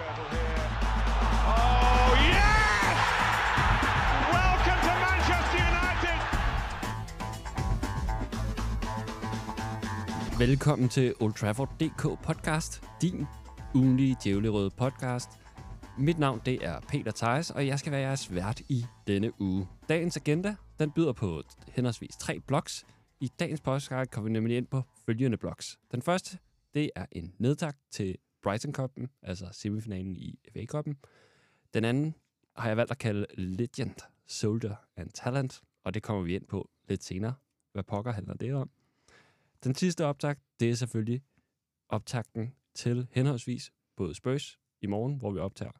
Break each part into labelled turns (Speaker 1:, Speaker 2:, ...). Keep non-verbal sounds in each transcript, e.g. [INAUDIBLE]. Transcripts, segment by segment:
Speaker 1: girdle here. Oh, yes! Welcome to Manchester United!
Speaker 2: Velkommen til Old Trafford DK podcast, din ugenlige djævlerøde podcast. Mit navn det er Peter Theis, og jeg skal være jeres vært i denne uge. Dagens agenda den byder på henholdsvis tre blogs. I dagens podcast kommer vi nemlig ind på følgende blogs. Den første, det er en nedtak til Brighton Cup'en, altså semifinalen i FA Cup'en. Den anden har jeg valgt at kalde Legend, Soldier and Talent, og det kommer vi ind på lidt senere. Hvad pokker handler det om? Den sidste optakt, det er selvfølgelig optakten til henholdsvis både Spurs i morgen, hvor vi optager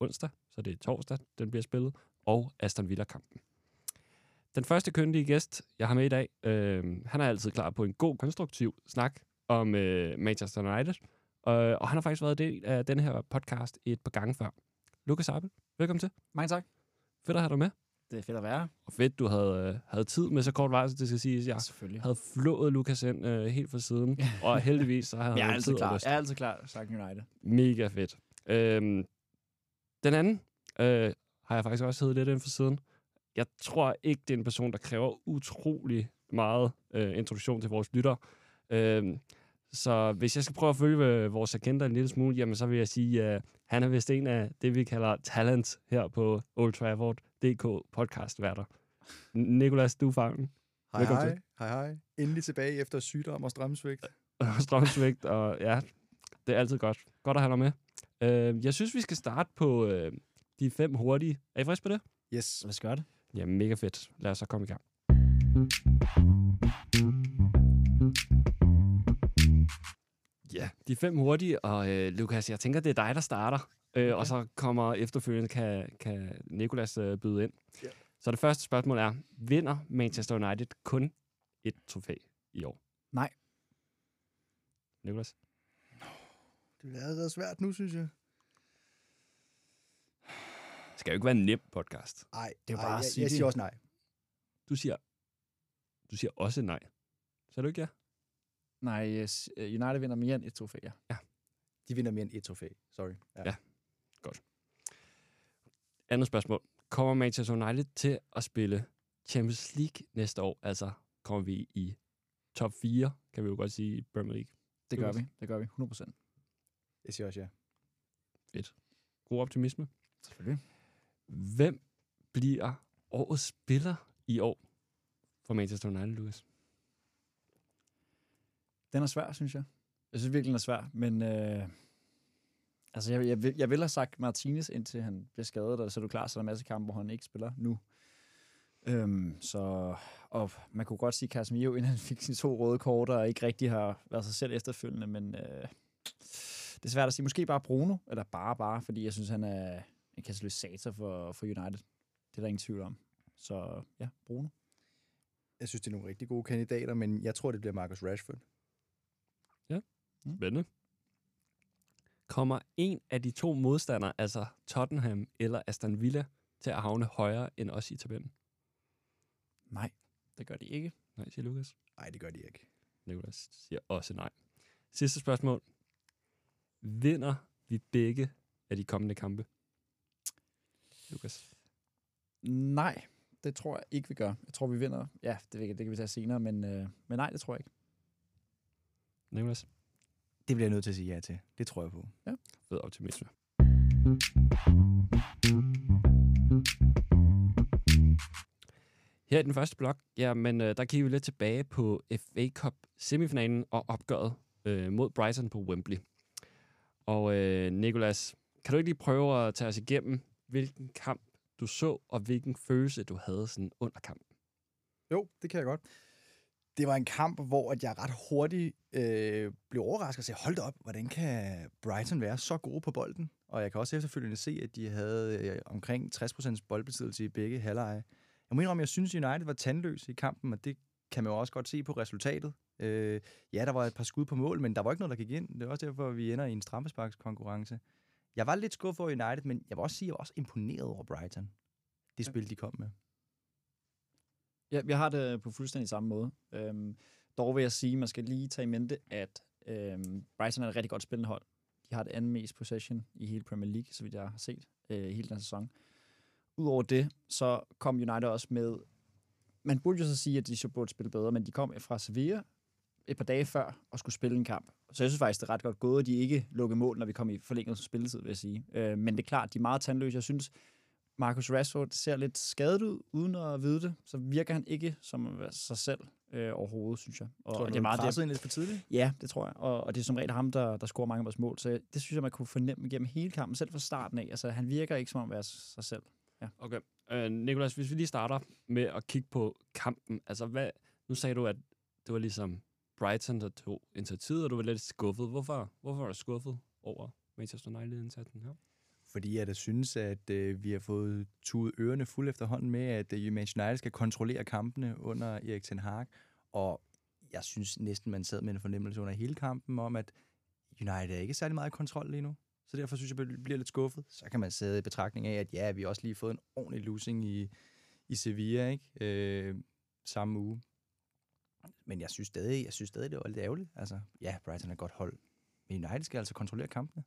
Speaker 2: onsdag, så det er torsdag, den bliver spillet, og Aston Villa-kampen. Den første køndige gæst, jeg har med i dag, øh, han er altid klar på en god, konstruktiv snak om øh, Manchester United, øh, og han har faktisk været del af den her podcast et par gange før. Lukas Appel, velkommen til.
Speaker 3: Mange tak.
Speaker 2: Fedt at have dig med.
Speaker 3: Det er fedt at være.
Speaker 2: Og fedt, du havde, øh, havde tid med så kort så det skal siges. Jeg havde flået Lukas ind øh, helt fra siden, og heldigvis så [LAUGHS]
Speaker 3: Jeg er
Speaker 2: han
Speaker 3: altid
Speaker 2: tid
Speaker 3: klar. Jeg er altid klar, sagt United.
Speaker 2: Mega fedt. Øhm, den anden øh, har jeg faktisk også heddet lidt ind for siden. Jeg tror ikke, det er en person, der kræver utrolig meget øh, introduktion til vores lytter. Øhm, så hvis jeg skal prøve at følge øh, vores agenda en lille smule, jamen så vil jeg sige, at øh, han er vist en af det, vi kalder talent her på Old Trafford DK podcastværter. Nikolas, du er fangen.
Speaker 4: Hej
Speaker 2: Velkommen
Speaker 4: hej, hej hej. Endelig tilbage efter sygdom og stramsvigt. [LAUGHS]
Speaker 2: og strømsvægt, og ja, det er altid godt. Godt at have dig med. Øh, jeg synes, vi skal starte på øh, de fem hurtige. Er I friske på det?
Speaker 4: Yes.
Speaker 3: Lad os gøre det.
Speaker 2: Ja, mega fedt. Lad os så komme i gang. De fem hurtige, og øh, Lukas, jeg tænker, det er dig, der starter. Øh, Og så kommer efterfølgende, kan, kan Nikolas øh, byde ind.
Speaker 4: Ja.
Speaker 2: Så det første spørgsmål er, vinder Manchester United kun et trofæ i år?
Speaker 3: Nej.
Speaker 2: Nikolas?
Speaker 4: Det bliver allerede svært nu, synes jeg.
Speaker 2: Det skal jo ikke være en nem podcast.
Speaker 4: Nej,
Speaker 3: Det er jo
Speaker 4: ej,
Speaker 3: bare
Speaker 4: jeg, jeg siger også nej.
Speaker 2: Du siger, du siger også nej. Så du ikke ja?
Speaker 3: Nej, yes, øh, United vinder mere end et trofæ, ja.
Speaker 4: De vinder mere end et trofæ. Sorry. Ja.
Speaker 2: Ja. Andet spørgsmål. Kommer Manchester United til at spille Champions League næste år? Altså, kommer vi i top 4, kan vi jo godt sige, i Premier League.
Speaker 3: Det gør
Speaker 2: Lukas?
Speaker 3: vi. Det gør vi. 100 procent.
Speaker 4: Jeg siger også ja.
Speaker 2: God optimisme.
Speaker 3: Selvfølgelig.
Speaker 2: Hvem bliver årets spiller i år for Manchester United, Lucas?
Speaker 3: Den er svær, synes jeg. Jeg synes virkelig, den er svær, men... Øh, altså, jeg, jeg, vil, jeg vil have sagt Martinez, indtil han bliver skadet, og så er du klar, så er der en masse kampe, hvor han ikke spiller nu. Øhm, så, og man kunne godt sige Casemiro, inden han fik sine to røde kort, og ikke rigtig har været sig selv efterfølgende, men øh, det er svært at sige. Måske bare Bruno, eller bare bare, fordi jeg synes, han er en katalysator for, for United. Det er der ingen tvivl om. Så ja, Bruno.
Speaker 4: Jeg synes, det er nogle rigtig gode kandidater, men jeg tror, det bliver Marcus Rashford.
Speaker 2: Spændende. Kommer en af de to modstandere, altså Tottenham eller Aston Villa, til at havne højere end os i tabellen?
Speaker 3: Nej, det gør de ikke.
Speaker 2: Nej, siger Lukas.
Speaker 4: Nej, det gør de ikke.
Speaker 2: Nicolas siger også nej. Sidste spørgsmål. Vinder vi begge af de kommende kampe? Lukas.
Speaker 3: Nej, det tror jeg ikke, vi gør. Jeg tror, vi vinder. Ja, det, det kan vi tage senere, men, øh, men nej, det tror jeg ikke.
Speaker 2: Nicolas.
Speaker 4: Det bliver jeg nødt til at sige ja til. Det tror jeg på.
Speaker 2: Fed optimisme. Her i den første blok, ja, men øh, der kigger vi lidt tilbage på FA Cup semifinalen og opgøret øh, mod Brighton på Wembley. Og øh, Nicolas, kan du ikke lige prøve at tage os igennem, hvilken kamp du så, og hvilken følelse du havde sådan under kampen?
Speaker 4: Jo, det kan jeg godt. Det var en kamp, hvor at jeg ret hurtigt øh, blev overrasket og sagde, hold da op, hvordan kan Brighton være så gode på bolden? Og jeg kan også efterfølgende se, at de havde øh, omkring 60% boldbesiddelse i begge halvleje. Jeg må indrømme, jeg synes, United var tandløs i kampen, og det kan man jo også godt se på resultatet. Øh, ja, der var et par skud på mål, men der var ikke noget, der gik ind. Det er også derfor, vi ender i en straffesparkskonkurrence. Jeg var lidt skuffet over United, men jeg vil også sige, at jeg var også imponeret over Brighton. Det spil, de kom med.
Speaker 3: Ja, jeg har det på fuldstændig samme måde. Øhm, dog vil jeg sige, at man skal lige tage i mente, at øhm, Brighton er et rigtig godt spillende hold. De har det andet mest possession i hele Premier League, så vidt jeg har set, øh, hele den sæson. Udover det, så kom United også med... Man burde jo så sige, at de så burde spille bedre, men de kom fra Sevilla et par dage før og skulle spille en kamp. Så jeg synes faktisk, det er ret godt gået, at de ikke lukkede mål, når vi kom i forlænget spilletid, vil jeg sige. Øh, men det er klart, de er meget tandløse. Jeg synes, Marcus Rashford ser lidt skadet ud, uden at vide det. Så virker han ikke som sig selv øh, overhovedet, synes jeg. Og,
Speaker 4: Tror du,
Speaker 3: det er meget
Speaker 4: presset ind lidt for tidligt?
Speaker 3: Ja, det tror jeg. Og, og det er som regel ham, der, der scorer mange af vores mål. Så det synes jeg, man kunne fornemme gennem hele kampen, selv fra starten af. Altså, han virker ikke som om at være sig selv.
Speaker 2: Okay. Øh, Nikolas, hvis vi lige starter med at kigge på kampen. Altså, hvad, nu sagde du, at det var ligesom Brighton, der tog initiativet, og du var lidt skuffet. Hvorfor, hvorfor var du skuffet over Manchester United-indsatsen her?
Speaker 4: Fordi jeg da synes, at øh, vi har fået tuet ørerne fuld efterhånden med, at øh, Manchester United skal kontrollere kampene under Erik Ten Hag. Og jeg synes næsten, man sad med en fornemmelse under hele kampen om, at United er ikke særlig meget i kontrol lige nu. Så derfor synes jeg, jeg bliver lidt skuffet. Så kan man sidde i betragtning af, at ja, vi har også lige fået en ordentlig losing i, i Sevilla, ikke? Øh, samme uge. Men jeg synes stadig, jeg synes stadig, det var lidt ærgerligt. Altså, ja, Brighton er et godt hold. Men United skal altså kontrollere kampene.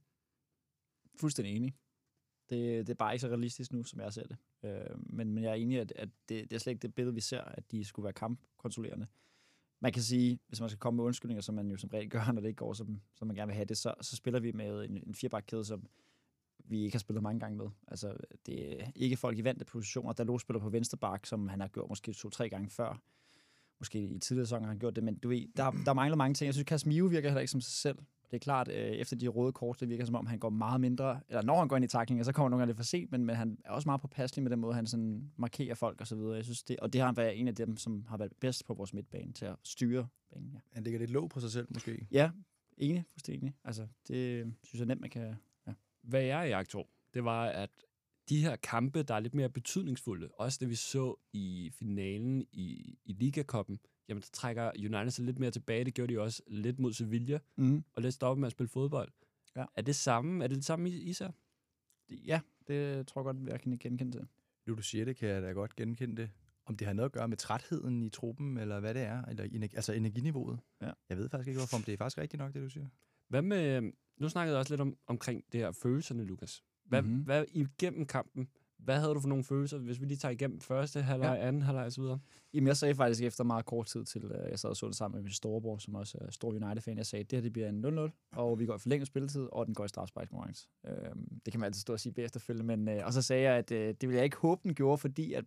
Speaker 3: Fuldstændig enig. Det, det er bare ikke så realistisk nu, som jeg ser det. Øh, men, men jeg er enig, at, at det, det er slet ikke det billede, vi ser, at de skulle være kampkontrollerende. Man kan sige, hvis man skal komme med undskyldninger, som man jo som regel gør, når det ikke går, som, som man gerne vil have det, så, så spiller vi med en, en firebakkæde, som vi ikke har spillet mange gange med. Altså, det er ikke folk i vante positioner. Dalot spiller på venstre bak, som han har gjort måske to-tre gange før. Måske i tidligere sæsoner har han gjort det, men du ved, der, der mangler mange ting. Jeg synes, Casemiro virker heller ikke som sig selv. Det er klart, øh, efter de røde kort, det virker som om, han går meget mindre, eller når han går ind i taklinger, så kommer han nogle gange lidt for sent, men, men han er også meget påpasselig med den måde, han sådan markerer folk og så videre. Jeg synes det, og det har han været en af dem, som har været bedst på vores midtbane til at styre banen. Ja,
Speaker 4: Han ligger lidt låg på sig selv, måske.
Speaker 3: ja enig, fuldstændig. Altså, det synes jeg nemt, man kan... Ja.
Speaker 2: Hvad jeg i tog, det var, at de her kampe, der er lidt mere betydningsfulde, også det vi så i finalen i, i Ligakoppen, jamen der trækker United sig lidt mere tilbage. Det gjorde de også lidt mod Sevilla,
Speaker 3: Mm.
Speaker 2: og lidt stoppe med at spille fodbold.
Speaker 3: Ja.
Speaker 2: Er det samme? Er det det samme, I, I ser?
Speaker 3: Ja, det tror jeg godt, jeg kan genkende til.
Speaker 4: Nu du siger det, kan jeg da godt genkende det. Om det har noget at gøre med trætheden i truppen, eller hvad det er, eller energi, altså energiniveauet.
Speaker 3: Ja.
Speaker 4: Jeg ved faktisk ikke, hvorfor om det er faktisk rigtigt nok, det du siger.
Speaker 2: Hvad med, nu snakkede jeg også lidt om, omkring det her følelserne, Lukas. Hvad,
Speaker 3: Mhm.
Speaker 2: mm-hmm. hvad igennem kampen, hvad havde du for nogle følelser, hvis vi lige tager igennem første halvleg, ja. anden halvleg videre?
Speaker 3: Jamen, jeg sagde faktisk efter meget kort tid til, uh, jeg sad og så det sammen med min storebror, som også er stor United-fan, jeg sagde, at det her det bliver en 0-0, og vi går i forlænget spilletid, og den går i strafspejlskonkurrence. Uh, det kan man altid stå og sige bagefter efterfølgende, men uh, og så sagde jeg, at uh, det ville jeg ikke håbe, den gjorde, fordi at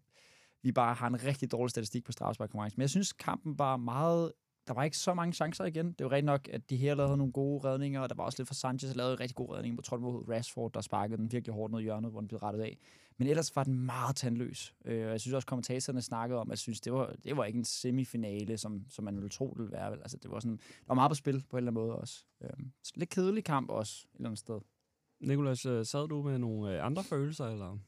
Speaker 3: vi bare har en rigtig dårlig statistik på strafspejlskonkurrence. Men jeg synes, kampen var meget der var ikke så mange chancer igen. Det var rigtig nok, at de her lavede nogle gode redninger, og der var også lidt for Sanchez, der lavede en rigtig god redning på, tror mod Rashford, der sparkede den virkelig hårdt ned i hjørnet, hvor den blev rettet af. Men ellers var den meget tandløs. Øh, og jeg synes også, kommentatorerne snakkede om, at jeg synes, det var, det var ikke en semifinale, som, som man ville tro, det ville være. Vel? Altså, det var, sådan, der var meget på spil på en eller anden måde også. Øh, så lidt kedelig kamp også, et eller andet sted.
Speaker 2: Nikolas, øh, sad du med nogle øh, andre følelser, eller?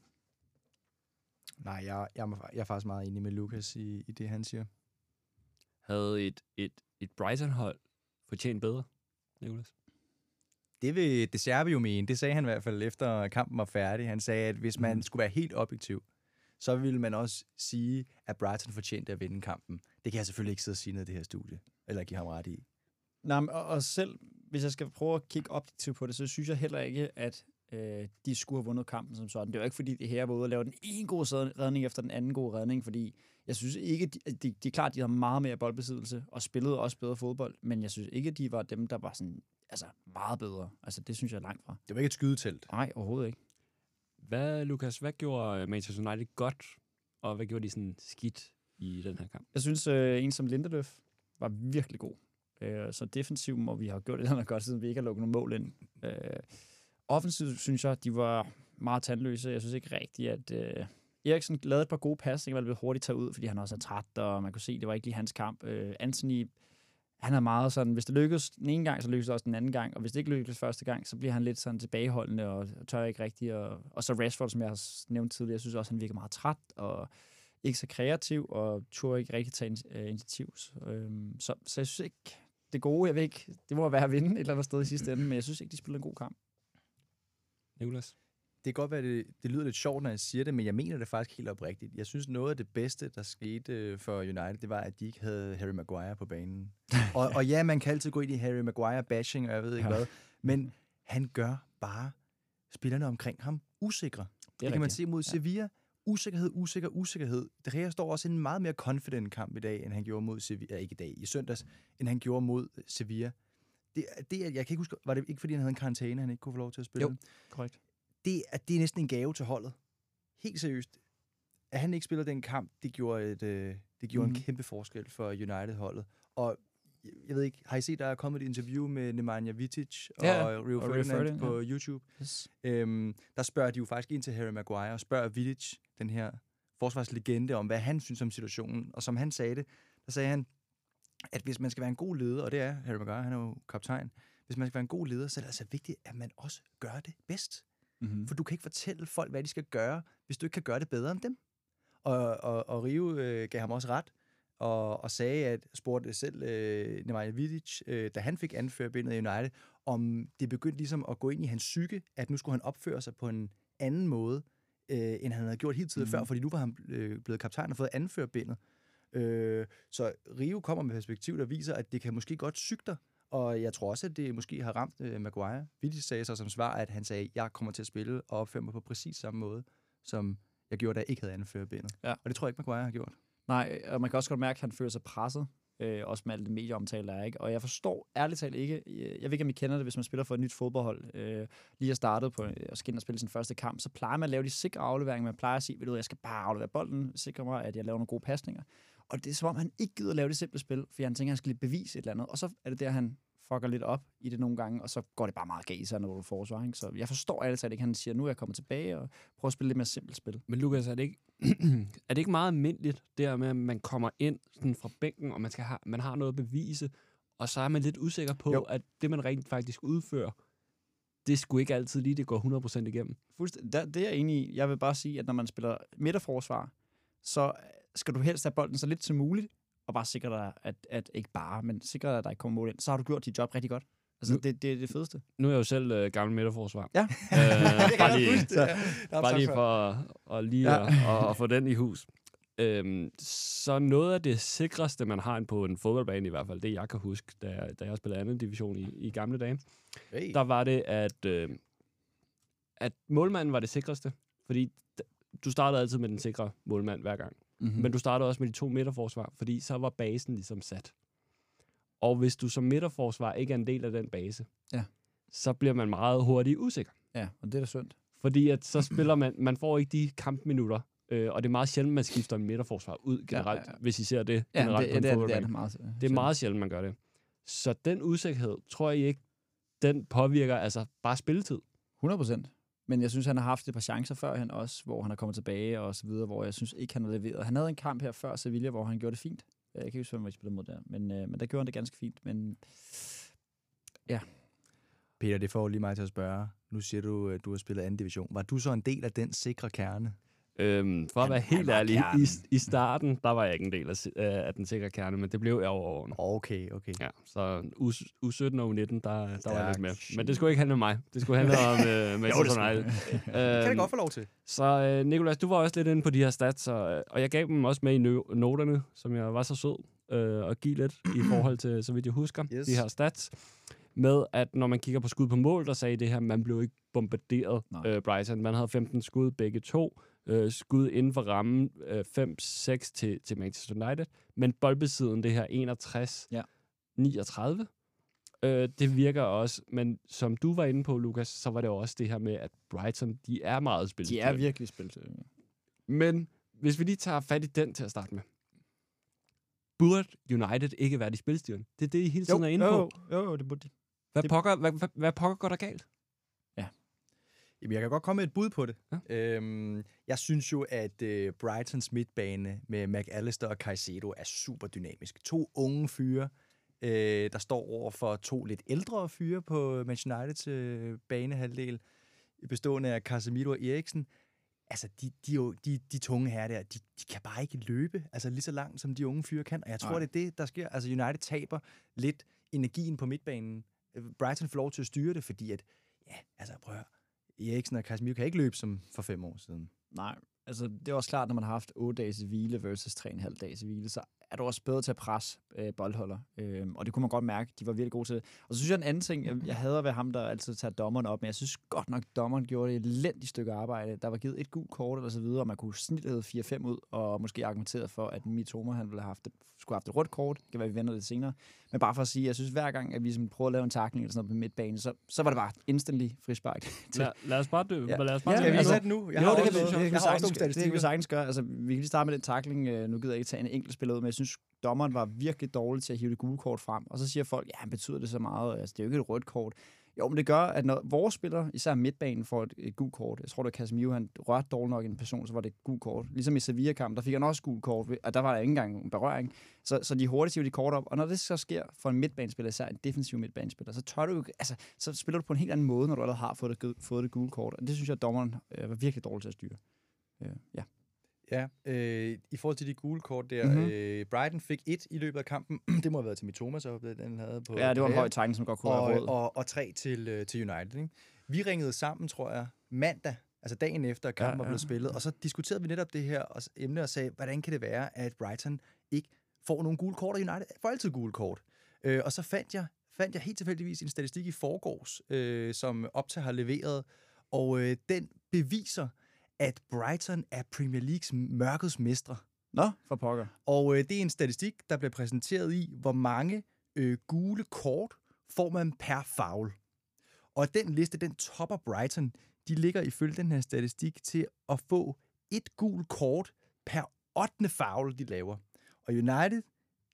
Speaker 4: Nej, jeg, jeg, er- jeg er faktisk meget enig med Lukas i, i det, han siger.
Speaker 2: Havde et, et, et Brighton-hold fortjent bedre, Nikolas?
Speaker 4: Det vil De Serbi jo mene. Det sagde han i hvert fald efter kampen var færdig. Han sagde, at hvis man
Speaker 3: Mhm.
Speaker 4: skulle være helt objektiv, så ville man også sige, at Brighton fortjente at vinde kampen. Det kan jeg selvfølgelig ikke sidde og sige ned i det her studie. Eller give ham ret i.
Speaker 3: Nej, men, og, og selv hvis jeg skal prøve at kigge objektivt på det, så synes jeg heller ikke, at øh, de skulle have vundet kampen som sådan. Det var ikke, fordi det her var ude og lave den ene gode redning efter den anden gode redning, fordi jeg synes ikke, de, de, de er klart, de har meget mere boldbesiddelse og spillede også bedre fodbold, men jeg synes ikke, de var dem, der var sådan, altså meget bedre. Altså, det synes jeg er langt fra.
Speaker 4: Det var ikke et skydetelt.
Speaker 3: Nej, overhovedet ikke.
Speaker 2: Hvad, Lukas, hvad gjorde øh, Manchester United godt, og hvad gjorde de sådan skidt i den her kamp?
Speaker 3: Jeg synes, øh, en som Lindeløf var virkelig god. Øh, så defensivt må vi have gjort et eller andet godt, siden vi ikke har lukket nogle mål ind. Øh, offensivt synes jeg, de var meget tandløse. Jeg synes ikke rigtigt, at øh, Eriksen lavede et par gode pasninger, men blev hurtigt taget ud, fordi han også er træt, og man kunne se, det var ikke lige hans kamp. Øh, Anthony, han er meget sådan, hvis det lykkes den ene gang, så lykkes det også den anden gang, og hvis det ikke lykkes første gang, så bliver han lidt sådan tilbageholdende, og tør ikke rigtigt. Og, og så Rashford, som jeg har nævnt tidligere, jeg synes også, han virker meget træt, og ikke så kreativ, og tør ikke rigtig tage in- øh, initiativ. Øhm, så, så, jeg synes ikke, det gode, jeg ved ikke, det må være at vinde et eller andet sted i sidste ende, men jeg synes ikke, de spillede en god kamp.
Speaker 2: Nikolas?
Speaker 4: Det kan godt være, det, det lyder lidt sjovt, når jeg siger det, men jeg mener det faktisk helt oprigtigt. Jeg synes, noget af det bedste, der skete øh, for United, det var, at de ikke havde Harry Maguire på banen. [LAUGHS] og, og ja, man kan altid gå ind i Harry Maguire-bashing, og jeg ved ikke
Speaker 3: Ja.
Speaker 4: ja. hvad, men han gør bare spillerne omkring ham usikre. Det, det kan man
Speaker 3: rigtigt.
Speaker 4: se mod Sevilla. Usikkerhed, usikker, usikkerhed. De Gea står også i en meget mere confident kamp i dag, end han gjorde mod Sevilla. Ja, ikke i dag, i søndags, end han gjorde mod Sevilla. Det, det, jeg kan ikke huske, var det ikke fordi, han havde en karantæne, han ikke kunne få lov til at spille?
Speaker 3: Jo. Korrekt.
Speaker 4: Det, er, det er næsten en gave til holdet. Helt seriøst. At han ikke spiller den kamp, det gjorde, et, øh, det gjorde mm.
Speaker 3: Mhm.
Speaker 4: en kæmpe forskel for United-holdet. Og jeg- ved ikke, har I set, der er kommet et interview med Nemanja Vitic og
Speaker 3: Ja,
Speaker 4: Rio
Speaker 3: og Rio
Speaker 4: Ferdinand
Speaker 3: Ferdinand,
Speaker 4: på YouTube?
Speaker 3: Yes.
Speaker 4: Øhm, der spørger de jo faktisk ind til Harry Maguire, og spørger Vidic, den her forsvarslegende, om hvad han synes om situationen. Og som han sagde det, der sagde han, at hvis man skal være en god leder, og det er Harry Maguire, han er jo kaptajn, hvis man skal være en god leder, så er det altså vigtigt, at man også gør det bedst.
Speaker 3: Mm-hmm.
Speaker 4: For du kan ikke fortælle folk, hvad de skal gøre, hvis du ikke kan gøre det bedre end dem. Og, og, og Rio øh, gav ham også ret, og, og sagde, at spurgte selv øh, Nemanja Vidic, øh, da han fik anførbindet i United, om det begyndte ligesom at gå ind i hans psyke, at nu skulle han opføre sig på en anden måde, øh, end han havde gjort hele tiden
Speaker 3: Mhm.
Speaker 4: mm. før, fordi nu var han øh, blevet kaptajn og fået anførbindet. Øh, så Rio kommer med perspektiv, der viser, at det kan måske godt syge dig, og jeg tror også, at det måske har ramt øh, Maguire. Vidic sagde så som svar, at han sagde, jeg kommer til at spille og opføre mig på præcis samme måde, som jeg gjorde, da jeg ikke havde anførbindet.
Speaker 3: Ja.
Speaker 4: Og det tror jeg ikke, Maguire har gjort.
Speaker 3: Nej, og man kan også godt mærke, at han føler sig presset. Øh, også med alle de medieomtale, der er. Ikke? Og jeg forstår ærligt talt ikke, øh, jeg ved ikke, om I kender det, hvis man spiller for et nyt fodboldhold, øh, lige har startet på øh, at skal ind og spille sin første kamp, så plejer man at lave de sikre afleveringer. Man plejer at sige, ved du, jeg skal bare aflevere bolden, sikre mig, at jeg laver nogle gode pasninger. Og det er som om, han ikke gider at lave det simple spil, for han tænker, at han skal lige bevise et eller andet. Og så er det der, han fucker lidt op i det nogle gange, og så går det bare meget galt, når du forsvar. Ikke? Så jeg forstår ærligt talt ikke, han siger, nu er jeg kommet tilbage og prøver at spille lidt mere simpelt spil.
Speaker 2: Men Lukas, er det ikke, [CLEARS THROAT] er det ikke meget almindeligt, det her med, at man kommer ind sådan fra bænken, og man, skal have, man har noget at bevise, og så er man lidt usikker på,
Speaker 4: Jo.
Speaker 2: jo. at det, man rent faktisk udfører, det skulle ikke altid lige, det går 100% igennem.
Speaker 3: Fuldstændig. Der, det er jeg enig i. Jeg vil bare sige, at når man spiller midterforsvar, så skal du helst have bolden så lidt som muligt, og bare sikre dig, at, at ikke bare, men sikre dig, at der ikke kommer mål ind. Så har du gjort dit job rigtig godt. Altså,
Speaker 2: Nu-
Speaker 3: det, det er det fedeste.
Speaker 2: Nu er jeg jo selv øh, gammel midterforsvar.
Speaker 3: Ja.
Speaker 2: Øh, [LAUGHS] bare lige,
Speaker 4: det.
Speaker 2: bare lige for at, at, lige
Speaker 3: Ja.
Speaker 2: ja. at, at få den i hus. Øhm, så noget af det sikreste, man har på en fodboldbane i hvert fald, det jeg kan huske, da, jeg- da jeg spillede anden division i, i gamle dage,
Speaker 4: Hey.
Speaker 2: der var det, at, øh, at målmanden var det sikreste. Fordi d- du startede altid med den sikre målmand hver gang.
Speaker 3: Mm-hmm.
Speaker 2: Mm. Men du startede også med de to midterforsvar, fordi så var basen ligesom sat. Og hvis du som midterforsvar ikke er en del af den base,
Speaker 3: Ja.
Speaker 2: så bliver man meget hurtigt usikker.
Speaker 3: Ja, og det er da synd.
Speaker 2: Fordi at så spiller man, man får ikke de kampminutter, øh, og det er meget sjældent, man skifter en midterforsvar ud generelt,
Speaker 3: ja, ja.
Speaker 2: hvis I ser det
Speaker 3: Ja,
Speaker 2: generelt
Speaker 3: det,
Speaker 2: på en
Speaker 3: det, er, det, er det meget.
Speaker 2: Det er meget sjældent, man gør det. Så den usikkerhed, tror jeg ikke, den påvirker altså bare spilletid.
Speaker 3: 100 procent. Men jeg synes, han har haft et par chancer førhen også, hvor han er kommet tilbage og så videre, hvor jeg synes ikke, han har leveret. Han havde en kamp her før Sevilla, hvor han gjorde det fint. Øh, jeg kan ikke huske, hvem vi spillede mod der, men, øh, men der gjorde han det ganske fint. Men ja.
Speaker 4: Peter, det får lige mig til at spørge. Nu siger du, at du har spillet anden division. Var du så en del af den sikre kerne?
Speaker 2: Øhm, for at være helt ærlig, i, i starten, der var jeg ikke en del af, øh, af den sikre kerne, men det blev jeg over årene.
Speaker 4: Okay, okay.
Speaker 2: Ja, så U, U17 og U19, der, der var jeg lidt med. Men det skulle ikke handle om mig. Det skulle handle om øh, [LAUGHS] Manchester United.
Speaker 4: Det kan det godt få lov til.
Speaker 2: Så øh, Nikolas, du var også lidt inde på de her stats, og, og jeg gav dem også med i no- noterne, som jeg var så sød øh, at give lidt i forhold til, så vidt jeg husker,
Speaker 4: Yes.
Speaker 2: de her stats. Med at når man kigger på skud på mål, der sagde det her, man blev ikke bombarderet,
Speaker 3: Nej.
Speaker 2: øh, Brighton. Man havde 15 skud begge to. Øh, skud inden for rammen øh, 5-6 til, til Manchester United. Men boldbesiden, det her 61
Speaker 3: Ja.
Speaker 2: 39. Øh, det virker også, men som du var inde på, Lukas, så var det jo også det her med, at Brighton, de er meget
Speaker 3: de er virkelig spillet.
Speaker 2: Men hvis vi lige tager fat i den til at starte med. Burde United ikke være de spilstyrende? Det er det, I hele tiden er inde på.
Speaker 3: Jo, jo, det burde de.
Speaker 2: Hvad pokker, hvad, hvad, hvad pokker går der galt?
Speaker 4: Jamen, jeg kan godt komme med et bud på det.
Speaker 2: Ja.
Speaker 4: Øhm, jeg synes jo, at øh, Brightons midtbane med McAllister og Caicedo er super dynamisk. To unge fyre, øh, der står over for to lidt ældre fyre på Manchester Uniteds øh, banehalvdel, bestående af Casemiro og Eriksen. Altså, de, de, jo, de, de tunge her der, de, de kan bare ikke løbe altså lige så langt, som de unge fyre kan. Og jeg tror,
Speaker 3: Nej.
Speaker 4: det er det, der sker. Altså, United taber lidt energien på midtbanen. Øh, Brighton får lov til at styre det, fordi at, ja, altså prøv at høre. Eriksen og Casemiro kan ikke løbe som for fem år siden.
Speaker 3: Nej, altså det er også klart, når man har haft 8 dages hvile versus 3,5 dages hvile, så er du også bedre til at presse øh, boldholder. Øh, og det kunne man godt mærke, de var virkelig gode til. Og så synes jeg en anden ting, jeg, jeg hader ved ham, der altid tager dommeren op, men jeg synes godt nok, dommeren gjorde det et elendigt stykke arbejde. Der var givet et gult kort eller så videre, og man kunne snit have 4-5 ud, og måske argumenteret for, at Mitoma han ville have haft et, skulle have haft et rødt kort. Det kan være, vi vender det senere. Men bare for at sige, jeg synes hver gang, at vi sådan prøver at lave en takling eller sådan noget på midtbanen, så, så var det bare instantly frispark. [LAUGHS] til-
Speaker 2: Lad, lad os bare dø.
Speaker 3: Ja.
Speaker 2: Lad os bare
Speaker 3: Ja,
Speaker 2: dø.
Speaker 4: Vi
Speaker 3: altså-
Speaker 4: sætte den nu? Jeg
Speaker 3: jo,
Speaker 4: har
Speaker 3: det
Speaker 4: også
Speaker 3: kan, vi,
Speaker 4: noget-
Speaker 3: det, kan vi
Speaker 4: jeg har også
Speaker 3: sagtens,
Speaker 4: nogle
Speaker 3: gøre. det kan vi
Speaker 4: statistikker.
Speaker 3: sagtens gøre. Synes, dommeren var virkelig dårlig til at hive det gule kort frem. Og så siger folk, ja, betyder det så meget? Altså, det er jo ikke et rødt kort. Jo, men det gør, at når vores spillere, især midtbanen, får et, et gult kort. Jeg tror, det var Casemiro, han rørte dårligt nok en person, så var det et gult kort. Ligesom i Sevilla-kampen, der fik han også gult kort, og der var der ikke engang en berøring. Så, så de hurtigt hiver de kort op. Og når det så sker for en midtbanespiller, især en defensiv midtbanespiller, så tør du jo, altså, så spiller du på en helt anden måde, når du allerede har fået det, fået det gule kort. Og det synes jeg, at dommeren øh, var virkelig dårlig til at styre. Øh, ja.
Speaker 4: Ja, øh, i forhold til de gule kort der,
Speaker 3: Mhm.
Speaker 4: mm-hmm. øh, Brighton fik et i løbet af kampen. [CLEARS THROAT] det må have været til Mitoma, så den havde på
Speaker 3: ja, det var en høj tegning, som godt kunne
Speaker 4: og,
Speaker 3: have råd.
Speaker 4: og, og tre til, øh, til United. Ikke? Vi ringede sammen, tror jeg, mandag, altså dagen efter, at kampen
Speaker 3: Ja,
Speaker 4: ja, var blevet spillet, og så diskuterede vi netop det her og, emne og sagde, hvordan kan det være, at Brighton ikke får nogle gule kort, og United får altid gule kort. Øh, og så fandt jeg, fandt jeg helt tilfældigvis en statistik i forgårs, øh, som Opta har leveret, og øh, den beviser, at Brighton er Premier Leagues mørkets mestre.
Speaker 3: Nå, for pokker.
Speaker 4: Og øh, det er en statistik, der bliver præsenteret i, hvor mange øh, gule kort får man per foul. Og den liste, den topper Brighton. De ligger ifølge den her statistik til at få et gult kort per 8. foul, de laver. Og United,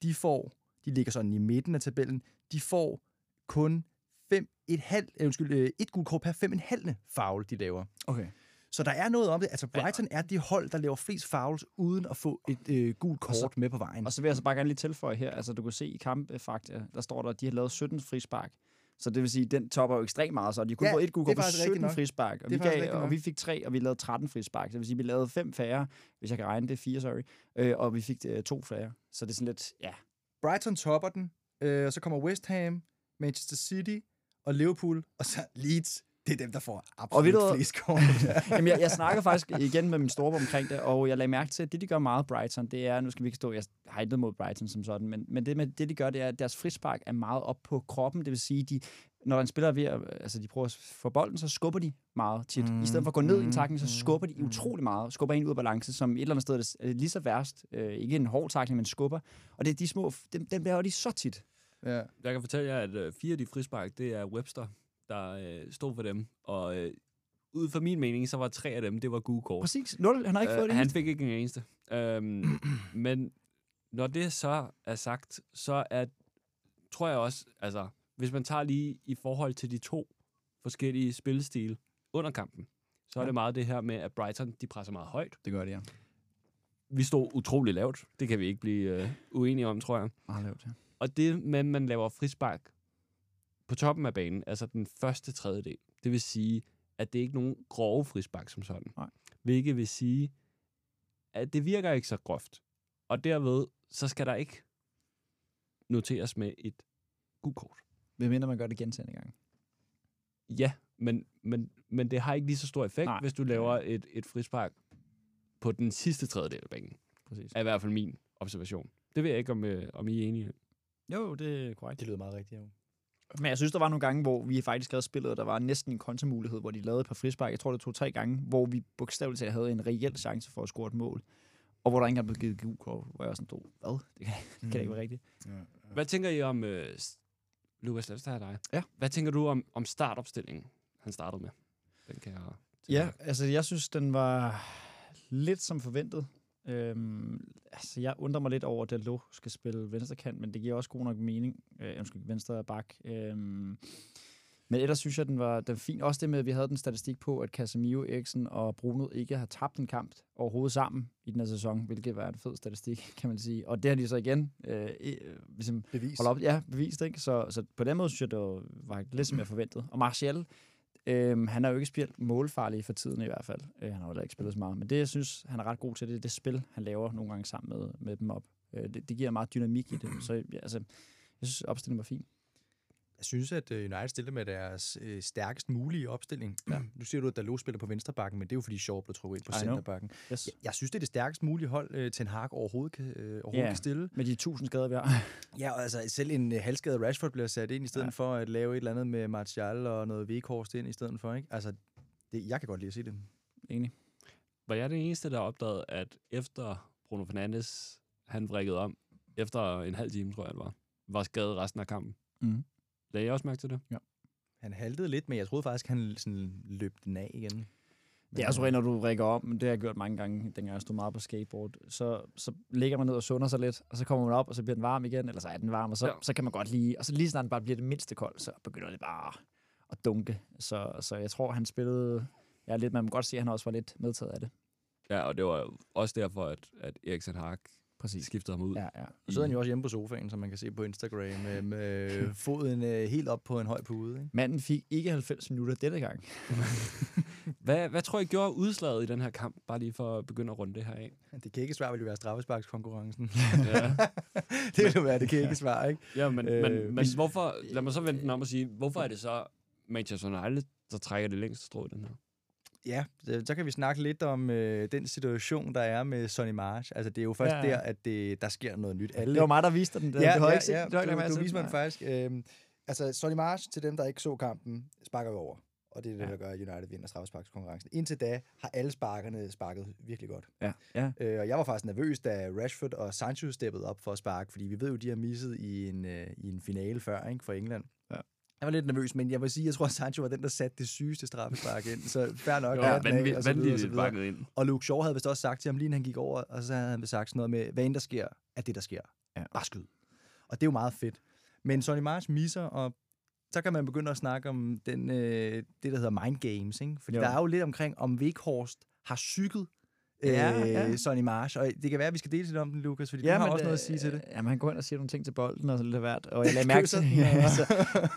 Speaker 4: de får, de ligger sådan i midten af tabellen, de får kun fem, et, halv, øh, undskyld, øh, et gult kort per 5,5 foul, de laver.
Speaker 3: Okay.
Speaker 4: Så der er noget om det. Altså, Brighton er de hold, der laver flest fouls, uden at få et øh, gult kort
Speaker 3: så-
Speaker 4: med på vejen.
Speaker 3: Og så vil jeg så bare gerne lige tilføje her, altså du kan se i kampfakta, der står der, at de har lavet 17 frispark. Så det vil sige, den topper jo ekstremt meget, så de kunne
Speaker 4: Ja,
Speaker 3: få et gul
Speaker 4: det er
Speaker 3: kort på
Speaker 4: faktisk rigtigt
Speaker 3: 17
Speaker 4: nok.
Speaker 3: frispark. Og, vi, gav, og vi fik tre, og vi lavede 13 frispark. Så det vil sige, vi lavede fem færre, hvis jeg kan regne det, fire, sorry. Øh, og vi fik øh, to færre. Så det er sådan lidt, ja.
Speaker 4: Brighton topper den, øh, og så kommer West Ham, Manchester City og Liverpool, og så Leeds. Det er dem, der får
Speaker 3: Og ved
Speaker 4: absolut
Speaker 3: du hvad?
Speaker 4: flest kort. [LAUGHS]
Speaker 3: Jamen, jeg, jeg snakker faktisk igen med min storebror omkring det, og jeg lagde mærke til, at det, de gør meget Brighton, det er, nu skal vi ikke stå, jeg har intet mod Brighton som sådan, men, men det, med, det, de gør, det er, at deres frispark er meget op på kroppen, det vil sige, de, når en spiller er ved at, altså de prøver at få bolden, så skubber de meget tit. Mm, I stedet for at gå ned i en takling, så skubber de utrolig meget. Skubber en ud af balance, som et eller andet sted er det lige så værst. Øh, ikke en hård takling, men skubber. Og det er de små, dem, dem laver de så tit.
Speaker 4: ja.
Speaker 2: Jeg kan fortælle jer, at øh, fire af de frispark, det er Webster, der øh, stod for dem. Og øh, ud fra min mening, så var tre af dem, det var gule kort.
Speaker 3: Præcis. Nul. Han har ikke fået det
Speaker 2: han
Speaker 3: eneste.
Speaker 2: fik ikke en eneste. Øhm, [CLEARS THROAT] men når det så er sagt, så er, tror jeg også, altså, hvis man tager lige i forhold til de to forskellige spillestile under kampen, så er
Speaker 3: Ja.
Speaker 2: det meget det her med, at Brighton, de presser meget højt.
Speaker 3: Det gør det, ja.
Speaker 2: Vi stod utrolig lavt. Det kan vi ikke blive øh, uenige om, tror jeg.
Speaker 3: Meget lavt, ja.
Speaker 2: Og det med, at man laver frispark på toppen af banen, altså den første tredjedel, det vil sige, at det ikke er nogen grove frispark som sådan.
Speaker 3: Nej.
Speaker 2: Hvilket vil sige, at det virker ikke så groft. Og derved, så skal der ikke noteres med et gult kort.
Speaker 3: Hvem mindre man gør det gentagende gang.
Speaker 2: Ja, men, men, men det har ikke lige så stor effekt,
Speaker 3: Nej.
Speaker 2: hvis du laver et, et frispark på den sidste tredjedel af banen.
Speaker 3: Præcis.
Speaker 2: Er i hvert fald min observation. Det ved jeg ikke, om, øh, om I er enige.
Speaker 3: Jo, det er korrekt.
Speaker 4: Det lyder meget rigtigt, jo.
Speaker 3: Men jeg synes, der var nogle gange, hvor vi faktisk havde spillet, og der var næsten en kontamulighed, hvor de lavede et par frispark. Jeg tror, det tog tre gange, hvor vi bogstaveligt talt havde en reel chance for at score et mål. Og hvor der ikke engang blev givet gul kort, hvor jeg sådan stod, hvad? Det kan, [LAUGHS] det kan ikke være rigtigt.
Speaker 2: Hvad tænker I om, øh, Lukas, lad os tage dig.
Speaker 3: Ja.
Speaker 2: Hvad tænker du om, om startopstillingen, han startede med? Den kan jeg...
Speaker 3: Ja, altså jeg synes, den var lidt som forventet. Øhm, altså jeg undrer mig lidt over, at Dalot skal spille venstre kant, men det giver også god nok mening. Øh, undskyld, venstre bak. Øhm, men ellers synes jeg, den var, den var fin. Også det med, at vi havde den statistik på, at Casemiro, Eriksen og Bruno ikke har tabt en kamp overhovedet sammen i den her sæson, hvilket var en fed statistik, [LAUGHS] kan man sige. Og det har de så igen øh, øh, ligesom
Speaker 4: Bevis.
Speaker 3: Hold op, ja, bevist, ikke? Så, så på den måde synes jeg, det var, var lidt som jeg forventede. Og Martial, øhm, han har jo ikke spillet målfarlig for tiden i hvert fald. Øh, han har jo ikke spillet så meget. Men det, jeg synes, han er ret god til, det er det spil, han laver nogle gange sammen med, med dem op. Øh, det, det giver meget dynamik i det. Så ja, altså, jeg synes, opstillingen var fin.
Speaker 4: Jeg synes, at øh, United stiller med deres øh, stærkest mulige opstilling. Ja. [CLEARS THROAT] Nu siger du, at Dalot spiller på venstrebakken, men det er jo fordi Shaw blev trukket ind på centerbakken.
Speaker 3: Yes.
Speaker 4: Jeg, jeg synes, det er det stærkest mulige hold, øh, Ten Hag overhovedet kan, øh, overhovedet
Speaker 3: Ja.
Speaker 4: kan stille.
Speaker 3: Med de tusind skader, vi har.
Speaker 4: Ja, og altså selv en øh, halvskadet Rashford bliver sat ind, i stedet
Speaker 3: Ja.
Speaker 4: for at lave et eller andet med Martial og noget Weghorst ind i stedet for. Ikke? Altså, det, jeg kan godt lide at se det.
Speaker 3: Enig.
Speaker 2: Var jeg den eneste, der opdagede, at efter Bruno Fernandes, han vrikkede om, efter en halv time, tror jeg det var, var skadet resten af kampen.
Speaker 3: Mm.
Speaker 2: Lagde jeg også mærke til det?
Speaker 4: Han haltede lidt, men jeg troede faktisk, han sådan løb den af igen.
Speaker 3: Det er også rent, når du rækker om, men det har jeg gjort mange gange, dengang jeg stod meget på skateboard. Så, så ligger man ned og sunder sig lidt, og så kommer man op, og så bliver den varm igen, eller så er den varm, og så,
Speaker 2: Ja.
Speaker 3: ja. så kan man godt lige, og så lige snart den bare bliver det mindste kold, så begynder det bare at dunke. Så, så jeg tror, han spillede, ja, lidt, man må godt sige, at han også var lidt medtaget af det.
Speaker 2: Ja, og det var også derfor, at, at Eriksen Hag
Speaker 3: Præcis.
Speaker 2: skiftede ham ud.
Speaker 3: Ja, ja.
Speaker 4: Så sidder han jo også hjemme på sofaen, som man kan se på Instagram, med, med [LAUGHS] foden øh, helt op på en høj pude. Ikke?
Speaker 3: Manden fik ikke 90 minutter denne gang. [LAUGHS]
Speaker 2: Hvad, hvad tror I gjorde udslaget i den her kamp? Bare lige for at begynde at runde det her af.
Speaker 4: Det kan ikke svært, vil jo være straffesparkskonkurrencen. [LAUGHS]
Speaker 2: Ja,
Speaker 4: det vil jo være, det kan ikke svare, ikke?
Speaker 2: ja men,
Speaker 4: Øh,
Speaker 2: men, men hvorfor, lad mig så vente den om og sige, hvorfor er det så Manchester United, der trækker det længste strå i den her?
Speaker 4: Ja, så kan vi snakke lidt om øh, den situation, der er med Sonny March. Altså, det er jo først Ja,
Speaker 3: ja,
Speaker 4: der, at det, der sker noget nyt. Alle,
Speaker 3: Det var mig, der viste den. Det,
Speaker 4: ja,
Speaker 3: det har
Speaker 4: ja,
Speaker 3: ikke set.
Speaker 4: ja, du, du
Speaker 3: til.
Speaker 4: viser mig
Speaker 3: Nej.
Speaker 4: faktisk. Øh, altså, Sonny March, til dem, der ikke så kampen, sparker jo over. Og det er det,
Speaker 3: Ja.
Speaker 4: der gør, at United vinder straffesparkskonkurrencen. Indtil da har alle sparkerne sparket virkelig godt.
Speaker 3: Ja, ja.
Speaker 4: Øh, og jeg var faktisk nervøs, da Rashford og Sancho steppede op for at sparke, fordi vi ved jo, de har misset i en, øh, i en finale før ikke, for England.
Speaker 3: Ja.
Speaker 4: Jeg var lidt nervøs, men jeg vil sige, jeg tror, at Sancho var den, der satte det sygeste straffespark ind. Så fair nok.
Speaker 2: Jo,
Speaker 4: af,
Speaker 2: vanvittigt,
Speaker 4: og så videre, og så videre.
Speaker 2: ind.
Speaker 4: Og Luke Shaw havde vist også sagt til ham, lige inden han gik over, og så havde han sagt sådan noget med, hvad end der sker, er det, der sker.
Speaker 3: Ja.
Speaker 4: Bare skyd. Og det er jo meget fedt. Men Sonny March misser, og så kan man begynde at snakke om den, øh, det, der hedder mind games. Ikke? Fordi
Speaker 3: Jo.
Speaker 4: der er jo lidt omkring, om Weghorst har psyket
Speaker 3: Ja,
Speaker 4: øh,
Speaker 3: ja.
Speaker 4: Sonny March. Og det kan være, at vi skal dele lidt om den, Lukas, fordi ja, du har også noget at sige til det.
Speaker 3: Ja, man går ind og siger nogle ting til bolden og så lidt af hvert. Og [LAUGHS] jeg lagde mærke til,
Speaker 4: den,
Speaker 3: ja, [LAUGHS] altså,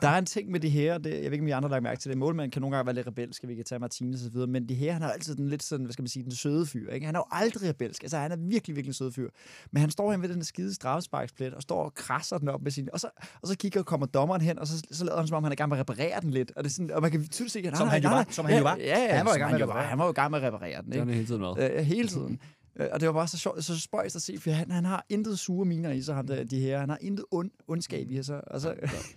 Speaker 3: der er en ting med de her, det, jeg ved ikke, om I andre har lagt mærke til det. Målmanden kan nogle gange være lidt rebelsk, vi kan tage Martinez og så videre, men de her, han er altid den lidt sådan, hvad skal man sige, den søde fyr. Ikke? Han er jo aldrig rebelsk. Altså, han er virkelig, virkelig en sød fyr. Men han står hen ved den her skide straffesparksplet og står og krasser den op med sin... Og så, og så kigger og kommer dommeren hen, og så, så lader han som om, han er i gang med at reparere den lidt. Og, det er sådan, og man kan tydeligt se, at han,
Speaker 4: Som
Speaker 3: har-
Speaker 4: han jo var, som han jo var.
Speaker 3: Ja, ja,
Speaker 4: Han var i gang med at reparere.
Speaker 3: Han var jo i gang med at reparere den.
Speaker 2: Det
Speaker 3: Ikke?
Speaker 2: er hele tiden med.
Speaker 3: Hele tiden. Øh, Og det var bare så sjovt, så spøjst at se, for han, han har intet sure miner i sig, ham der, de her. Han har intet ond, ondskab i sig. Og så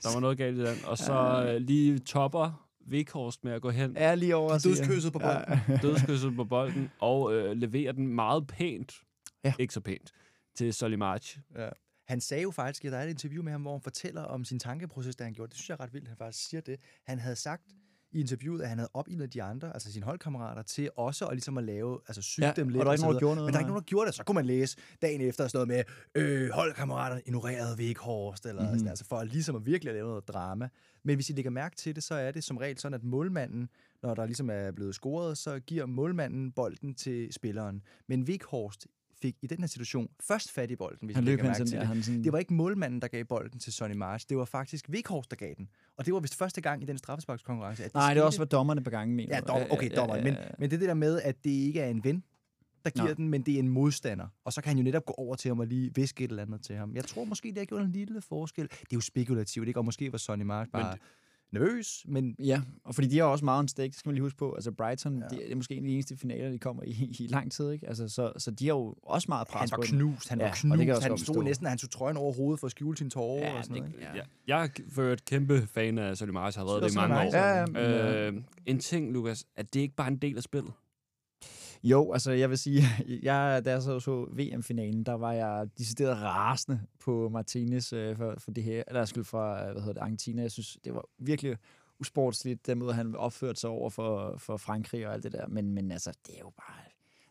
Speaker 2: Der var noget galt i den. Og så øh, lige topper Weghorst med at gå hen,
Speaker 3: er jeg lige over
Speaker 4: Dødskysset på bolden.
Speaker 3: Ja. [LAUGHS]
Speaker 2: dødskysset på bolden, og øh, leverer den meget pænt,
Speaker 3: Ja.
Speaker 2: ikke så pænt, til Solly March.
Speaker 4: Ja. Han sagde jo faktisk, at der er et interview med ham, hvor han fortæller om sin tankeproces, da han gjorde det. Det synes jeg er ret vildt, at han faktisk siger det. Han havde sagt i interviewet, at han havde opildnet de andre, altså sine holdkammerater, til også at, ligesom at lave, altså syge
Speaker 3: Ja,
Speaker 4: dem
Speaker 3: og
Speaker 4: lidt.
Speaker 3: der er ikke nogen, der gjorde noget,
Speaker 4: Men der er ikke nogen, der gjorde det. Så kunne man læse dagen efter sådan noget med, øh, holdkammeraterne ignorerede Weghorst, eller
Speaker 3: Mhm.
Speaker 4: mm-hmm. sådan, altså for at ligesom at virkelig at lave noget drama. Men hvis I lægger mærke til det, så er det som regel sådan, at målmanden, når der ligesom er blevet scoret, så giver målmanden bolden til spilleren. Men Weghorst fik i den her situation først fat i bolden, hvis
Speaker 3: Han løb hen
Speaker 4: til det.
Speaker 3: han sådan,
Speaker 4: Det var ikke målmanden, der gav bolden til Sonny March. Det var faktisk Weghorst, der gav den. Og det var vist første gang i den straffesparkskonkurrence. At
Speaker 3: Nej, det
Speaker 4: skete.
Speaker 3: er også, hvad dommerne på gangen mener.
Speaker 4: Ja, dom, okay, dommeren. Men, men det er det der med, at det ikke er en ven, der giver
Speaker 3: Nå.
Speaker 4: den, men det er en modstander. Og så kan han jo netop gå over til ham og lige viske et eller andet til ham. Jeg tror måske, det har gjort en lille forskel. Det er jo spekulativt, ikke? Og måske var Sonny March bare
Speaker 2: Men
Speaker 4: nervøs, men
Speaker 3: Ja, og fordi de har også meget en stake, det skal man lige huske på. Altså Brighton,
Speaker 4: Ja.
Speaker 3: det er måske en af de eneste finaler, de kommer i, i lang tid, ikke? Altså, så, så de har jo også meget pres
Speaker 4: han var
Speaker 3: på dem.
Speaker 4: knust. Han
Speaker 3: Ja,
Speaker 4: var
Speaker 3: og det
Speaker 4: knust. Han stod næsten, han tog trøjen over hovedet for at skjule sine tårer
Speaker 3: Ja,
Speaker 4: og sådan noget.
Speaker 3: det-
Speaker 4: ikke?
Speaker 2: Ja. Jeg er for et kæmpe fan af Solly March, har været det i mange år.
Speaker 3: Ja, ja,
Speaker 2: Øh, en ting, Lukas, at det ikke bare er en del af spillet.
Speaker 3: Jo, altså jeg vil sige, [LAUGHS] jeg, da jeg så, så VM-finalen, der var jeg decideret rasende på Martinez øh, for, for det her, eller skyld fra, hvad hedder det, Argentina. Jeg synes, det var virkelig usportsligt, den måde, han opførte sig over for, for Frankrig og alt det der. Men, men altså, det er jo bare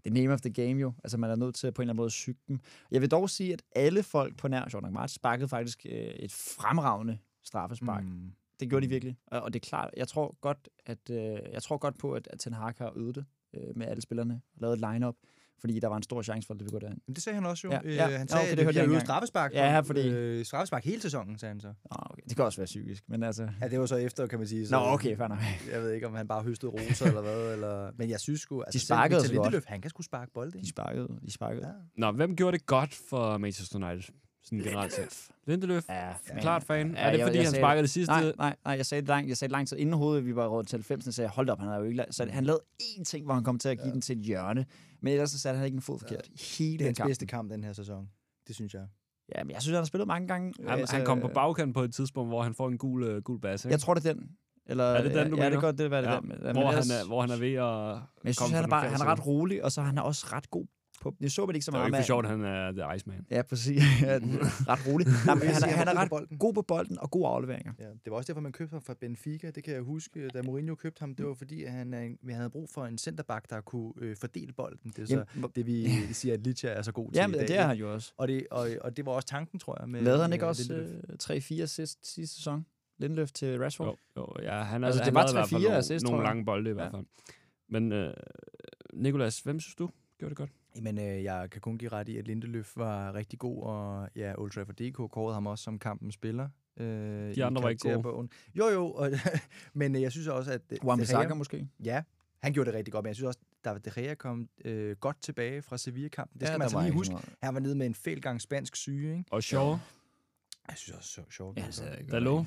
Speaker 3: det er name of the game jo. Altså, man er nødt til på en eller anden måde at syge dem. Jeg vil dog sige, at alle folk på nær Jordan March sparkede faktisk øh, et fremragende straffespark. Mm.
Speaker 4: Mm.
Speaker 3: Det gjorde de virkelig. Og, og det er klart, jeg tror godt, at, øh, jeg tror godt på, at, at Ten Hag har øvet det øh, med alle spillerne og lavet et line-up, fordi der var en stor chance for, at det ville gå derhen.
Speaker 4: Men det sagde han også jo.
Speaker 3: Ja,
Speaker 4: Øh,
Speaker 3: ja.
Speaker 4: Han
Speaker 3: Ja,
Speaker 4: sagde,
Speaker 3: okay,
Speaker 4: at
Speaker 3: det hørte
Speaker 4: det
Speaker 3: jeg ikke engang.
Speaker 4: straffespark.
Speaker 3: Ja,
Speaker 4: for-
Speaker 3: fordi-
Speaker 4: Øh, straffespark hele sæsonen, sagde han så.
Speaker 3: Ah, okay. Det kan også være psykisk, men altså...
Speaker 4: Ja, det var så efter, kan man sige. Så,
Speaker 3: Nå, okay, fair nok. [LAUGHS]
Speaker 4: Jeg ved ikke, om han bare høstede roser eller hvad. Eller... Men jeg synes sgu... Altså, selv
Speaker 3: sparkede
Speaker 4: Victor
Speaker 3: så godt.
Speaker 4: Han kan sgu sparke bolde.
Speaker 3: De sparkede, de sparkede.
Speaker 4: Ja.
Speaker 2: Nå, hvem gjorde det godt for Manchester United? Sådan generelt set. Lindeløf,
Speaker 3: Ja,
Speaker 2: ja, klart fan.
Speaker 3: Ja,
Speaker 2: er det,
Speaker 3: jeg-
Speaker 2: fordi
Speaker 3: jeg
Speaker 2: han sparker det sidste?
Speaker 3: Nej, nej, nej, jeg sagde det lang, jeg sagde det lang tid inden hovedet, vi var råd til 90, så sagde jeg, hold op, han har jo ikke så han lavede én ting, hvor han kom til at give ja. den til et hjørne, men ellers så satte han ikke en fod forkert. Hele
Speaker 4: Det er hans bedste kamp den her sæson. Det synes jeg.
Speaker 3: Ja, men jeg synes, han har spillet mange gange.
Speaker 2: Han, altså, han kom på bagkant på et tidspunkt, hvor han får en gul, uh, gul basse.
Speaker 3: Jeg tror, det er den. Eller,
Speaker 2: Er det den, du
Speaker 3: ja, ja,
Speaker 2: mener?
Speaker 3: det kan godt det være det
Speaker 2: Ja,
Speaker 3: er den. Men
Speaker 2: hvor,
Speaker 3: ellers-
Speaker 2: han er, hvor han er ved at
Speaker 3: Men jeg synes,
Speaker 2: komme
Speaker 3: han er, bare, han er ret rolig, og så er han også ret god på... Jeg så vel ikke så
Speaker 2: Det er jo
Speaker 3: meget
Speaker 2: ikke for sjovt, at han er The Iceman.
Speaker 3: Ja, præcis. [LAUGHS] Ja, ret rolig. [LAUGHS] Nej, men han, er, han
Speaker 4: var
Speaker 3: er
Speaker 4: god
Speaker 3: ret
Speaker 4: på bolden.
Speaker 3: god på bolden og gode afleveringer.
Speaker 4: Ja, det var også derfor, man købte ham fra Benfica. Det kan jeg huske, da Mourinho købte ham. Det var fordi, at han, er en- vi havde brug for en centerback, der kunne øh, fordele bolden. Det er så
Speaker 3: Jamen,
Speaker 4: det, vi [LAUGHS] siger, at Licha er så god til
Speaker 3: Ja,
Speaker 4: i dag.
Speaker 3: det er han jo også.
Speaker 4: Og det, og, og det var også tanken, tror jeg. Med,
Speaker 3: Lavede han ikke
Speaker 4: med
Speaker 3: også øh, 3-4 assist sidste sæson? Lindeløf til Rashford?
Speaker 2: Jo, jo, ja, han
Speaker 3: Altså,
Speaker 2: han
Speaker 3: det var
Speaker 2: lavede i hvert fald
Speaker 3: 3-4
Speaker 2: nogle,
Speaker 3: assist,
Speaker 2: nogle
Speaker 3: tror jeg.
Speaker 2: lange bolde i hvert fald. Men øh, Nikolas, hvem synes du gjorde det godt?
Speaker 4: Men øh, jeg kan kun give ret i, at Lindeløf var rigtig god, og ja, Old Trafford DK kårede ham også som kampens spiller. Øh,
Speaker 2: De andre var ikke gode.
Speaker 4: Jo, jo, og, [LAUGHS] men øh, jeg synes også, at... øh,
Speaker 3: Wan
Speaker 4: De
Speaker 3: Bissaka
Speaker 4: Gea-
Speaker 3: måske?
Speaker 4: Ja, han gjorde det rigtig godt, men jeg synes også, at De Gea kom øh, godt tilbage fra Sevilla-kampen. Det skal
Speaker 3: Ja,
Speaker 4: man altså lige huske.
Speaker 3: meget.
Speaker 4: Han var nede med en fæl gang spansk syge, ikke?
Speaker 2: Og Shaw,
Speaker 4: Jeg synes også, så sjovt.
Speaker 3: Ja, altså,
Speaker 2: Dalot.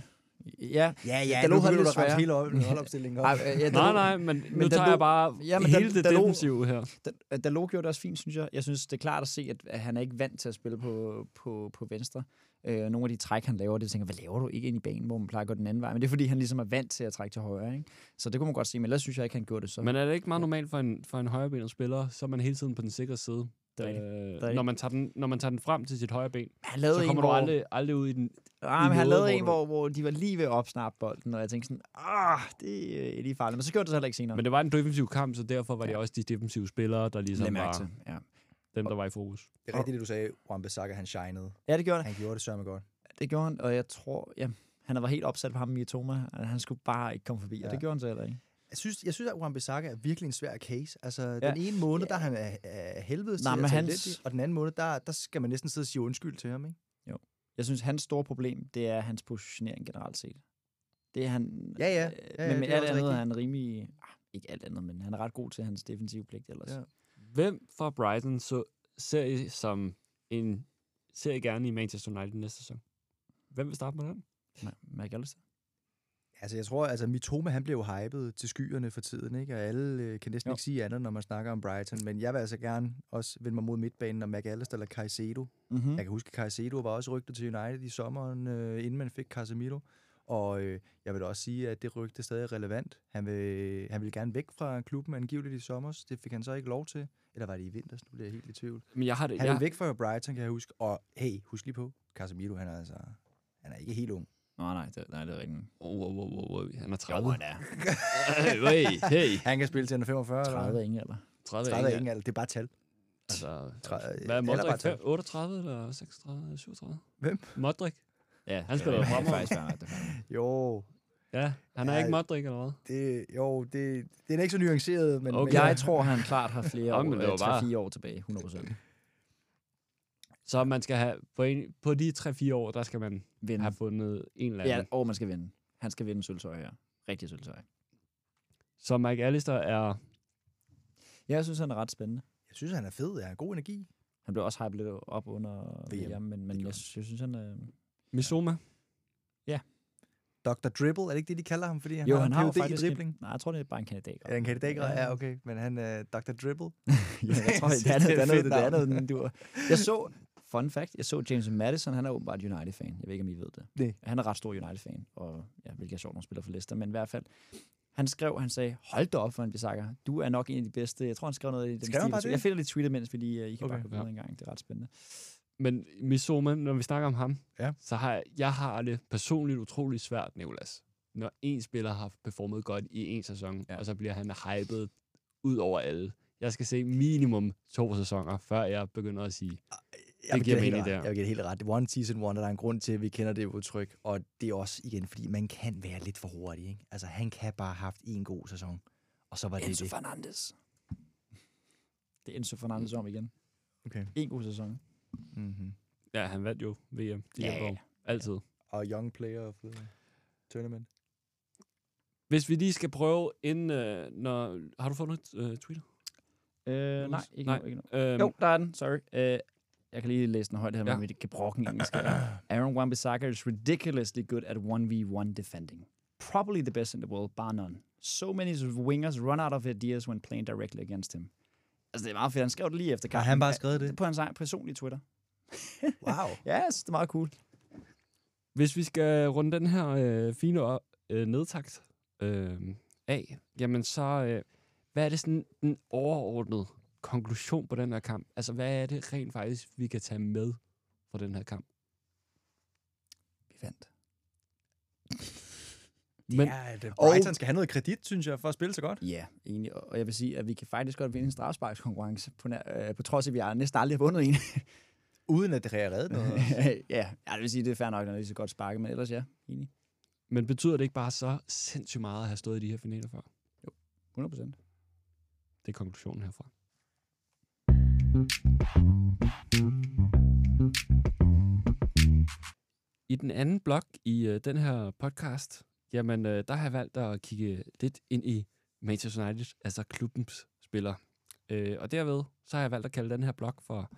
Speaker 3: Ja,
Speaker 4: ja, ja,
Speaker 3: Dalot
Speaker 4: nu begynder
Speaker 3: lidt svære.
Speaker 4: hele op- holdopstillingen op.
Speaker 3: Ej, [LAUGHS] ja,
Speaker 2: Nej,
Speaker 3: Dalot-
Speaker 2: nej, men, [LAUGHS] men nu
Speaker 3: men
Speaker 2: tager
Speaker 3: Dalot-
Speaker 2: jeg bare
Speaker 3: Ja, men
Speaker 2: hele det
Speaker 3: Dalot-
Speaker 2: defensive her.
Speaker 3: Da- Dalot gjorde det også fint, synes jeg. Jeg synes, det er klart at se, at- han er ikke vant til at spille på, på, på venstre. Øh, nogle af de træk, han laver, det tænker hvad laver du ikke ind i banen, hvor man plejer at gå den anden vej? Men det er, fordi han ligesom er vant til at trække til højre, ikke? Så det kunne man godt se, men ellers synes jeg ikke, han gjorde det så.
Speaker 2: Men er det ikke meget normalt for en, for en højrebenet spiller, så er man hele tiden på den sikre side?
Speaker 3: Det.
Speaker 2: Øh, når, man tager den, når man tager den frem til sit højre ben,
Speaker 3: han lavede
Speaker 2: så
Speaker 3: en,
Speaker 2: kommer du
Speaker 3: hvor,
Speaker 2: aldrig, aldrig ud i den.
Speaker 3: ah, men han lavede
Speaker 2: hvor
Speaker 3: en,
Speaker 2: du-
Speaker 3: hvor, hvor de var lige ved at opsnappe bolden, og jeg tænkte sådan, ah, det er lige farligt. Men så gjorde det så heller ikke senere.
Speaker 2: Men det var en defensiv kamp, så derfor var det
Speaker 3: Ja.
Speaker 2: også de defensive spillere, der ligesom var
Speaker 3: til. Ja.
Speaker 2: dem, der var i fokus.
Speaker 4: Det er rigtigt, det du sagde, Wan Bissaka, han shinede.
Speaker 3: ja, det gjorde det.
Speaker 4: Han gjorde det sørme godt.
Speaker 3: Det gjorde han, og jeg tror, ja, han var helt opsat på ham i Toma. Han skulle bare ikke komme forbi, ja. og det gjorde han så heller ikke.
Speaker 4: Jeg synes, jeg synes at Wan Bissaka er virkelig en svær case. Altså, ja.
Speaker 3: Ja.
Speaker 4: den ene måned, der er han er, er helvedes
Speaker 3: Nej,
Speaker 4: til at
Speaker 3: hans-
Speaker 4: lidt og den anden måned, der, der skal man næsten sidde og sige undskyld til ham, ikke?
Speaker 3: Jeg synes, hans store problem, det er hans positionering generelt set. Det er han...
Speaker 4: Ja, ja.
Speaker 3: øh,
Speaker 4: Ja, ja,
Speaker 3: men med
Speaker 4: er
Speaker 3: alt andet er
Speaker 4: rigtigt.
Speaker 3: han rimelig... Ah, ikke alt andet, men han er ret god til hans defensive pligt ellers.
Speaker 4: Ja.
Speaker 3: Ja.
Speaker 2: Hvem fra Brighton så, ser I som en ser I gerne i Manchester United næste sæson? Hvem vil starte med den?
Speaker 3: McAllister.
Speaker 4: Altså, jeg tror, altså, Mitoma, han blev jo hypet til skyerne for tiden, ikke? Og alle øh, kan næsten
Speaker 3: Jo.
Speaker 4: ikke sige andet, når man snakker om Brighton. Men jeg vil altså gerne også vende mig mod midtbanen, og McAllister eller Caicedo.
Speaker 3: Mm-hmm.
Speaker 4: Jeg kan huske, at Caicedo var også rygtet til United i sommeren, øh, inden man fik Casemiro. Og øh, jeg vil også sige, at det rygte stadig er relevant. Han vil, han vil gerne væk fra klubben angiveligt i sommer. Det fik han så ikke lov til. Eller var det i vinter? Nu bliver jeg helt i tvivl.
Speaker 2: Men jeg har det,
Speaker 4: Han
Speaker 2: jeg,
Speaker 4: vil væk fra Brighton, kan jeg huske. Og hey, husk lige på, Casemiro, han er altså... Han er ikke helt ung.
Speaker 3: Nej, nej, det, nej, det er rigtigt.
Speaker 2: Oh, wow, wow, wow, wow. Han er 30.
Speaker 3: han er. [LAUGHS]
Speaker 2: hey, hey.
Speaker 4: Han kan spille til han er 45.
Speaker 3: 30
Speaker 4: eller?
Speaker 3: er ingen alder.
Speaker 2: 30
Speaker 4: 30 er
Speaker 2: er
Speaker 4: ingen alder. Det er bare tal.
Speaker 2: Altså,
Speaker 4: Tre-
Speaker 2: hvad er Modric?
Speaker 4: tal.
Speaker 2: Fem- 38 eller 36, 37?
Speaker 4: Hvem?
Speaker 2: Modric?
Speaker 3: Ja,
Speaker 2: Han spiller
Speaker 3: er
Speaker 2: fremover.
Speaker 3: er.
Speaker 4: Jo,
Speaker 2: Ja, han er
Speaker 4: Ja,
Speaker 2: ikke Modric eller hvad?
Speaker 4: det, jo det, det er ikke så nuanceret, men,
Speaker 2: Okay.
Speaker 4: men
Speaker 3: Jeg tror, han klart har flere år,
Speaker 2: det var
Speaker 3: øh,
Speaker 2: bare-
Speaker 3: 3-4 år tilbage, 100%.
Speaker 2: Så man skal have, på, en, på de 3-4 år, der skal man
Speaker 3: Vinde.
Speaker 2: have fundet en eller anden.
Speaker 3: Ja, og man skal vinde. Han skal vinde sølvtøj her. Rigtig sølvtøj.
Speaker 2: Så Mike Allister er...
Speaker 3: Ja, jeg synes, han er ret spændende.
Speaker 4: jeg synes, han er fed. Han har god energi.
Speaker 3: Han blev også hypet lidt op under
Speaker 4: VM.
Speaker 3: VM, men, men jeg, synes- jeg synes, han er...
Speaker 2: Misoma?
Speaker 4: Dr. Dribble, er det ikke det, de kalder ham, fordi han
Speaker 3: Jo,
Speaker 4: har
Speaker 3: han har jo faktisk...
Speaker 4: i dribling?
Speaker 3: En, nej, jeg tror, det er bare en kandidat.
Speaker 4: Det en kandidat?
Speaker 3: Ja.
Speaker 4: Ja, okay. Men han er Dr. Dribble. [LAUGHS]
Speaker 3: ja, jeg tror, [LAUGHS] det er
Speaker 4: Det er
Speaker 3: andet, det er
Speaker 4: et
Speaker 3: noget, det er andet, den dur. Jeg så, fun fact, jeg så James Madison, han er åbenbart United-fan. Jeg ved ikke, om I ved det.
Speaker 4: Nej.
Speaker 3: Han er ret stor United-fan, og ja, hvilket er sjovt, når spiller for Leicester, men i hvert fald, han skrev, han sagde, hold da op for en Bisakker. Du er nok en af de bedste. Jeg tror, han skrev noget i den
Speaker 4: Skrev
Speaker 3: stil.
Speaker 4: det?
Speaker 3: Jeg finder lidt tweetet, mens vi lige, uh, I kan
Speaker 4: Okay.
Speaker 3: bare gå videre
Speaker 2: Ja.
Speaker 3: en gang. Det er ret spændende.
Speaker 2: Men Misoma, når vi snakker om ham,
Speaker 4: Ja.
Speaker 2: så har jeg, jeg har det personligt utroligt svært, Nicolas. Når en spiller har performet godt i en sæson, ja. Og så bliver han hypet ud over alle. Jeg skal se minimum to sæsoner, før jeg begynder at sige,
Speaker 4: Jeg vil
Speaker 2: giver mening
Speaker 4: helt
Speaker 2: der.
Speaker 4: ret. Jeg vil give dig helt ret. One season wonder, der er en grund til, at vi kender det udtryk. Og det er også igen, fordi man kan være lidt for hurtig. Ikke? Altså, han kan bare have haft en god sæson. Og så var det
Speaker 3: Enzo
Speaker 4: det.
Speaker 3: Fernandes. Det er Enzo Fernandes om igen.
Speaker 4: Okay.
Speaker 3: En god sæson.
Speaker 4: Mm-hmm.
Speaker 2: ja, han vandt jo VM. De
Speaker 3: Ja,
Speaker 2: ja,
Speaker 3: ja.
Speaker 2: Altid.
Speaker 4: Og young player of the tournament.
Speaker 2: Hvis vi lige skal prøve, inden, øh, når... Har du fundet øh, Twitter?
Speaker 3: Øh, nej, ikke
Speaker 2: Nej.
Speaker 3: nu. Ikke nu.
Speaker 2: Øhm,
Speaker 3: Jo, der er den. Sorry. Øh, Jeg kan lige læse den højt her
Speaker 2: Ja.
Speaker 3: med mit gebrokken engelsk. [CLEARS THROAT] Aaron Wan-Bissaka is ridiculously good at 1v1 defending. Probably the best in the world, bar none. So many wingers run out of ideas when playing directly against him. Altså, det er meget fedt. Han skrev det lige efter
Speaker 4: Har
Speaker 3: kampen.
Speaker 4: han bare skrevet det?
Speaker 3: På hans egen personlige Twitter. [LAUGHS]
Speaker 4: Wow.
Speaker 3: Ja, synes, det er meget cool.
Speaker 2: Hvis vi skal runde den her øh, fine op, øh, nedtakt øh, af, jamen så, øh, hvad er det sådan den overordnede konklusion på den her kamp? Altså, hvad er det rent faktisk, vi kan tage med fra den her kamp?
Speaker 3: Vi vandt. [LAUGHS]
Speaker 2: Men,
Speaker 4: Ja, at øh, Brighton skal have noget kredit, synes jeg, for at spille så godt.
Speaker 3: Ja, egentlig. Og jeg vil sige, at vi kan faktisk godt vinde en strafsparkskonkurrence, på, øh, på trods af, at vi næsten aldrig har vundet en. [LAUGHS]
Speaker 4: Uden at det har reddet noget. [LAUGHS]
Speaker 3: ja, det vil sige, det er fair nok, når det er så godt sparket, men ellers ja, enig.
Speaker 2: men betyder det ikke bare så sindssygt meget at have stået i de her finaler før?
Speaker 3: 100 procent.
Speaker 2: Det er konklusionen herfra. I den anden blok i øh, den her podcast, jamen øh, der har jeg valgt at kigge lidt ind i Manchester United, altså klubbens spiller. Øh, og derved, så har jeg valgt at kalde den her blok for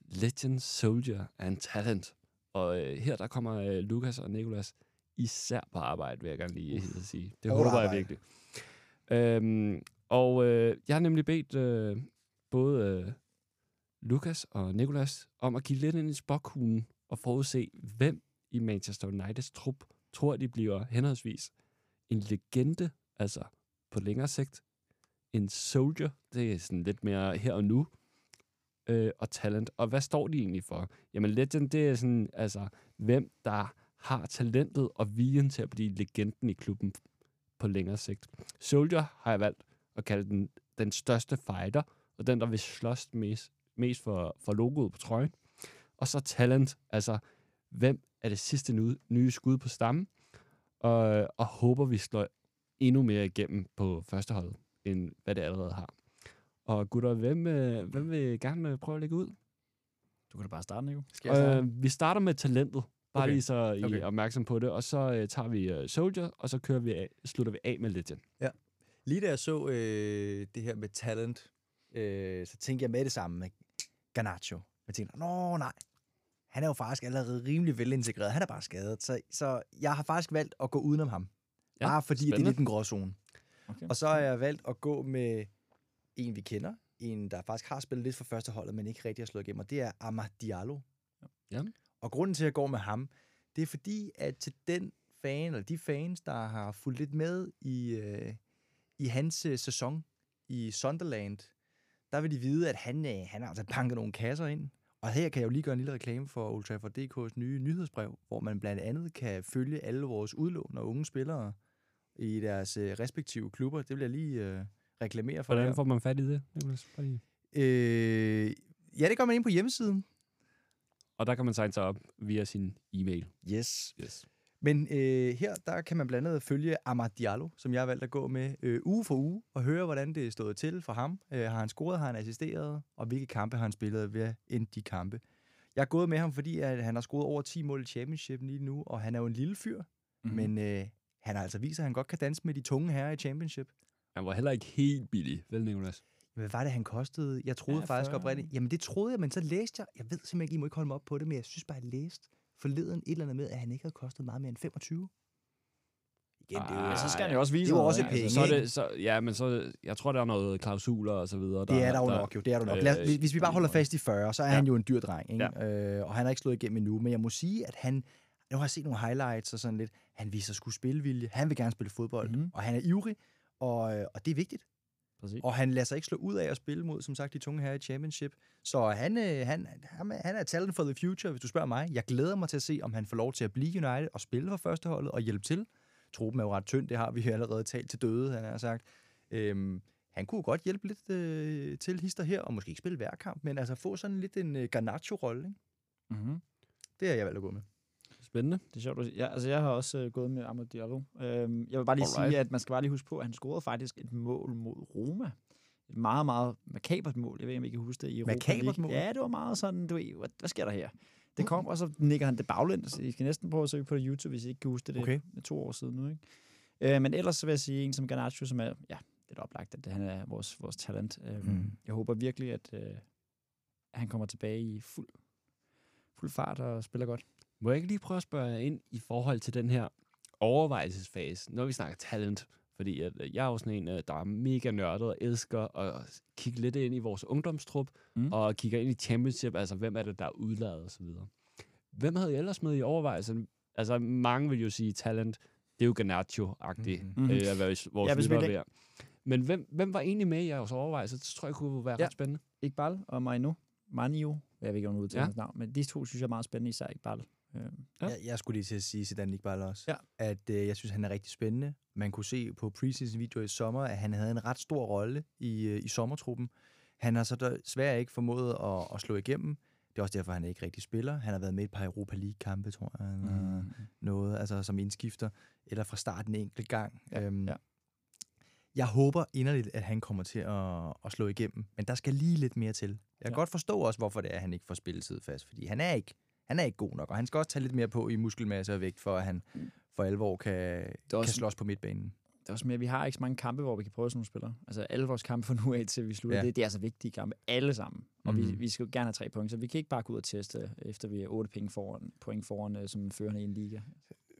Speaker 2: Legend, Soldier and Talent. Og øh, her der kommer øh, Lukas og Nikolas især på arbejde, vil jeg gerne lige uh, sige. Det håber jeg
Speaker 4: arbejde.
Speaker 2: virkelig. Øhm, og øh, jeg har nemlig bedt øh, både øh, Lukas og Nikolas om at kigge lidt ind i spokhulen og forudse, hvem i Manchester Uniteds trup tror, de bliver henholdsvis en legende, altså på længere sigt, en soldier, det er sådan lidt mere her og nu, øh, og talent. Og hvad står de egentlig for? Jamen legend, det er sådan, altså, hvem der har talentet og viljen til at blive legenden i klubben på længere sigt. Soldier har jeg valgt at kalde den den største fighter, og den, der vil slås mest, mest for, for logoet på trøjen. Og så talent, altså hvem er det sidste nye, nye skud på stammen, og, og håber, vi slår endnu mere igennem på første hold, end hvad det allerede har. Og gutter, hvem, øh, hvem vil gerne øh, prøve at lægge ud?
Speaker 3: Du kan da bare starte, Nico.
Speaker 4: Skal jeg starte?
Speaker 2: Øh, vi starter med talentet. Bare
Speaker 4: Okay.
Speaker 2: lige så I
Speaker 4: Okay.
Speaker 2: er opmærksom på det. Og så øh, tager vi øh, Soldier, og så kører vi af, slutter vi af med Legend.
Speaker 4: Lige da jeg så øh, det her med talent, øh, så tænkte jeg med det samme med Garnacho. Jeg tænkte, nå nej, han er jo faktisk allerede rimelig velintegreret. Han er bare skadet. Så, så jeg har faktisk valgt at gå udenom ham.
Speaker 2: Ja,
Speaker 4: bare fordi det er
Speaker 2: spændende.
Speaker 4: lidt en gråzone.
Speaker 3: Okay.
Speaker 4: Og så har jeg valgt at gå med en, vi kender. En, der faktisk har spillet lidt for første holdet, men ikke rigtig har slået igennem. Og det er Amad Diallo.
Speaker 2: Ja.
Speaker 4: Og grunden til, at jeg går med ham, det er fordi, at til den fan, eller de fans, der har fulgt lidt med i, øh, i hans øh, sæson i Sunderland, der vil de vide, at han, øh, han har altså banket nogle kasser ind. Og her kan jeg jo lige gøre en lille reklame for Old Trafford DK's nye nyhedsbrev, hvor man blandt andet kan følge alle vores udlån og unge spillere i deres øh, respektive klubber. Det vil jeg lige øh, reklamere for.
Speaker 2: Hvordan
Speaker 4: her.
Speaker 2: får man fat i det, Nicolas? Lige.
Speaker 4: Øh, ja, det gør man ind på hjemmesiden.
Speaker 2: Og der kan man signe sig op via sin e-mail.
Speaker 4: Yes.
Speaker 2: Yes.
Speaker 4: Men øh, her der kan man blandt andet følge Amad Diallo, som jeg har valgt at gå med øh, uge for uge, og høre, hvordan det er stået til for ham. Øh, har han scoret, har han assisteret, og hvilke kampe har han spillet ved end de kampe. Jeg er gået med ham, fordi at han har scoret over 10 mål i championship lige nu, og han er jo en lille fyr, mm-hmm. men øh, han har altså vist, at han godt kan danse med de tunge herrer i championship.
Speaker 2: Han var heller ikke helt billig, vel, Nicolas?
Speaker 4: Hvad var det, han kostede? Jeg troede
Speaker 3: Ja,
Speaker 4: faktisk
Speaker 3: 40.
Speaker 4: oprindeligt. Jamen, det troede jeg, men så læste jeg. Jeg ved simpelthen ikke, I må ikke holde mig op på det, men jeg synes bare, jeg læste forleden et eller andet med, at han ikke havde kostet meget mere end 25. Igen, det er jo,
Speaker 2: Ah,
Speaker 3: Ja, så skal han jo også vise
Speaker 4: det er jo
Speaker 3: noget,
Speaker 4: også
Speaker 3: ikke?
Speaker 4: penge,
Speaker 2: Så er det, så, ja, men så, jeg tror, der er noget klausuler og så videre. Der,
Speaker 4: Det er der jo
Speaker 2: der,
Speaker 4: nok, jo. Det er der nok.
Speaker 2: øh,
Speaker 4: Lad, hvis, hvis vi bare holder fast i 40, så er
Speaker 2: Ja.
Speaker 4: han jo en dyr dreng, ikke? Ja. Øh, og han har ikke slået igennem endnu. Men jeg må sige, at han... Nu har jeg set nogle highlights og sådan lidt. Han viser sgu spilvilje. Han vil gerne spille fodbold.
Speaker 3: Mhm.
Speaker 4: Mm-hmm. Og han er ivrig. Og, øh, og det er vigtigt.
Speaker 3: Præcis.
Speaker 4: Og han lader sig ikke slå ud af at spille mod, som sagt, de tunge her i championship. Så han, øh, han, han, er- han er talent for the future, hvis du spørger mig. Jeg glæder mig til at se, om han får lov til at blive United og spille for førsteholdet og hjælpe til. Truppen er jo ret tynd, det har vi allerede talt til døde, han har sagt. Øhm, han kunne godt hjælpe lidt øh, til hister her, og måske ikke spille hver kamp, men altså få sådan lidt en øh, Garnacho-rolle. Ikke?
Speaker 3: Mm-hmm.
Speaker 4: Det har jeg valgt at gå med.
Speaker 2: Spændende.
Speaker 3: Det er sjovt. Ja, altså jeg har også øh, gået med Amad Diallo. Øhm, jeg vil bare lige
Speaker 2: Alright.
Speaker 3: sige, at man skal bare lige huske på, at han scorede faktisk et mål mod Roma. Et meget, meget makabert mål. Jeg ved ikke, om I kan huske det i
Speaker 4: Makabert mål?
Speaker 3: Ja, det var meget sådan, du ved, hvad, hvad sker der her? Det kom, og så nikker han det baglæns. I skal næsten prøve at søge på det YouTube, hvis I ikke kan huske det. Det
Speaker 4: Okay.
Speaker 3: er to år siden nu, ikke? Øh, men ellers så vil jeg sige en som Garnacho, som er, ja, det er oplagt, at han er vores, vores talent. Øh,
Speaker 4: Mm.
Speaker 3: Jeg håber virkelig, at, øh, at han kommer tilbage i fuld, fuld fart og spiller godt.
Speaker 2: Må jeg ikke lige prøve at spørge jer ind i forhold til den her overvejelsesfase, når vi snakker talent? Fordi at, øh, jeg er jo sådan en, øh, der er mega nørdet og elsker at kigge lidt ind i vores ungdomstrup,
Speaker 3: Mm.
Speaker 2: og kigger ind i championship, altså hvem er det, der er udladet og så videre. Hvem havde I ellers med i overvejelsen? Altså mange vil jo sige talent, det er jo Garnacho-agtigt,
Speaker 4: Mhm.
Speaker 2: mm-hmm. øh, at være vores
Speaker 3: Ja, ikke-
Speaker 2: der. Men hvem, hvem var egentlig med i jeres overvejelse? Det tror jeg kunne være
Speaker 3: Ja.
Speaker 2: ret spændende.
Speaker 3: Iqbal og Maino. Manio, jeg ved ikke, om jeg udtaler
Speaker 2: Ja.
Speaker 3: navn, men de to synes jeg er meget spændende, især Iqbal. Øh,
Speaker 2: Ja.
Speaker 4: Jeg, jeg skulle lige til at sige Zidane Iqbal også,
Speaker 3: Ja.
Speaker 4: at øh, jeg synes, han er rigtig spændende. Man kunne se på preseason-videoer i sommer, at han havde en ret stor rolle i, øh, i sommertruppen. Han har så desværre ikke formået at, at slå igennem. Det er også derfor, han ikke rigtig spiller. Han har været med i et par Europa League-kampe, tror jeg. Mm. Noget, altså som indskifter. Eller fra starten en enkelt gang.
Speaker 3: Ja,
Speaker 4: øhm,
Speaker 3: ja.
Speaker 4: Jeg håber inderligt, at han kommer til at, at slå igennem. Men der skal lige lidt mere til. Jeg kan
Speaker 3: Ja.
Speaker 4: godt forstå også, hvorfor det er, at han ikke får spilletid fast. Fordi han er ikke han er ikke god nok, og han skal også tage lidt mere på i muskelmasse og vægt, for at han for alvor kan,
Speaker 3: er
Speaker 4: kan
Speaker 3: også-
Speaker 4: slås på midtbanen.
Speaker 3: Det er også mere, at vi har ikke så mange kampe, hvor vi kan prøve sådan nogle spillere. Altså alle vores kampe fra nu af til vi slutter,
Speaker 4: Ja.
Speaker 3: ja. det, det er altså vigtige kampe, alle sammen. Og mm. vi,
Speaker 4: Mhm.
Speaker 3: vi skal jo gerne have tre point, så vi kan ikke bare gå ud og teste, efter vi er otte point foran, point foran øh, som førende i en liga.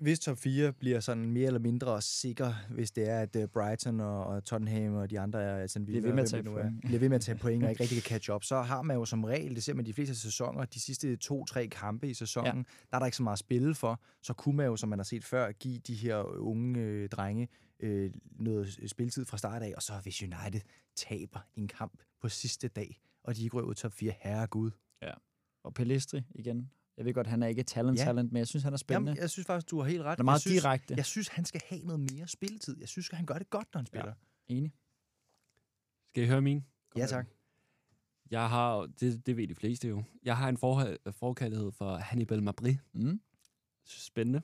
Speaker 4: Hvis top 4 bliver sådan mere eller mindre sikker, hvis det er, at øh, Brighton og, og Tottenham og de andre er sådan
Speaker 3: Bliver ved med at tage point.
Speaker 4: bliver ved med at tage point og ikke rigtig kan catch up, så har man jo som regel, det ser man de fleste sæsoner, de sidste to-tre kampe i sæsonen, ja. der er der ikke så meget at spille for, så kunne man jo, som man har set før, give de her unge øh, drenge øh, noget spilletid fra start af, og så hvis United taber en kamp på sidste dag, og de ikke røver ud top 4, herregud.
Speaker 3: Og Pelistri igen. Jeg ved godt, han er ikke talent,
Speaker 4: Ja.
Speaker 3: ja. talent, men jeg synes, han er spændende.
Speaker 4: Jamen, jeg synes faktisk, du har helt ret.
Speaker 3: han er meget
Speaker 4: jeg synes,
Speaker 3: direkte.
Speaker 4: Jeg synes, han skal have noget mere spilletid. Jeg synes, han gør det godt, når han spiller.
Speaker 3: Enig.
Speaker 2: Skal I høre min?
Speaker 4: Ja, tak.
Speaker 2: Jeg har, det, det ved de fleste jo, jeg har en forhold, forkærlighed for Hannibal Mabry.
Speaker 3: Mm.
Speaker 2: Spændende.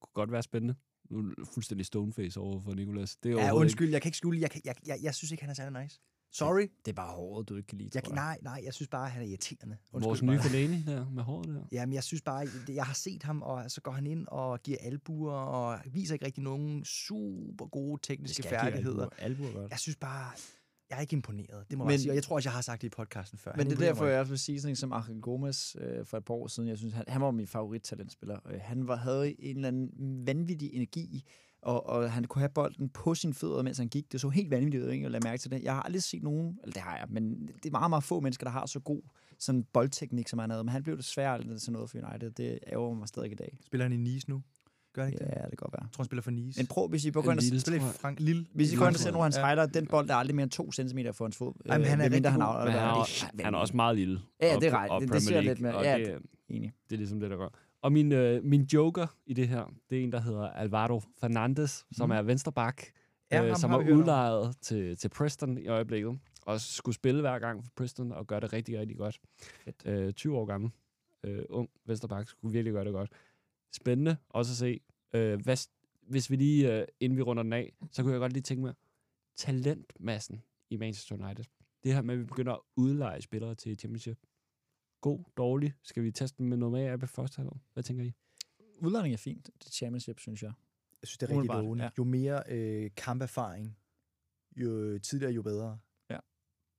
Speaker 2: Kunne godt være spændende. Nu er fuldstændig stoneface over for Nicolas. Det er
Speaker 4: Ja, undskyld, jeg kan ikke skjule, jeg, kan, jeg, jeg, jeg synes ikke, han er særlig nice. Sorry.
Speaker 3: Det er bare hårdt, du ikke kan lide,
Speaker 4: Jeg,
Speaker 3: tror
Speaker 4: nej, nej, jeg synes bare, han er irriterende. Undskyld
Speaker 2: Vores nye Fellaini der med håret der.
Speaker 4: Jamen, jeg synes bare, jeg, jeg har set ham, og så går han ind og giver albuer, og viser ikke rigtig nogen super gode tekniske færdigheder.
Speaker 3: Albuer godt.
Speaker 4: Jeg synes bare, jeg er ikke imponeret. Det må
Speaker 3: Men-
Speaker 4: jeg sige. Og jeg tror også, jeg har sagt det i podcasten før.
Speaker 3: Men
Speaker 4: Han
Speaker 3: det er derfor,
Speaker 4: mig
Speaker 3: jeg også vil sige sådan som Achel Gomes øh, for et par år siden. Jeg synes, han, han var min favorittalentspiller. Øh, han var, havde en eller anden vanvittig energi, og, og han kunne have bolden på sine fødder, mens han gik. Det så helt vanvittigt ud, ikke? at lade mærke til det. Jeg har aldrig set nogen, eller det har jeg, men det er meget, meget få mennesker, der har så god sådan boldteknik, som han havde. Men han blev desværre aldrig til noget for United. Det ærger mig stadig i dag.
Speaker 4: Spiller han i Nice nu? Gør han ikke det?
Speaker 3: Ja, det kan godt være.
Speaker 4: Jeg tror, han spiller for Nice.
Speaker 3: Men prøv, hvis I begynder
Speaker 2: Lille,
Speaker 3: at
Speaker 2: jeg.
Speaker 4: Frank Lille.
Speaker 3: hvis I går ind og ser
Speaker 2: jeg.
Speaker 3: nogle af hans
Speaker 4: Ja.
Speaker 3: highlights, den bold der er aldrig mere end to centimeter for hans fod.
Speaker 4: Jamen, han er
Speaker 3: medmindre
Speaker 4: rigtig
Speaker 3: han
Speaker 2: han, er,
Speaker 3: Det
Speaker 2: også,
Speaker 3: helt
Speaker 2: han er også meget lille.
Speaker 3: Ja, det er
Speaker 2: op
Speaker 3: Det- det ser lidt mere- ja,
Speaker 2: det,
Speaker 3: Enig.
Speaker 2: det er ligesom det, der gør. Og min, øh, min joker i det her, det er en, der hedder Alvaro Fernandes, som
Speaker 3: Mhm.
Speaker 2: er vensterbak,
Speaker 4: Ja,
Speaker 2: øh, som
Speaker 4: har
Speaker 2: er
Speaker 4: om.
Speaker 2: udlejet til, til Preston i øjeblikket, og skulle spille hver gang for Preston og gøre det rigtig, rigtig godt.
Speaker 3: Fedt.
Speaker 2: Øh, 20 år gammel, øh, ung vensterbak, skulle virkelig gøre det godt. Spændende også at se. Øh, hvad, hvis vi lige, øh, inden vi runder den af, så kunne jeg godt lige tænke mig, talentmassen i Manchester United. Det her med, at vi begynder at udleje spillere til Championship. God, dårlig. Skal vi teste dem med noget mere af første halvår? Hvad tænker I?
Speaker 3: Udlanding er fint. Det er championship, synes jeg.
Speaker 4: Jeg synes, det er rigtig lovende.
Speaker 3: ja.
Speaker 4: Jo mere øh, kamperfaring, jo tidligere, jo bedre.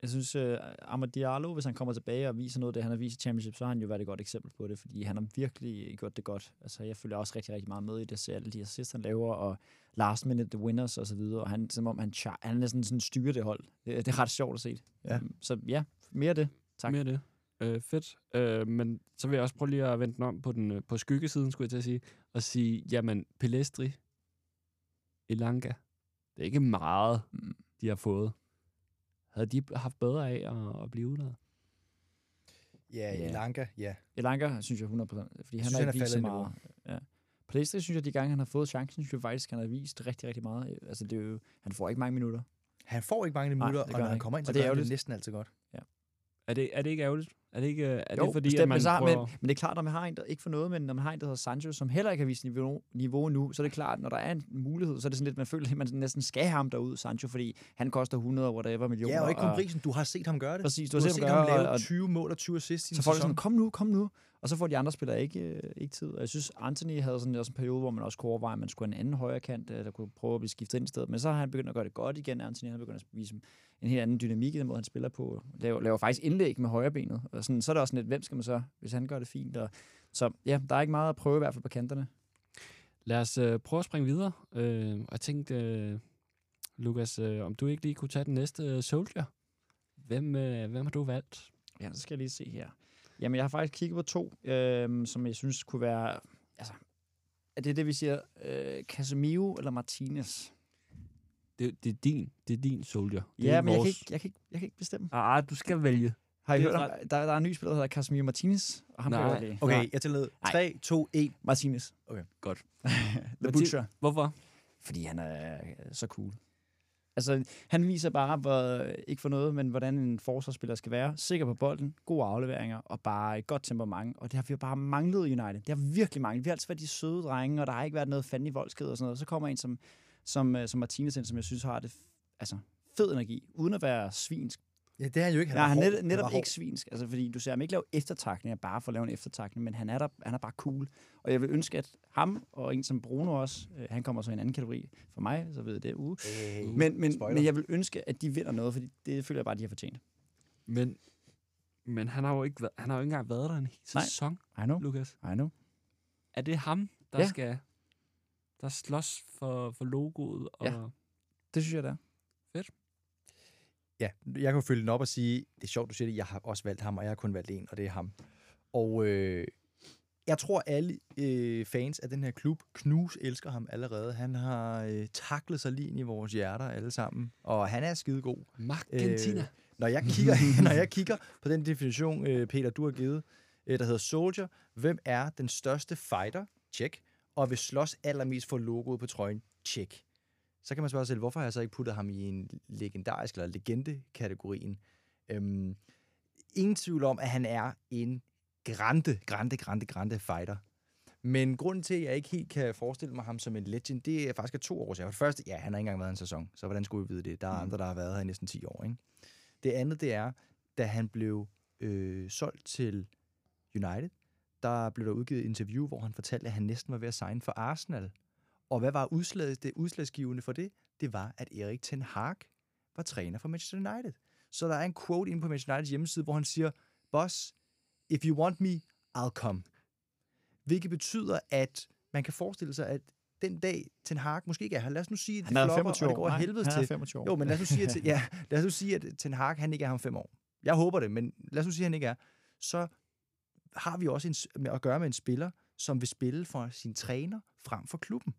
Speaker 3: Jeg synes, uh, Amad Diallo, hvis han kommer tilbage og viser noget af det, han har vist i Championship, så har han jo været et godt eksempel på det, fordi han har virkelig gjort det godt. Altså, jeg følger også rigtig, rigtig meget med i det, så alle de assists, han laver, og last minute winners og så videre, og han, som om han, char- han næsten sådan styrer det hold. Det, det er ret sjovt at se.
Speaker 4: Ja.
Speaker 3: Um, så ja, mere af det. Tak.
Speaker 2: Mere af det. Øh, fedt. Øh, men så vil jeg også prøve lige at vente den om på, den, øh, på skyggesiden, skulle jeg til at sige, og sige, jamen, Pelestri, Elanga, det er ikke meget,
Speaker 3: Mm.
Speaker 2: de har fået. Havde de haft bedre af at, at blive udlejet?
Speaker 4: Ja,
Speaker 3: Ja.
Speaker 4: Elanga, ja.
Speaker 3: Elanga, synes jeg 100%, fordi han
Speaker 4: synes,
Speaker 3: har ikke vist så meget. Ja. Plæstri synes jeg, de gange, han har fået chancen, synes jeg faktisk, han har vist rigtig, rigtig meget. Altså, det er jo, han får ikke mange minutter.
Speaker 4: Han får ikke mange
Speaker 3: Nej,
Speaker 4: minutter,
Speaker 3: det
Speaker 4: og når
Speaker 3: han
Speaker 4: han kommer ind, så
Speaker 3: Og det er
Speaker 4: gør han det næsten altid godt.
Speaker 2: Er det, er det ikke ærgerligt? Er det, ikke, er
Speaker 3: Jo,
Speaker 2: det fordi,
Speaker 3: bestemt,
Speaker 2: at man
Speaker 3: men, så,
Speaker 2: prøver...
Speaker 3: men, men det er klart, når man har en, der ikke får noget, men når man har en, der hedder Sancho, som heller ikke har vist niveau, niveau nu, så er det klart, når der er en mulighed, så er det sådan lidt, man føler, at man næsten skal have ham derud, Sancho, fordi han koster 100 whatever millioner.
Speaker 4: Ja, og ikke kun prisen. Du har set ham gøre det.
Speaker 3: Præcis,
Speaker 4: Du har set ham
Speaker 3: gøre,
Speaker 4: lave
Speaker 3: og-
Speaker 4: 20 mål og 20 assists i
Speaker 3: Så folk er sådan, kom nu, kom nu. Og så får de andre spillere ikke, øh, ikke tid. Og jeg synes, Anthony havde sådan også en periode, hvor man også kunne overveje, at man skulle have en anden højre kant, øh, der kunne prøve at blive skiftet ind i stedet. Men så har han begyndt at gøre det godt igen. Anthony han har begyndt at vise en helt anden dynamik i den måde, han spiller på. Laver, laver faktisk indlæg med højre benet. Og sådan, så er det også lidt, hvem skal man så, hvis han gør det fint? Og, så ja, der er ikke meget at prøve i hvert fald på kanterne.
Speaker 2: Lad os øh, prøve at springe videre. Øh, og jeg tænkte, øh, Lukas, øh, om du ikke lige kunne tage den næste øh, Soldier. Hvem, øh, hvem har du valgt?
Speaker 3: Ja, så skal jeg lige se her. Jamen, jeg har faktisk kigget på to, øh, som jeg synes kunne være... Altså, er det det, vi siger? Øh, Casemiro eller Martinez?
Speaker 2: Det, det, er din, det er din Soldier. Det
Speaker 3: Ja,
Speaker 2: er
Speaker 3: men jeg kan,
Speaker 2: vores-
Speaker 3: ikke, jeg, kan ikke, jeg kan ikke bestemme.
Speaker 2: Ah, du skal vælge.
Speaker 3: Har I
Speaker 2: Det
Speaker 3: hørt om, der, der er en ny spiller, der hedder Casemiro Martinez, og ham
Speaker 2: Nej.
Speaker 3: lide.
Speaker 4: Okay, jeg.
Speaker 3: Nej.
Speaker 4: 3, 2, 1.
Speaker 3: Martinez.
Speaker 2: Godt. [LAUGHS]
Speaker 3: The
Speaker 2: Martin-
Speaker 3: Butcher.
Speaker 2: Hvorfor?
Speaker 3: Fordi han er øh, så cool. Altså, han viser bare, hvor, ikke for noget, men hvordan en forsvarsspiller skal være. Sikker på bolden, gode afleveringer og bare et godt temperament. Og det har vi jo bare manglet i United. Det har virkelig manglet. Vi har altid været de søde drenge, og der har ikke været noget fanden i voldsked og sådan noget. Så kommer en som, som, øh, som Martinez ind, som jeg synes har det altså, fed energi, uden at være svinsk.
Speaker 4: Ja, det er han jo ikke.
Speaker 3: Han Nej, han er net, netop
Speaker 4: var
Speaker 3: ikke svinsk, altså, fordi du ser ham ikke lave eftertakninger bare for at lave en eftertakning, men han er, der, han er bare cool. Og jeg vil ønske, at ham og en som Bruno også, øh, han kommer så i en anden kategori for mig, så ved jeg det. Uh.
Speaker 4: Hey,
Speaker 3: Men, men,
Speaker 4: spoiler.
Speaker 3: men jeg vil ønske, at de vinder noget, fordi det føler jeg bare, de har fortjent.
Speaker 2: Men, men han har jo ikke, han har jo ikke engang været der en hel
Speaker 3: Nej.
Speaker 2: sæson,
Speaker 3: I know,
Speaker 2: Lukas.
Speaker 3: I know.
Speaker 2: Er det ham, der
Speaker 3: Ja.
Speaker 2: skal der slås for, for logoet? Og,
Speaker 3: Ja. Det synes jeg, det er.
Speaker 4: Ja, jeg kan følge den op og sige, det er sjovt, du siger det, jeg har også valgt ham, og jeg har kun valgt en, og det er ham. Og øh, jeg tror, alle øh, fans af den her klub, Knus, elsker ham allerede. Han har øh, taklet sig lige ind i vores hjerter alle sammen, og han er skidegod.
Speaker 2: Argentina.
Speaker 4: Øh, når, jeg kigger, [LAUGHS] når jeg kigger på den definition, øh, Peter, du har givet, øh, der hedder Soldier, hvem er den største fighter? Check. Og vil slås allermest for logoet på trøjen? Check. Så kan man spørge sig selv, hvorfor har jeg så ikke puttet ham i en legendarisk eller legende-kategorien? Øhm, ingen tvivl om, at han er en grande, grande, grande, grande fighter. Men grunden til, at jeg ikke helt kan forestille mig ham som en legend, det er faktisk af to årsager. For det første, ja, han har ikke engang været en sæson, så hvordan skulle vi vide det? Der er andre, der har været her i næsten 10 år, ikke? Det andet, det er, da han blev øh, solgt til United, der blev der udgivet et interview, hvor han fortalte, at han næsten var ved at signe for Arsenal. Og hvad var udslaget, det udslagsgivende for det? Det var, at Erik Ten Hag var træner for Manchester United. Så der er en quote inde på Manchester Uniteds hjemmeside, hvor han siger, Boss, if you want me, I'll come. Hvilket betyder, at man kan forestille sig, at den dag Ten Hag måske ikke er her, lad os nu sige, at det
Speaker 3: er
Speaker 4: flopper,
Speaker 3: 25
Speaker 4: og det
Speaker 3: år.
Speaker 4: går
Speaker 3: Nej,
Speaker 4: helvede
Speaker 3: han
Speaker 4: til.
Speaker 3: er 25 år.
Speaker 4: Jo, men lad os nu sige, at, [LAUGHS] ja, lad os nu sige, at Ten Hag, han ikke er her om fem år. Jeg håber det, men lad os nu sige, at han ikke er. Så har vi også en, med at gøre med en spiller, som vil spille for sin træner frem for klubben.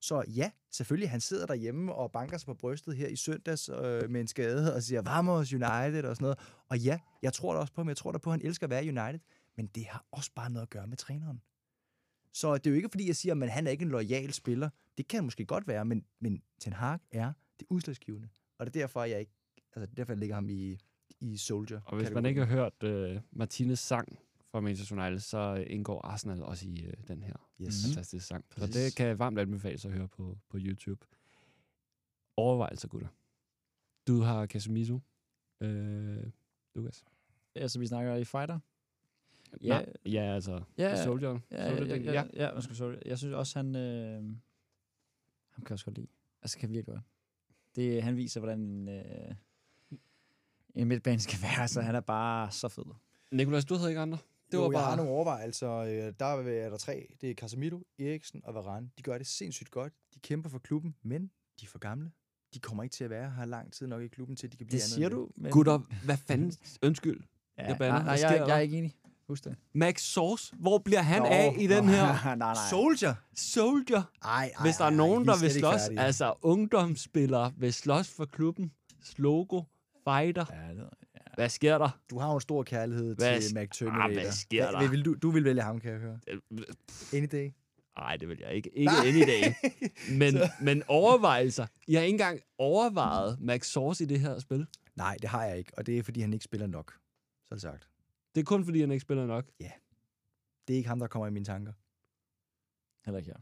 Speaker 4: Så ja, selvfølgelig, han sidder derhjemme og banker sig på brystet her i søndags øh, med en skade og siger, Vamos United og sådan noget. Og ja, jeg tror da også på ham. Jeg tror da på, at han elsker at være United. Men det har også bare noget at gøre med træneren. Så det er jo ikke, fordi jeg siger, at han er ikke en lojal spiller. Det kan han måske godt være, men, men Ten Hag er det udslagsgivende. Og det er derfor, jeg ikke, altså derfor, jeg lægger ham i, i Soldier.
Speaker 2: Og hvis man ikke har hørt øh, Martinez sang fra Manchester United, så indgår Arsenal også i øh, den her
Speaker 4: Yes.
Speaker 3: Mhm.
Speaker 2: fantastiske sang. Så
Speaker 4: Præcis.
Speaker 2: det kan jeg varmt anbefale sig at høre på, på YouTube. Overvejelser, gutter. Du har Casemiro. Øh, Lukas.
Speaker 3: Altså, vi snakker i fighter. Ja.
Speaker 2: Nej, ja, altså.
Speaker 3: Ja,
Speaker 2: Soldier.
Speaker 3: Ja,
Speaker 2: Soldier,
Speaker 3: ja, ja, ja, ja, man skal så, jeg synes også, han... Øh, ham kan jeg også godt lide. Altså, kan virkelig godt. Det, han viser, hvordan en, øh, en midtbane skal være, så han er bare så fed.
Speaker 2: Nicolas, du havde ikke andre? Det var
Speaker 4: jo, jeg har
Speaker 2: bare...
Speaker 4: nogle overvejelser. [LAUGHS] Øh, Der er der tre. Det er Casemiro, Eriksen og Varane. De gør det sindssygt godt. De kæmper for klubben, men de er for gamle. De kommer ikke til at være her lang tid nok i klubben, til de kan blive
Speaker 3: Det
Speaker 4: andet
Speaker 3: siger du. Men,
Speaker 2: Gutter, hvad fanden? [LAUGHS] Undskyld.
Speaker 3: Ja,
Speaker 2: jeg bander.
Speaker 3: nej, nej, jeg, jeg er ikke enig. Husk det.
Speaker 2: Max Source, hvor bliver han
Speaker 3: Nå,
Speaker 2: af i den
Speaker 3: nå,
Speaker 2: her [LAUGHS]
Speaker 3: nej, nej.
Speaker 4: Soldier!
Speaker 2: Soldier?
Speaker 4: Ej, ej,
Speaker 2: Hvis der er
Speaker 4: ej,
Speaker 2: nogen,
Speaker 4: vi
Speaker 2: der
Speaker 4: er
Speaker 2: vil slås,
Speaker 4: færdige.
Speaker 2: altså ungdomsspillere vil slås for klubben, logo, fighter,
Speaker 3: Ja, det,
Speaker 2: hvad sker der?
Speaker 4: Du har jo en stor kærlighed
Speaker 2: Hvad
Speaker 4: til
Speaker 2: sk-
Speaker 4: McTerminator.
Speaker 2: Ah, hvad sker der?
Speaker 4: Vil, vil du, du vil vælge ham, kan jeg høre. Any day.
Speaker 2: Nej, det vil jeg ikke. Ikke any day. [LAUGHS] Men, men overvejelser. Jeg har ikke engang overvejet Max Source i det her spil.
Speaker 4: Nej, det har jeg ikke, og det er, fordi han ikke spiller nok. Så det sagt.
Speaker 2: Det er kun fordi, han ikke spiller nok.
Speaker 4: Det er ikke ham, der kommer i mine tanker.
Speaker 3: heller ikke her.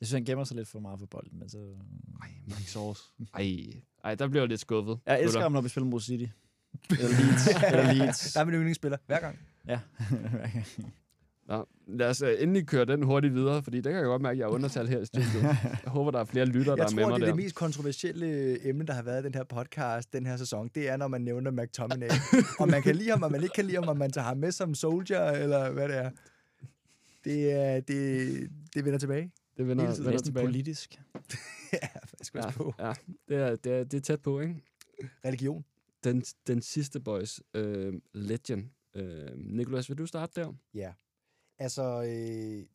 Speaker 3: Jeg synes, han gemmer sig lidt for meget for bolden, men så...
Speaker 2: Ej, Max Source. Ej, ej der bliver jeg lidt skuffet.
Speaker 3: Jeg elsker ham, når vi spiller mod City. Eller Leeds. [LAUGHS] eller Leeds.
Speaker 4: Der er min yndlingsspiller hver gang.
Speaker 3: Ja. [LAUGHS]
Speaker 2: Nå, lad os uh, endelig køre den hurtigt videre, fordi det kan jeg godt mærke, at jeg er undertalt her i studiet. Jeg håber, der er flere lyttere, der
Speaker 4: Jeg
Speaker 2: er med
Speaker 4: tror,
Speaker 2: mig
Speaker 4: det er det mest kontroversielle emne, der har været i den her podcast den her sæson. Det er, når man nævner McTominay. [LAUGHS] om man kan lide ham, om man ikke kan lide ham, om man tager ham med som soldier, eller hvad det er. Det, er, det, det vender tilbage.
Speaker 2: Det vender,
Speaker 4: tiden.
Speaker 2: vender
Speaker 3: Næsten
Speaker 2: tilbage.
Speaker 3: politisk.
Speaker 4: ja, hvad skal
Speaker 2: ja.
Speaker 4: på?
Speaker 2: ja det, er, det, er, det er tæt på, ikke?
Speaker 4: Religion.
Speaker 2: Den, den sidste boys, øh, Legend. Øh, Nikolas, vil du starte der?
Speaker 4: Ja. Altså, øh,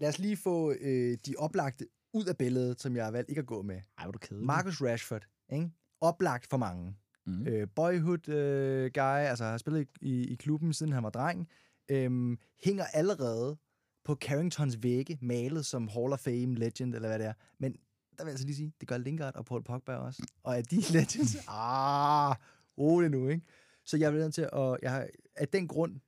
Speaker 4: lad os lige få øh, de oplagte ud af billedet, som jeg har valgt ikke at gå med.
Speaker 3: Ej, hvor du kedelig.
Speaker 4: Marcus Rashford, ikke? Oplagt for mange.
Speaker 3: Mm.
Speaker 4: øh, boyhood øh, guy, altså har spillet i, i, klubben siden han var dreng, øhm, hænger allerede på Carringtons vægge, malet som Hall of Fame legend, eller hvad det er. Men der vil jeg altså lige sige, det gør Lingard og Paul Pogba også. Og er de [LAUGHS] legends? ah, rolig nu, ikke? Så jeg er nødt til at, jeg har, af den grund,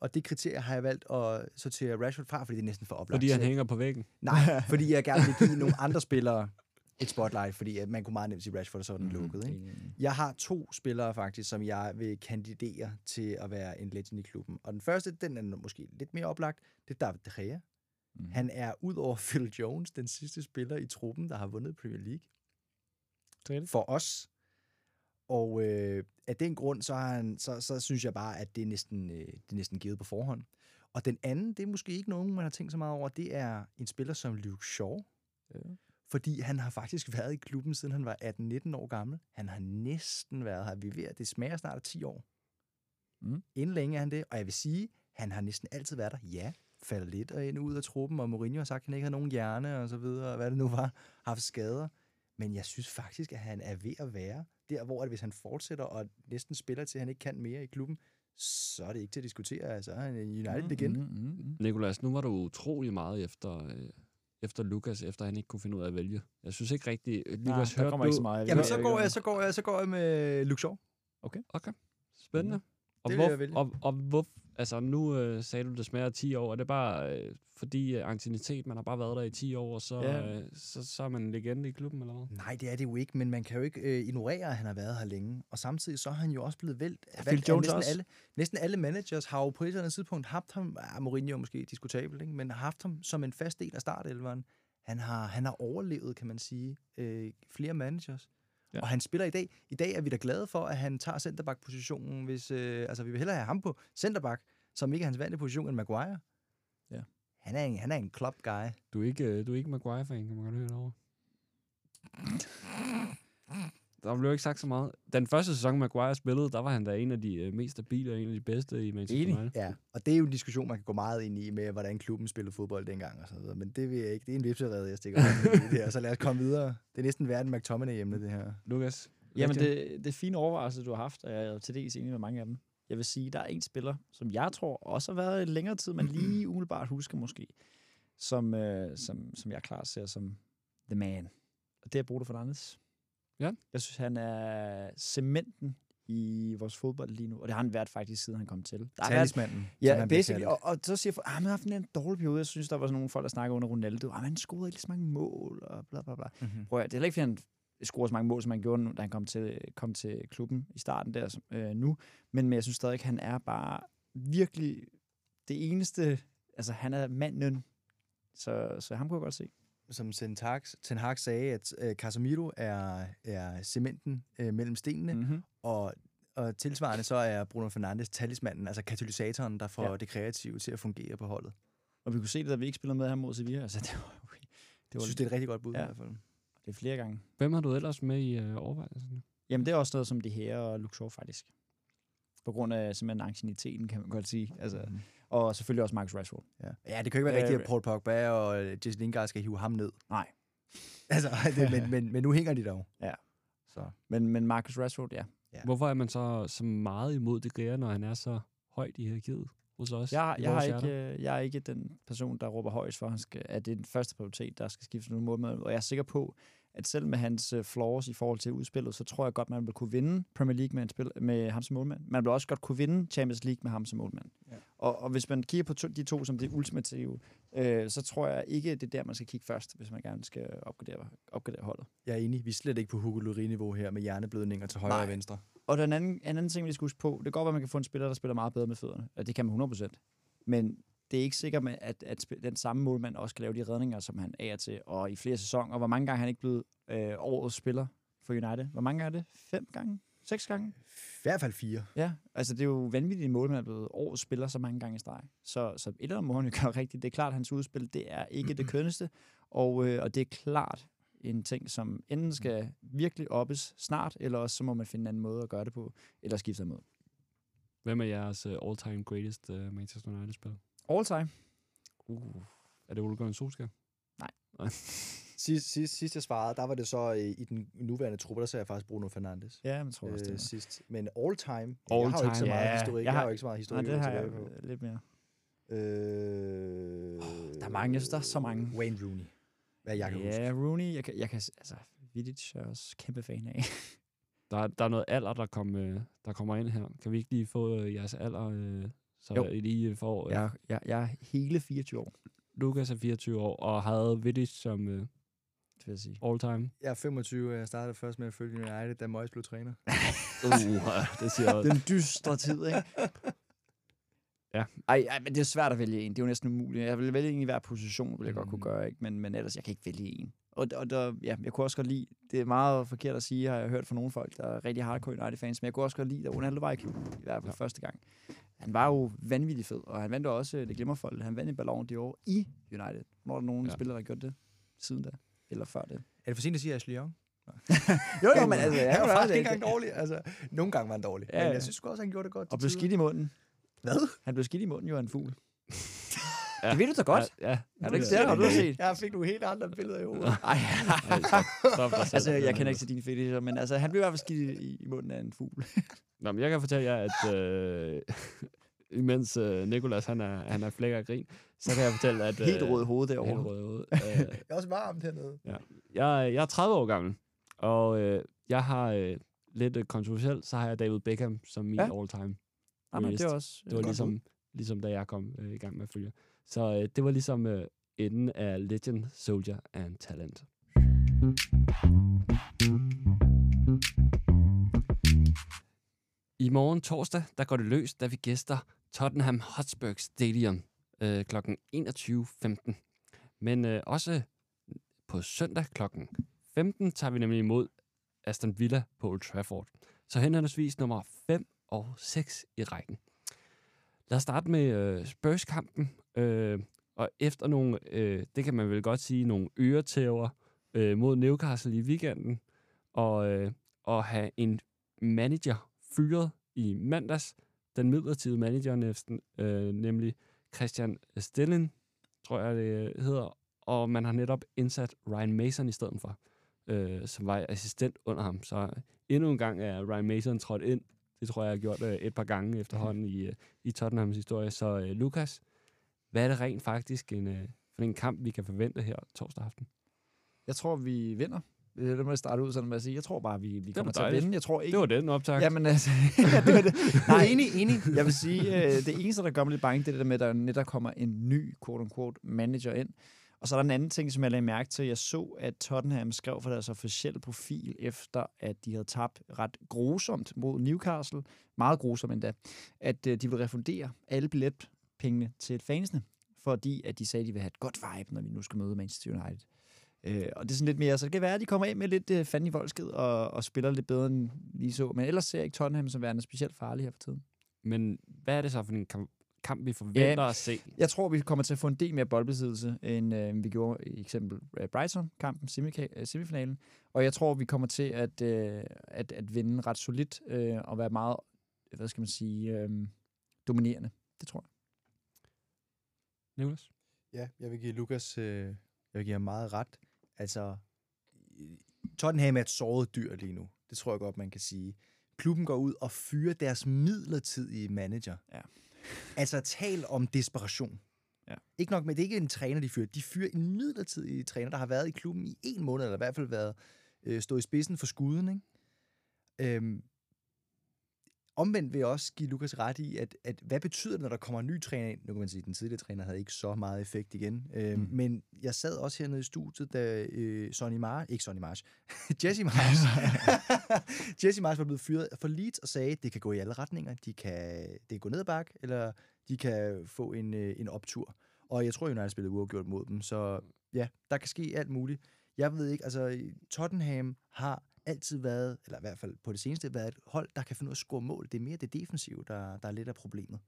Speaker 4: og det kriterie har jeg valgt at sortere Rashford fra, fordi det er næsten for oplagt.
Speaker 2: Fordi han hænger på væggen.
Speaker 4: Nej, [LAUGHS] fordi jeg gerne vil give nogle andre spillere et spotlight, fordi man kunne meget nemt sige Rashford, og så er den
Speaker 3: Mhm.
Speaker 4: lukket. Ikke? Jeg har to spillere faktisk, som jeg vil kandidere til at være en legend i klubben. Og den første, den er måske lidt mere oplagt, det er David De Gea.
Speaker 3: Mhm.
Speaker 4: Han er ud over Phil Jones, den sidste spiller i truppen, der har vundet Premier League
Speaker 3: Rigtigt.
Speaker 4: for os. Og øh, af den grund, så, har han, så, så synes jeg bare, at det er, næsten, øh, det er næsten givet på forhånd. Og den anden, det er måske ikke nogen, man har tænkt så meget over, det er en spiller som Luke Shaw.
Speaker 3: Ja.
Speaker 4: Fordi han har faktisk været i klubben, siden han var 18-19 år gammel. Han har næsten været her. Vi ved, det smager snart af 10 år.
Speaker 3: Mm.
Speaker 4: Inden længe er han det. Og jeg vil sige, han har næsten altid været der. Ja, faldet lidt og ind ud af truppen, og Mourinho har sagt, at han ikke havde nogen hjerne og så videre, og hvad det nu var, haft skader. Men jeg synes faktisk, at han er ved at være der, hvor at hvis han fortsætter og næsten spiller til, at han ikke kan mere i klubben, så er det ikke til at diskutere. Altså, han er en United-legende.
Speaker 3: Mm, mm, mm.
Speaker 2: Nikolas, nu var du utrolig meget efter, øh, efter Lukas, efter han ikke kunne finde ud af at vælge. Jeg synes ikke rigtigt, øh,
Speaker 3: Nej,
Speaker 2: Lukas hørte du...
Speaker 3: ikke så meget.
Speaker 4: Jamen, så går jeg, så går jeg, så går jeg med Luke Shaw.
Speaker 2: Okay, spændende. Og,
Speaker 4: Det vil
Speaker 2: hvor,
Speaker 4: jeg vælge.
Speaker 2: og, og hvor, altså nu øh, sagde du, det smager af 10 år. Er det bare øh, fordi øh, anciennitet, man har bare været der i 10 år, og så,
Speaker 3: Ja.
Speaker 2: øh, så, så er man en legende i klubben, eller hvad?
Speaker 4: Nej, det er det jo ikke, men man kan jo ikke øh, ignorere, at han har været her længe. Og samtidig så er han jo også blevet vælt. Valgt
Speaker 3: Phil
Speaker 4: af
Speaker 3: Jones
Speaker 4: næsten
Speaker 3: også.
Speaker 4: Alle, næsten alle managers har jo på et eller andet tidspunkt haft ham, ah, Mourinho er måske diskutabel, ikke? men har haft ham som en fast del af startelveren. Han har, han har overlevet, kan man sige, øh, flere managers.
Speaker 3: Ja.
Speaker 4: Og han spiller i dag. I dag er vi da glade for, at han tager centerback-positionen, hvis, øh, altså vi vil hellere have ham på centerback, som ikke er hans vante position, end Maguire.
Speaker 3: Ja.
Speaker 4: Han er en, han er en club guy.
Speaker 2: Du er ikke, øh, du er ikke Maguire-fan, kan man godt høre derovre. Der blev ikke sagt så meget. Den første sæson, Maguire spillede, der var han da en af de øh, mest stabile og en af de bedste i Manchester. United.
Speaker 4: Ja, og det er jo en diskussion, man kan gå meget ind i med, hvordan klubben spillede fodbold dengang og så videre. Men det vil jeg ikke. Det er en vipserede, jeg stikker op i det her. Så lad os komme videre. Det er næsten værd en McTominay-emne, det her.
Speaker 2: Lukas?
Speaker 3: Jamen, det, det er fine overvejelser, du har haft, og jeg er til dels enig med mange af dem. Jeg vil sige, der er en spiller, som jeg tror også har været i længere tid, men lige [CLEARS THROAT] umiddelbart husker måske, som, øh, som, som jeg klart ser som the man. Og det er Bruno Fernandes.
Speaker 2: Ja.
Speaker 3: Jeg synes, han er cementen i vores fodbold lige nu, og det har han været faktisk, siden han kom til. Der været
Speaker 4: Talismanden. som
Speaker 3: Ja,
Speaker 4: han
Speaker 3: basically. Og, og så siger folk, at han har haft en dårlig periode. Jeg synes, der var sådan nogle folk, der snakker under Ronaldo. Ah, han scorede ikke så mange mål, og bla bla bla.
Speaker 4: Mhm.
Speaker 3: Prøv at, det er heller ikke, fordi han scorede så mange mål, som han gjorde, da han kom til, kom til klubben i starten der øh, nu. Men, men jeg synes stadig, at han er bare virkelig det eneste... Altså, han er manden. Så, så ham kunne jeg godt se.
Speaker 4: Som Ten Hag, Ten Hag sagde, at øh, Casemiro er, er cementen øh, mellem stenene, mm.
Speaker 3: Mm-hmm.
Speaker 4: og, og tilsvarende så er Bruno Fernandes talismanden, altså katalysatoren, der får
Speaker 3: Ja.
Speaker 4: det kreative til at fungere på holdet.
Speaker 3: Og vi kunne se det, da vi ikke spillede med ham mod Sevilla. Altså, det var, det
Speaker 4: Jeg
Speaker 3: var
Speaker 4: synes, det er et rigtig godt bud
Speaker 3: Ja.
Speaker 4: i hvert fald.
Speaker 3: det er flere gange.
Speaker 2: Hvem har du ellers med i øh, overvejelsen?
Speaker 3: Jamen, det er også noget som det her og Shaw, faktisk. På grund af simpelthen ancieniteten, kan man godt sige. Altså,
Speaker 4: Mhm.
Speaker 3: Og selvfølgelig også Marcus Rashford.
Speaker 4: Ja. ja, det kan ikke være
Speaker 3: Øh,
Speaker 4: rigtigt, at Paul Pogba og øh, Jesse Lingard skal hive ham ned.
Speaker 3: Nej. [LAUGHS]
Speaker 4: Altså, det, men, men, men nu hænger de dog.
Speaker 3: Ja.
Speaker 4: Så.
Speaker 3: Men, men Marcus Rashford, ja.
Speaker 4: Ja.
Speaker 2: Hvorfor er man så, så meget imod det Gea, når han er så højt i hierarkiet hos os?
Speaker 3: Jeg, jeg, har ikke, øh, jeg er ikke den person, der råber højst for, at, han skal, at det er den første prioritet, der skal skiftes nogle mål med. Og jeg er sikker på, at selv med hans øh, flaws i forhold til udspillet, så tror jeg godt, man vil kunne vinde Premier League med, en spil, med ham som målmand. Man vil også godt kunne vinde Champions League med ham som målmand.
Speaker 4: Ja.
Speaker 3: Og, og hvis man kigger på to, de to som det ultimative øh, så tror jeg ikke, det er der, man skal kigge først, hvis man gerne skal opgradere, opgradere holdet.
Speaker 4: Jeg er enig. Vi er slet ikke på Hugo Lloris-niveau her med hjerneblødninger til højre
Speaker 3: Nej.
Speaker 4: og venstre.
Speaker 3: Og den anden, en anden ting, vi skal huske på, det kan godt være, at man kan få en spiller, der spiller meget bedre med fødderne. Det kan man 100%. Men det er ikke sikkert, med, at, at den samme målmand også kan lave de redninger, som han er til, og i flere sæsoner. Og hvor mange gange er han ikke blevet øh, årets spiller for United? Hvor mange gange er det? Fem gange? Seks gange?
Speaker 4: I hvert fald fire.
Speaker 3: Ja, altså det er jo vanvittigt, at en målmand er blevet årets spiller så mange gange i streg. Så, så et eller andet må han jo [LAUGHS] gøre rigtigt. Det er klart, at hans udspil, det er ikke det [CLEARS THROAT] kønneste. Og, øh, og det er klart en ting, som enten skal virkelig oppes snart, eller også så må man finde en anden måde at gøre det på, eller skifte mod.
Speaker 2: Hvem er jeres uh, all-time greatest uh, Manchester United-spiller?
Speaker 3: All time.
Speaker 2: Uh, er det Ole Gunnar Solskjaer?
Speaker 4: Sidst, [LAUGHS] sidst, sidst jeg svarede, der var det så øh, i den nuværende truppe, der sagde jeg faktisk Bruno Fernandes.
Speaker 3: Ja, men tror jeg også, det
Speaker 4: Øh, sidst. Men all time,
Speaker 2: All
Speaker 4: jeg har jo ikke så
Speaker 2: time.
Speaker 4: meget
Speaker 3: Ja,
Speaker 4: historik.
Speaker 3: jeg
Speaker 4: Jeg har
Speaker 3: har-
Speaker 4: jo ikke så meget
Speaker 3: Nej,
Speaker 4: historik.
Speaker 3: det
Speaker 4: at
Speaker 3: har jeg
Speaker 4: på.
Speaker 3: lidt mere.
Speaker 4: Øh,
Speaker 3: Der er mange, jeg synes, der er så mange.
Speaker 4: Wayne Rooney. Hvad jeg kan huske.
Speaker 3: Ja, Rooney, jeg kan, jeg kan altså, Vidic er jeg også kæmpe fan af.
Speaker 2: Der, er- der er noget alder, der, kom, øh, der kommer ind her. Kan vi ikke lige få øh, jeres alder, øh, så
Speaker 3: Jo.
Speaker 2: jeg lige får... Øh,
Speaker 3: Jeg, jeg, jeg er hele 24 år,
Speaker 2: Lukas er 24 år, og havde Vidic som øh,
Speaker 3: det vil jeg sige.
Speaker 2: all-time.
Speaker 4: Jeg er 25, og jeg startede først med at følge United, da Moyes blev træner. [LAUGHS]
Speaker 2: Uh, det siger jeg.
Speaker 3: Den dystre tid, ikke? [LAUGHS]
Speaker 2: Ja.
Speaker 3: Ej, ej, men det er svært at vælge en. Det er jo næsten umuligt. Jeg vil vælge en i hver position, vil jeg godt kunne
Speaker 4: Mm.
Speaker 3: gøre, ikke? Men, men ellers, jeg kan ikke vælge en. Og, og der, ja, jeg kunne også godt lide, det er meget forkert at sige, har jeg hørt fra nogle folk, der er rigtig hardcore United-fans, men jeg kunne også godt lide, da Ronaldo var i klubben, i hvert fald ja. første gang. Han var jo vanvittig fed, og han vandt jo også, det glemmer folk, han vandt en Ballon d'Or i United. Når er der nogen
Speaker 2: Ja.
Speaker 3: spillere, der har gjort det siden da? Eller før det?
Speaker 4: Er det for sent at sige Ashley Young? [LAUGHS]
Speaker 3: Jo, jo, men altså,
Speaker 4: han var faktisk
Speaker 3: det
Speaker 4: ikke engang dårlig. Altså, nogle gange var han dårlig.
Speaker 3: Ja,
Speaker 4: men jeg synes også, han gjorde det godt.
Speaker 3: Og blev
Speaker 4: tider.
Speaker 3: skidt i munden.
Speaker 4: Hvad?
Speaker 3: Han blev skidt i munden jo en fugl. [LAUGHS]
Speaker 2: Ja.
Speaker 3: Det ved du da godt.
Speaker 2: Ja, ja.
Speaker 3: Er du ikke der? Har du set?
Speaker 4: Jeg fik nogle helt andre billeder i hovedet. [LAUGHS]
Speaker 3: Ej,
Speaker 2: Ej, stop, stop dig selv.
Speaker 3: altså, jeg kender ikke til dine fetischer, men altså, han blev i hvert fald skidt i, i munden af en fugl.
Speaker 2: Nå, men jeg kan fortælle jer, at øh, [LAUGHS] imens øh, Nikolas han er, han er flækker af grin, så kan jeg fortælle, at...
Speaker 3: Helt rød i hovedet
Speaker 2: Helt
Speaker 3: derovre.
Speaker 2: rød i hovedet. [LAUGHS] Øh,
Speaker 4: Jeg er også varmt hernede.
Speaker 2: jeg, jeg er 30 år gammel, og øh, jeg har øh, lidt øh, kontroversielt, så har jeg David Beckham som min
Speaker 3: Ja.
Speaker 2: all-time.
Speaker 3: Jamen, det
Speaker 2: greatest.
Speaker 3: er også
Speaker 2: Det var ligesom,
Speaker 3: bud.
Speaker 2: ligesom da jeg kom øh, i gang med at følge. Så øh, det var ligesom øh, enden af Legend, Soldier and Talent. I morgen torsdag, der går det løs, da vi gæster Tottenham Hotspur Stadium øh, kl. 21.15. Men øh, også på søndag kl. 15 tager vi nemlig imod Aston Villa på Old Trafford. Så henholdsvis nummer 5 og 6 i rækken. Lad os starte med øh, Spurs-kampen. Øh, og efter nogle, øh, det kan man vel godt sige, nogle øretæver øh, mod Newcastle i weekenden, og, øh, og have en manager fyret i mandags, den midlertidige manager næsten, øh, nemlig Christian Stillen, tror jeg det hedder, og man har netop indsat Ryan Mason i stedet for, øh, som var assistent under ham. Så endnu en gang er Ryan Mason trådt ind. Det tror jeg, jeg har gjort øh, et par gange efterhånden i, øh, i Tottenhams historie. Så øh, Lukas, hvad er det rent faktisk en, øh, for en kamp, vi kan forvente her torsdag aften?
Speaker 3: Jeg tror, vi vinder. Det det, man starte ud sådan med at sige. Jeg tror bare, vi, vi kommer til at vinde. Jeg tror ikke...
Speaker 2: Det var den optag.
Speaker 3: Jamen altså, [LAUGHS] ja, det var det. [LAUGHS] Nej,
Speaker 4: enig, enig.
Speaker 3: jeg vil sige, øh, det eneste, der gør mig lidt bange, det er det der med, at der netop kommer en ny, quote-unquote, manager ind. Og så er der en anden ting, som jeg lagde mærke til. Jeg så, at Tottenham skrev for deres officielle profil, efter at de havde tabt ret grusomt mod Newcastle, meget grusomt endda, at øh, de vil refundere alle billetpengene til fansene, fordi at de sagde, at de vil have et godt vibe, når vi nu skal møde Manchester United. Øh, og det er sådan lidt mere, så det kan være, at de kommer ind med lidt øh, fanden i voldsked og, og spiller lidt bedre end lige så. Men ellers ser jeg ikke Tottenham som værende specielt farlig her for tiden.
Speaker 2: Men hvad er det så for en kamp, kamp vi forventer
Speaker 3: Ja.
Speaker 2: at se?
Speaker 3: Jeg tror, vi kommer til at få en del mere boldbesiddelse, end øh, vi gjorde i eksempel øh, Brighton-kampen, øh, semifinalen. Og jeg tror, vi kommer til at, øh, at, at vinde ret solidt øh, og være meget, hvad skal man sige, øh, dominerende. Det tror jeg.
Speaker 2: Nicholas?
Speaker 4: Ja, jeg vil give Lukas, øh, jeg vil give ham meget ret. Altså, Tottenham er et såret dyr lige nu. Det tror jeg godt, man kan sige. Klubben går ud og fyrer deres midlertidige manager.
Speaker 3: Ja.
Speaker 4: Altså, tal om desperation.
Speaker 3: Ja.
Speaker 4: Ikke nok med, det er ikke en træner, de fyrer. De fyrer en midlertidig træner, der har været i klubben i en måned, eller i hvert fald været øh, stået i spidsen for skuden. Ikke? Øhm, omvendt vil jeg også give Lukas ret i, at, at hvad betyder det, når der kommer en ny træner ind? Nu kan man sige, at den tidligere træner havde ikke så meget effekt igen. Øh,
Speaker 3: Mm.
Speaker 4: Men jeg sad også hernede i studiet, da øh, Sonny Mars, ikke Sonny Mars, [LAUGHS] Jesse [LAUGHS] Mars, [LAUGHS] Jesse Mars var blevet fyret for Leeds og sagde, at det kan gå i alle retninger. De kan, det kan gå ned ad bakke, eller de kan få en, øh, en optur. Og jeg tror, United spillede uafgjort mod dem, så ja, der kan ske alt muligt. Jeg ved ikke, altså Tottenham har altid været, eller i hvert fald på det seneste, været et hold, der kan finde ud af at score mål. Det er mere det defensive, der, der er lidt af problemet.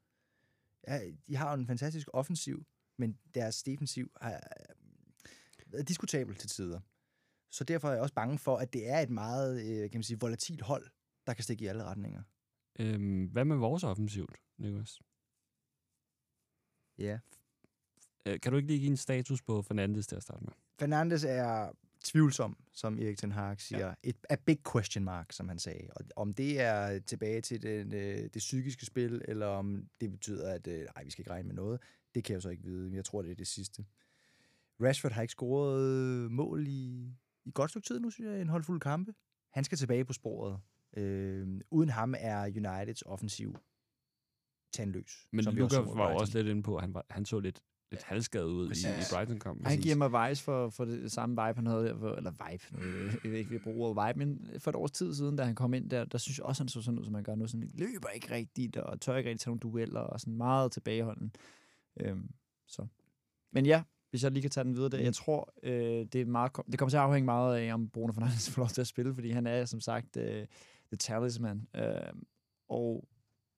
Speaker 4: Ja, de har jo en fantastisk offensiv, men deres defensiv er er diskutabel til tider. Så derfor er jeg også bange for, at det er et meget, øh, kan man sige, volatilt hold, der kan stikke i alle retninger.
Speaker 2: Øhm, hvad med vores offensivt, Niklas?
Speaker 4: Ja.
Speaker 2: Øh, kan du ikke lige give en status på Fernandes til at starte med?
Speaker 4: Fernandes er tvivlsom, som Erik Ten Hag siger. Ja. Et a big question mark, som han sagde. Og om det er tilbage til den, øh, det psykiske spil, eller om det betyder, at øh, nej, vi skal ikke regne med noget, det kan jeg så ikke vide. Men jeg tror, det er det sidste. Rashford har ikke scoret mål i, i godt stykke tid nu, synes jeg, en holdfuld kampe. Han skal tilbage på sporet. Øh, uden ham er Uniteds offensiv tandløs.
Speaker 2: Men
Speaker 4: mod
Speaker 2: var også lidt inde på, at han, var, han så lidt, lidt halvskadet ud i, i. Brighton-kampen.
Speaker 3: Han giver mig vibes for, for det samme vibe, han havde, hvor- eller vibe, jeg ved ikke, vi bruger ordet vibe, men for et års tid siden, da han kom ind der, der synes jeg også, han så sådan ud, som han gør nu. Sådan, løber ikke rigtigt, og tør ikke rigtig tage nogle dueller, og sådan meget tilbageholden. Øhm, så. Men ja, hvis jeg lige kan tage den videre, der, jeg tror, øh, det, er meget, det kommer til at afhænge meget af, om Bruno Fernandes [LAUGHS] får lov til at spille, fordi han er, som sagt, øh, the talisman. Øh, og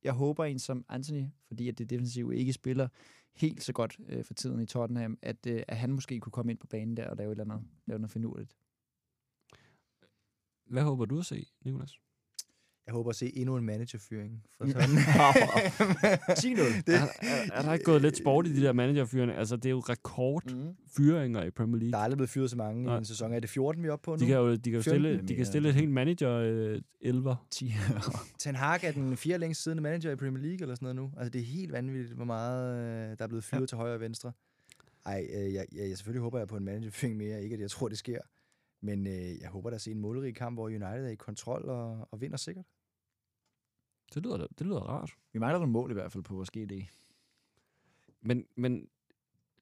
Speaker 3: jeg håber en som Anthony, fordi at det defensive ikke spiller helt så godt øh, for tiden i Tottenham, at, øh, at han måske kunne komme ind på banen der og lave et eller andet, lave noget finurligt.
Speaker 2: Hvad håber du at se, Nicolas?
Speaker 4: Jeg håber at se endnu en managerfyring. For
Speaker 3: Mm. [LAUGHS]
Speaker 4: sådan.
Speaker 3: 10-0.
Speaker 4: det, [LAUGHS]
Speaker 2: Er, er, er der ikke gået lidt sport i de der managerfyrene? Altså, det er jo rekordfyringer i Premier
Speaker 4: der
Speaker 2: League.
Speaker 4: er aldrig blevet fyret så mange
Speaker 2: Nej.
Speaker 4: i en sæson. Er det 14, vi er oppe på nu?
Speaker 2: De kan jo, de kan jo
Speaker 4: 15
Speaker 2: stille, de kan stille et helt manager øh, elver. [LAUGHS]
Speaker 3: 10.
Speaker 4: Ten Hag er den fjerde længst siddende manager i Premier League eller sådan noget nu. Altså, det er helt vanvittigt, hvor meget øh, der er blevet fyret ja. til højre og venstre. Ej, øh, jeg, jeg, jeg selvfølgelig håber jeg på en managerfyring mere. Ikke, at jeg tror, det sker. Men øh, jeg håber, der ser en målrig kamp, hvor United er i kontrol og, og vinder sikkert.
Speaker 2: Det lyder, det lyder rart.
Speaker 3: Vi mangler nogle mål i hvert fald på vores GD.
Speaker 2: Men, men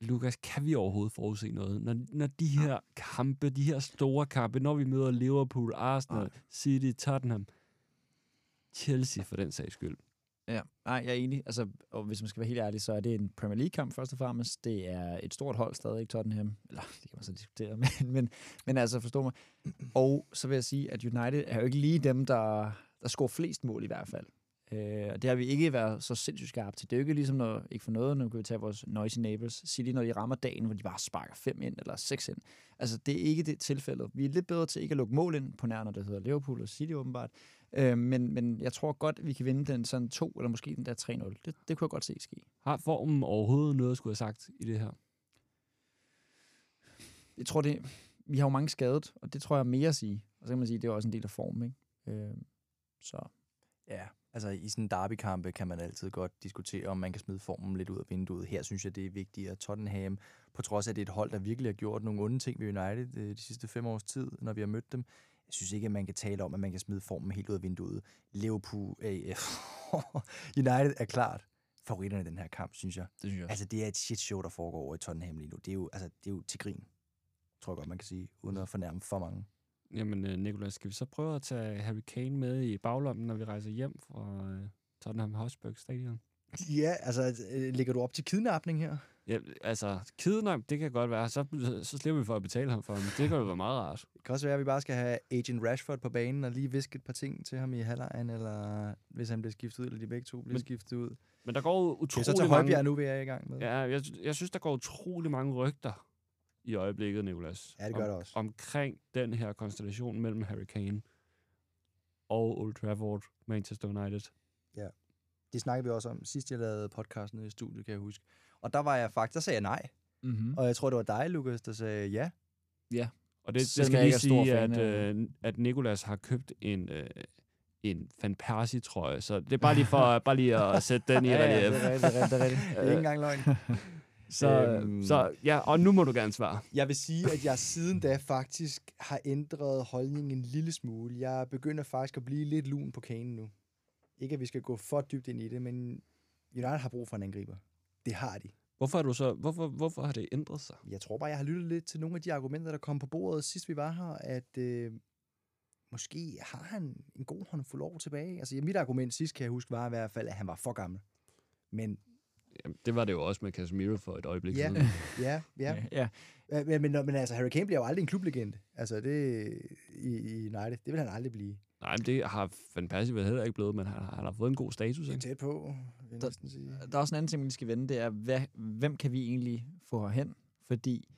Speaker 2: Lukas, kan vi overhovedet forudse noget? Når, når de her kampe, de her store kampe, når vi møder Liverpool, Arsenal,
Speaker 3: Nej.
Speaker 2: City, Tottenham, Chelsea for den sags skyld.
Speaker 3: Ja, nej, jeg er enig. Altså, og hvis man skal være helt ærlig, så er det en Premier League-kamp først og fremmest. Det er et stort hold stadig, Tottenham. Eller, det kan man så diskutere, [LAUGHS] men, men, men altså, forstå mig. Og så vil jeg sige, at United er jo ikke lige dem, der, der scorer flest mål i hvert fald. Øh, og det har vi ikke været så sindssygt skarpe til. Det er jo ikke ligesom, når, ikke for noget, nu kan vi tage vores noisy neighbors, City, når de rammer dagen, hvor de bare sparker fem ind eller seks ind. Altså, det er ikke det tilfælde. Vi er lidt bedre til ikke at lukke mål ind på nær, når det hedder Liverpool og City åbenbart. Øh, men, men jeg tror godt, vi kan vinde den sådan 2 eller måske den der 3-0. Det, det kunne jeg godt se ske.
Speaker 2: Har formen overhovedet noget at skulle have sagt i det her?
Speaker 3: Jeg tror, det, vi har jo mange skadet, og det tror jeg er mere at sige. Og så kan man sige, det er også en del af formen, ikke? Øh, så
Speaker 4: Ja, altså i sådan en derbykampe kan man altid godt diskutere, om man kan smide formen lidt ud af vinduet. Her synes jeg, det er vigtigt, at Tottenham, på trods af, at det er et hold, der virkelig har gjort nogle onde ting ved United øh, de sidste fem års tid, når vi har mødt dem, jeg synes ikke, at man kan tale om, at man kan smide formen helt ud af vinduet. Liverpool, øh, [LAUGHS] United er klart favoritterne i den her kamp, synes jeg.
Speaker 3: det synes jeg
Speaker 4: Altså, det er et shit show, der foregår over i Tottenham lige nu. Det er jo, altså, det er jo til grin, tror jeg godt, man kan sige, uden at fornærme for mange.
Speaker 2: Jamen, øh, Nicolas, skal vi så prøve at tage Harry Kane med i baglommen, når vi rejser hjem fra øh, Tottenham Hotspur Stadion?
Speaker 4: Ja, altså, øh, lægger du op til kidnapning her?
Speaker 2: Ja, altså, kidnap, det kan godt være. Så, så slipper vi for at betale ham for ham. Det kan jo være meget rart.
Speaker 4: Det kan også være, at vi bare skal have Agent Rashford på banen og lige viske et par ting til ham i halvlejen, eller hvis han bliver skiftet ud, eller de begge to bliver
Speaker 2: Men-
Speaker 4: skiftet ud.
Speaker 2: Men der går jo
Speaker 4: Det er
Speaker 2: utrolig
Speaker 4: så
Speaker 2: mange...
Speaker 4: Højbjerg nu, vi er i gang med.
Speaker 2: Ja, jeg, jeg synes, der går utrolig mange rygter i øjeblikket, Nicolas.
Speaker 4: Ja, det gør
Speaker 2: om,
Speaker 4: der også.
Speaker 2: Omkring den her konstellation mellem Harry Kane og Old Trafford, Manchester United.
Speaker 4: Det snakkede vi også om sidst, jeg lavede podcasten i studiet, kan jeg huske. Og der var jeg faktisk, der sagde jeg nej.
Speaker 3: Mm-hmm.
Speaker 4: Og jeg tror, det var dig, Lukas, der sagde ja.
Speaker 2: Og det, det
Speaker 3: Selvom
Speaker 2: skal
Speaker 3: jeg
Speaker 2: lige sige, at, øh, at Nicolas har købt en, øh, en Van Persie-trøje, så det er bare lige for [LAUGHS] bare lige at sætte den i
Speaker 3: ja, ja,
Speaker 2: relief.
Speaker 3: det er rigtigt, det er rigtigt, det er rigtigt.
Speaker 4: Det er ikke engang løgn. [LAUGHS] [LAUGHS]
Speaker 2: Så,
Speaker 4: Øhm.
Speaker 2: så ja, og nu må du gerne svare.
Speaker 4: Jeg vil sige, at jeg siden da faktisk har ændret holdningen en lille smule. Jeg begynder faktisk at blive lidt lun på Kane nu. Ikke at vi skal gå for dybt ind i det, men United har brug for en angriber. Det har de.
Speaker 2: Hvorfor, er du så, hvorfor, hvorfor har det ændret sig?
Speaker 4: Jeg tror bare, jeg har lyttet lidt til nogle af de argumenter, der kom på bordet sidst vi var her, at øh, måske har han en god håndfuld år tilbage. Altså mit argument sidst, kan jeg huske, var i hvert fald, at han var for gammel. Men
Speaker 2: Jamen, det var det jo også med Casemiro for et øjeblik
Speaker 4: Ja.
Speaker 2: siden.
Speaker 4: ja, ja.
Speaker 3: ja.
Speaker 4: ja. Men, men, men altså, Harry Kane bliver jo aldrig en klublegende. Altså det i, i United. Det vil han aldrig blive.
Speaker 2: Nej, men det har Van Persie vel heller ikke blevet, men han, han har fået en god status,
Speaker 4: Det er
Speaker 2: ikke?
Speaker 4: tæt på, vil jeg
Speaker 3: Der-
Speaker 4: sige.
Speaker 3: Der er også en anden ting, vi skal vende, det er, hvad, hvem kan vi egentlig få herhen? Fordi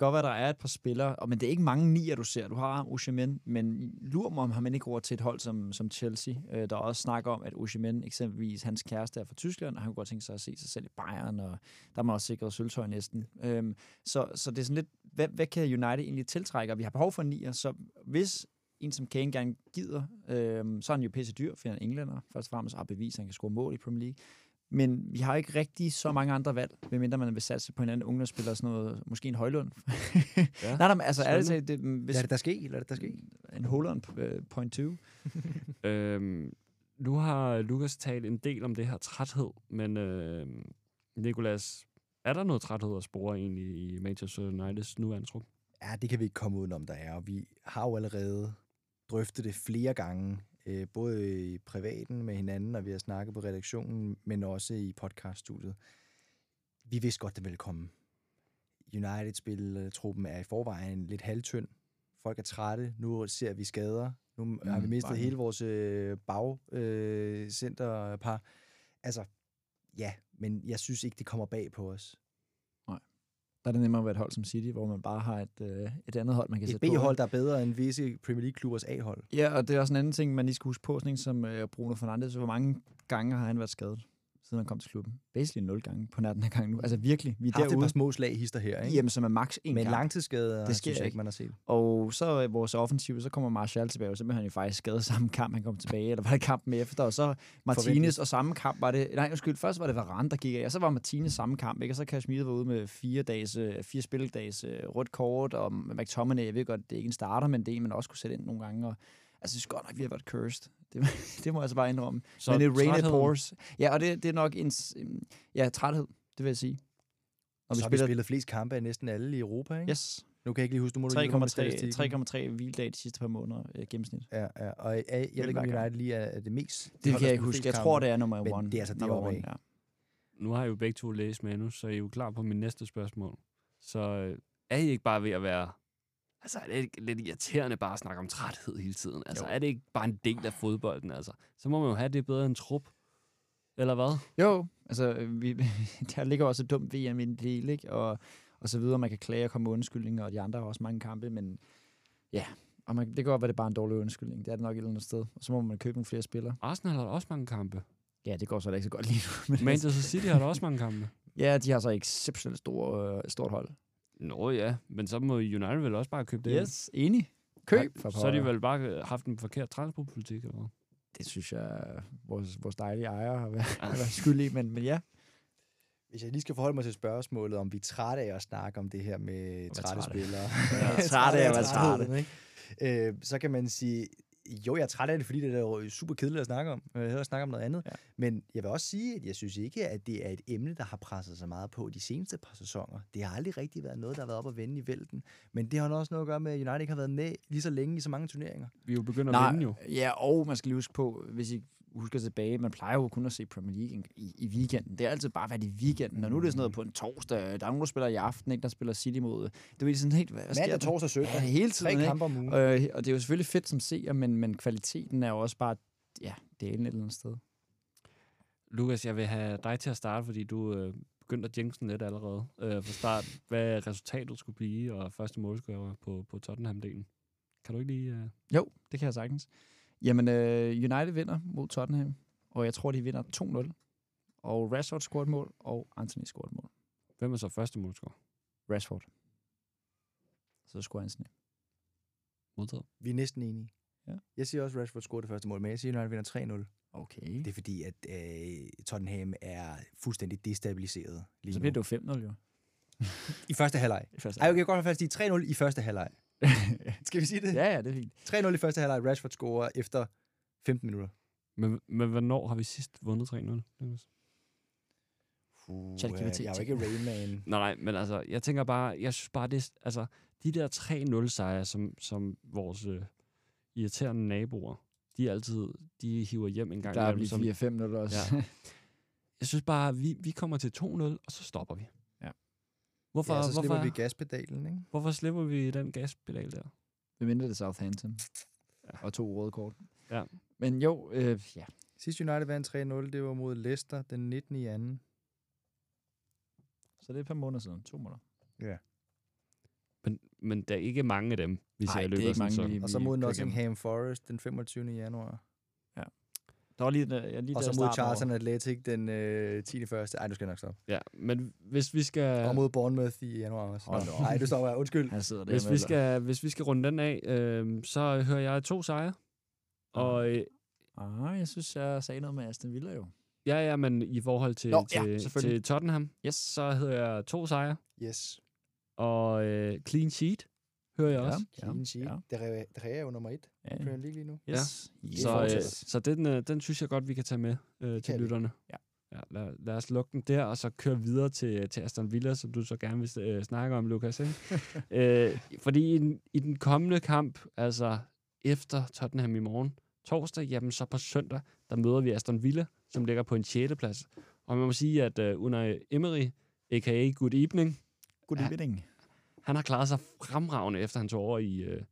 Speaker 3: kan godt være, at der er et par spillere, og, men det er ikke mange nier, du ser. Du har Osimhen, men lur mig, om han man ikke over til et hold som, som Chelsea. Øh, der er også snak om, at Osimhen, eksempelvis hans kæreste er fra Tyskland, og han kunne godt tænke sig at se sig selv i Bayern, og der er man også sikret sølvtøj næsten. Øhm, så, så det er sådan lidt, hvad, hvad kan United egentlig tiltrække? Og vi har behov for en nier, så hvis en som Kane gerne gider, øh, så er han jo pisse dyr, for han er englænder, først og fremmest, og beviser, at han kan score mål i Premier League. Men vi har ikke rigtig så mange andre valg, medmindre man vil satse på en anden ungdomsspiller, sådan noget, måske en Højlund.
Speaker 2: Ja, [LAUGHS]
Speaker 3: nej, nej, men altså er det,
Speaker 2: spændende.
Speaker 3: det, hvis,
Speaker 4: Lad det der ske, lad det der ske.
Speaker 3: en Holland øh, point two. [LAUGHS]
Speaker 2: Øhm, nu har Lukas talt en del om det her træthed, men øh, Nikolas, er der noget træthed at spore egentlig i Manchester Uniteds nuværende trup?
Speaker 4: Ja, det kan vi ikke komme udenom, der er. Og vi har jo allerede drøftet det flere gange, øh, både i privaten med hinanden, og vi har snakket på redaktionen, men også i podcaststudiet. Vi vidste godt, det ville komme. United-spilletruppen er i forvejen lidt halvtynd. Folk er trætte. Nu ser vi skader. Nu mm, har vi mistet hele vores øh, bagcenterpar. Øh, centerpar. altså, ja, men jeg synes ikke, det kommer bag på os.
Speaker 3: Der er det nemmere at være et hold som City, hvor man bare har et, øh, et andet hold, man kan
Speaker 4: Et
Speaker 3: sætte på.
Speaker 4: B-hold, der er bedre end visse Premier League-klubbers A-hold.
Speaker 3: Ja, og det er også en anden ting, man lige skal huske på, sådan som øh, Bruno Fernandes. Hvor mange gange har han været skadet, siden han kom til klubben? Basically nul gange på nær den her gang nu. Altså virkelig, vi er
Speaker 4: Haft et
Speaker 3: derude.
Speaker 4: par små slag hister her, ikke?
Speaker 3: Jamen, som er max en
Speaker 4: Men
Speaker 3: gang.
Speaker 4: langtidsskader,
Speaker 3: Det sker
Speaker 4: synes jeg
Speaker 3: ikke.
Speaker 4: man har set.
Speaker 3: Og så øh, vores offensiv, så kommer Martial tilbage, og så bliver han jo faktisk skadet samme kamp, han kom tilbage. Eller var det kampen efter? Og så Martinez, og samme kamp var det... Nej, undskyld, først var det Varane, der gik af, og så var Martinez samme kamp, ikke? Og så Kashmir var ude med fire, dages, øh, fire spilledags øh, rødt kort, og McTominay, jeg ved godt, det er ikke en starter, men det er en, man også kunne sætte ind nogle gange. Og, altså, det er godt nok, vi har været cursed. Det, [LAUGHS] det må jeg altså bare indrømme.
Speaker 2: Så
Speaker 3: men det rain it
Speaker 2: trætheden-
Speaker 3: pours. Ja, og det, det er nok en... øhm, Ja, træthed, det vil jeg sige.
Speaker 4: Og så har vi spillet flest kampe af næsten alle i Europa, ikke?
Speaker 3: Yes,
Speaker 4: Nu kan jeg ikke lige huske, må du med
Speaker 3: 3,3
Speaker 4: statistikken.
Speaker 3: 3,3 hviledag de sidste par måneder øh, gennemsnit.
Speaker 4: Ja, ja, og jeg, jeg ved ikke, om. United lige er det mest.
Speaker 3: Det
Speaker 4: hold,
Speaker 3: kan jeg ikke
Speaker 4: spiller
Speaker 3: huske. Jeg tror, det er nummer
Speaker 4: Men
Speaker 3: one.
Speaker 4: det er altså
Speaker 3: one,
Speaker 4: af.
Speaker 3: ja.
Speaker 2: Nu har I jo begge to læst manus, så I er jo klar på min næste spørgsmål. Så øh, er I ikke bare ved at være... Altså, er det ikke lidt irriterende bare at snakke om træthed hele tiden? Altså,
Speaker 3: Jo.
Speaker 2: er det ikke bare en del af fodbolden? Altså, så må man jo have det bedre end trup. Eller hvad?
Speaker 3: Jo, altså, vi, [LAUGHS] der ligger også et dumt VM i en del, ikke? Og, og så videre. Man kan klage og komme med undskyldninger, og de andre har også mange kampe, men ja, og man, det kan godt være, det er bare en dårlig undskyldning. Det er det nok et eller andet sted. Og så må man købe nogle flere spillere.
Speaker 2: Arsenal har også mange kampe.
Speaker 3: Ja, det går så da ikke så godt lige nu. [LAUGHS] Men
Speaker 2: Manchester City har da også mange kampe. [LAUGHS]
Speaker 3: ja, de har så exceptionelt stor, øh, stort hold.
Speaker 2: Nå ja, men så må United vel også bare købe det.
Speaker 3: Yes, enig. Køb.
Speaker 2: Så har de vel bare øh, haft en forkert transportpolitik, eller hvad?
Speaker 3: Det synes jeg, vores, vores dejlige ejer har været, har været skyld i, men, men ja.
Speaker 4: Hvis jeg lige skal forholde mig til spørgsmålet, om vi er trætte af at snakke om det her med trætte
Speaker 3: trætte.
Speaker 4: spillere.
Speaker 3: Ja, trætte af at være
Speaker 4: trætheden, ikke? Øh, så kan man sige, jo, jeg er træt af det, fordi det er jo super kedeligt at snakke om. Jeg vil hellere snakke om noget andet.
Speaker 3: Ja.
Speaker 4: Ja. Men jeg vil også sige, at jeg synes ikke, at det er et emne, der har presset sig meget på de seneste par sæsoner. Det har aldrig rigtig været noget, der har været op at vende i vælten. Men det har også noget at gøre med, at United ikke har været med lige så længe i så mange turneringer.
Speaker 2: Vi er jo begyndt at vinde jo.
Speaker 3: Ja, og man skal lige huske på, hvis I husker tilbage, man plejer jo kun at se Premier League i, i weekenden. Det har altid bare været i weekenden, og nu er det sådan noget på en torsdag. Der er nogen, der spiller i aften, ikke? der spiller City mod... Det er sådan helt... Hvad sker
Speaker 4: Mandag,
Speaker 3: der?
Speaker 4: torsdag, søndag.
Speaker 3: Ja, hele tiden,
Speaker 4: Tre
Speaker 3: ikke?
Speaker 4: kampe om ugen.
Speaker 3: Øh, og det er jo selvfølgelig fedt som seer, men, men kvaliteten er jo også bare... Ja, det er et eller andet sted.
Speaker 2: Lukas, jeg vil have dig til at starte, fordi du øh, begyndte at jinxe den lidt allerede øh, fra start. Hvad resultatet skulle blive, og første målscorer på, på Tottenham-delen. Kan du ikke lige... Øh...
Speaker 3: Jo, det kan jeg sagtens. Jamen, øh, United vinder mod Tottenham, og jeg tror, de vinder 2-0. Og Rashford scorer et mål, og Anthony scorer et mål.
Speaker 2: Hvem er så første målscorer?
Speaker 3: Rashford. Så scorer Anthony.
Speaker 2: Modtaget.
Speaker 4: Vi er næsten enige.
Speaker 3: Ja.
Speaker 4: Jeg siger også, at Rashford scorede det første mål, men jeg siger, at United vinder 3-0.
Speaker 3: Okay.
Speaker 4: Det er fordi, at øh, Tottenham er fuldstændig destabiliseret lige
Speaker 3: Så
Speaker 4: nu.
Speaker 3: bliver det jo 5-0 jo.
Speaker 4: I første halvleg.
Speaker 3: I første
Speaker 4: Ej, okay, jeg kan godt have fast i 3-0 i første halvleg. [LAUGHS] Skal vi sige det?
Speaker 3: ja, ja, det er fint.
Speaker 4: 3-0 i første halvleg. Rashford scorer efter 15 minutter.
Speaker 2: Men, men hvornår har vi sidst vundet 3-0? Niklas?
Speaker 4: Uh, jeg er jo ikke Rayman. [LAUGHS]
Speaker 2: Nej, men altså, jeg tænker bare, jeg synes bare, det altså, de der 3-0 sejre, som, som vores øh, irriterende naboer, de altid, de hiver hjem en gang.
Speaker 3: Der er
Speaker 2: som,
Speaker 3: 4-5 minutter også.
Speaker 2: Ja. Jeg synes bare, vi, vi kommer til 2-0, og så stopper vi.
Speaker 3: Ja.
Speaker 2: Hvorfor,
Speaker 4: ja, så slipper
Speaker 2: hvorfor,
Speaker 4: vi gaspedalen, ikke?
Speaker 2: hvorfor slipper vi den gaspedal der?
Speaker 3: Hvem mindre det Southampton.
Speaker 2: Ja.
Speaker 3: Og to røde kort.
Speaker 2: Ja.
Speaker 3: Men jo, øh, ja.
Speaker 4: Sidst United vandt 3-0, det var mod Leicester den 19. i anden.
Speaker 3: Så det er et par måneder siden. To måneder.
Speaker 2: Men, men der er ikke mange af dem, vi ser i
Speaker 3: det er
Speaker 2: løbet af
Speaker 3: ikke
Speaker 2: sådan
Speaker 3: mange,
Speaker 2: en
Speaker 3: vi-
Speaker 2: sæson.
Speaker 4: Og så
Speaker 3: vi
Speaker 4: mod Nottingham Forest den 25. januar.
Speaker 3: Der var lige, der, ja, lige
Speaker 4: Og
Speaker 3: der
Speaker 4: så mod. Charlton Athletic den øh, 10. første. Ej, nu skal jeg nok stoppe.
Speaker 2: Ja, men hvis vi skal...
Speaker 4: Og mod Bournemouth i januar også.
Speaker 3: Op.
Speaker 4: Nej, du stopper jeg. Undskyld.
Speaker 3: Han sidder der
Speaker 2: Hvis vi,
Speaker 3: der.
Speaker 2: skal, hvis vi skal runde den af, øh, så hører jeg to sejre. Og øh,
Speaker 3: Ah, jeg synes, jeg sagde noget med Aston Villa jo.
Speaker 2: ja, ja, men i forhold til,
Speaker 3: Nå, ja,
Speaker 2: til,
Speaker 3: selvfølgelig.
Speaker 2: til Tottenham,
Speaker 3: Yes.
Speaker 2: så hedder jeg to sejre.
Speaker 4: Yes.
Speaker 2: Og øh, clean sheet hører jeg også.
Speaker 4: Clean sheet.
Speaker 3: Ja.
Speaker 4: Det er- er jo nummer et
Speaker 3: Ja.
Speaker 4: Premier League lige nu.
Speaker 3: Yes. Ja.
Speaker 2: Så, øh, så den, øh, den synes jeg godt, vi kan tage med øh, til lytterne.
Speaker 3: Ja.
Speaker 2: Ja, lad, lad os lukke den der, og så køre videre til, til Aston Villa, som du så gerne vil øh, snakke om, Lukas. Ikke? [LAUGHS] øh, fordi i den, i den kommende kamp, altså efter Tottenham i morgen, torsdag, jamen så på søndag, der møder vi Aston Villa, som ligger på en 6. plads. Og man må sige, at øh, Unai Emery, a.k.a. Good Evening,
Speaker 3: Good
Speaker 2: Ja.
Speaker 3: evening
Speaker 2: han har klaret sig fremragende, efter han tog over i, øh,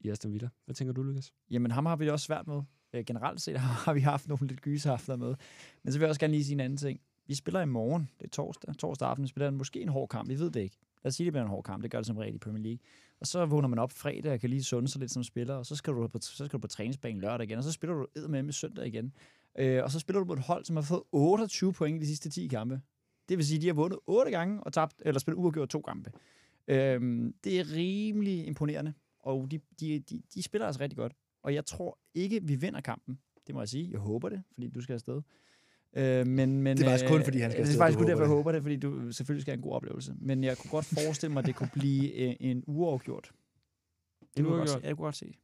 Speaker 2: i Aston Villa. Hvad tænker du, Lukas?
Speaker 3: Jamen, ham har vi det også svært med. Øh, generelt set [LAUGHS] har vi haft nogle lidt gyseraftener med. Men så vil jeg også gerne lige sige en anden ting. Vi spiller i morgen. Det er torsdag. Torsdag aften spiller den måske en hård kamp. Vi ved det ikke. Lad os sige, det bliver en hård kamp. Det gør det som regel i Premier League. Og så vågner man op fredag og kan lige sunde sig lidt som spiller. Og så skal du på, så skal du på træningsbanen lørdag igen. Og så spiller du ed med med søndag igen. Øh, og så spiller du på et hold, som har fået 28 point i de sidste 10 kampe. Det vil sige, at de har vundet 8 gange og tabt, eller spillet uafgjort to kampe. Øhm, det er rimelig imponerende, og de, de, de, de spiller altså rigtig godt. Og jeg tror ikke, vi vinder kampen. Det må jeg sige. Jeg håber det, fordi du skal afsted. Øh, men, men,
Speaker 4: Det er faktisk
Speaker 3: øh,
Speaker 4: kun, fordi han skal
Speaker 3: Det
Speaker 4: afsted,
Speaker 3: er faktisk kun derfor, jeg
Speaker 4: håber
Speaker 3: det, fordi du selvfølgelig skal have en god oplevelse. Men jeg kunne godt forestille mig, at det kunne blive øh, en uafgjort. Det
Speaker 2: En
Speaker 3: kunne jeg, godt
Speaker 2: uafgjort?
Speaker 3: se. Ja, det kunne jeg godt se.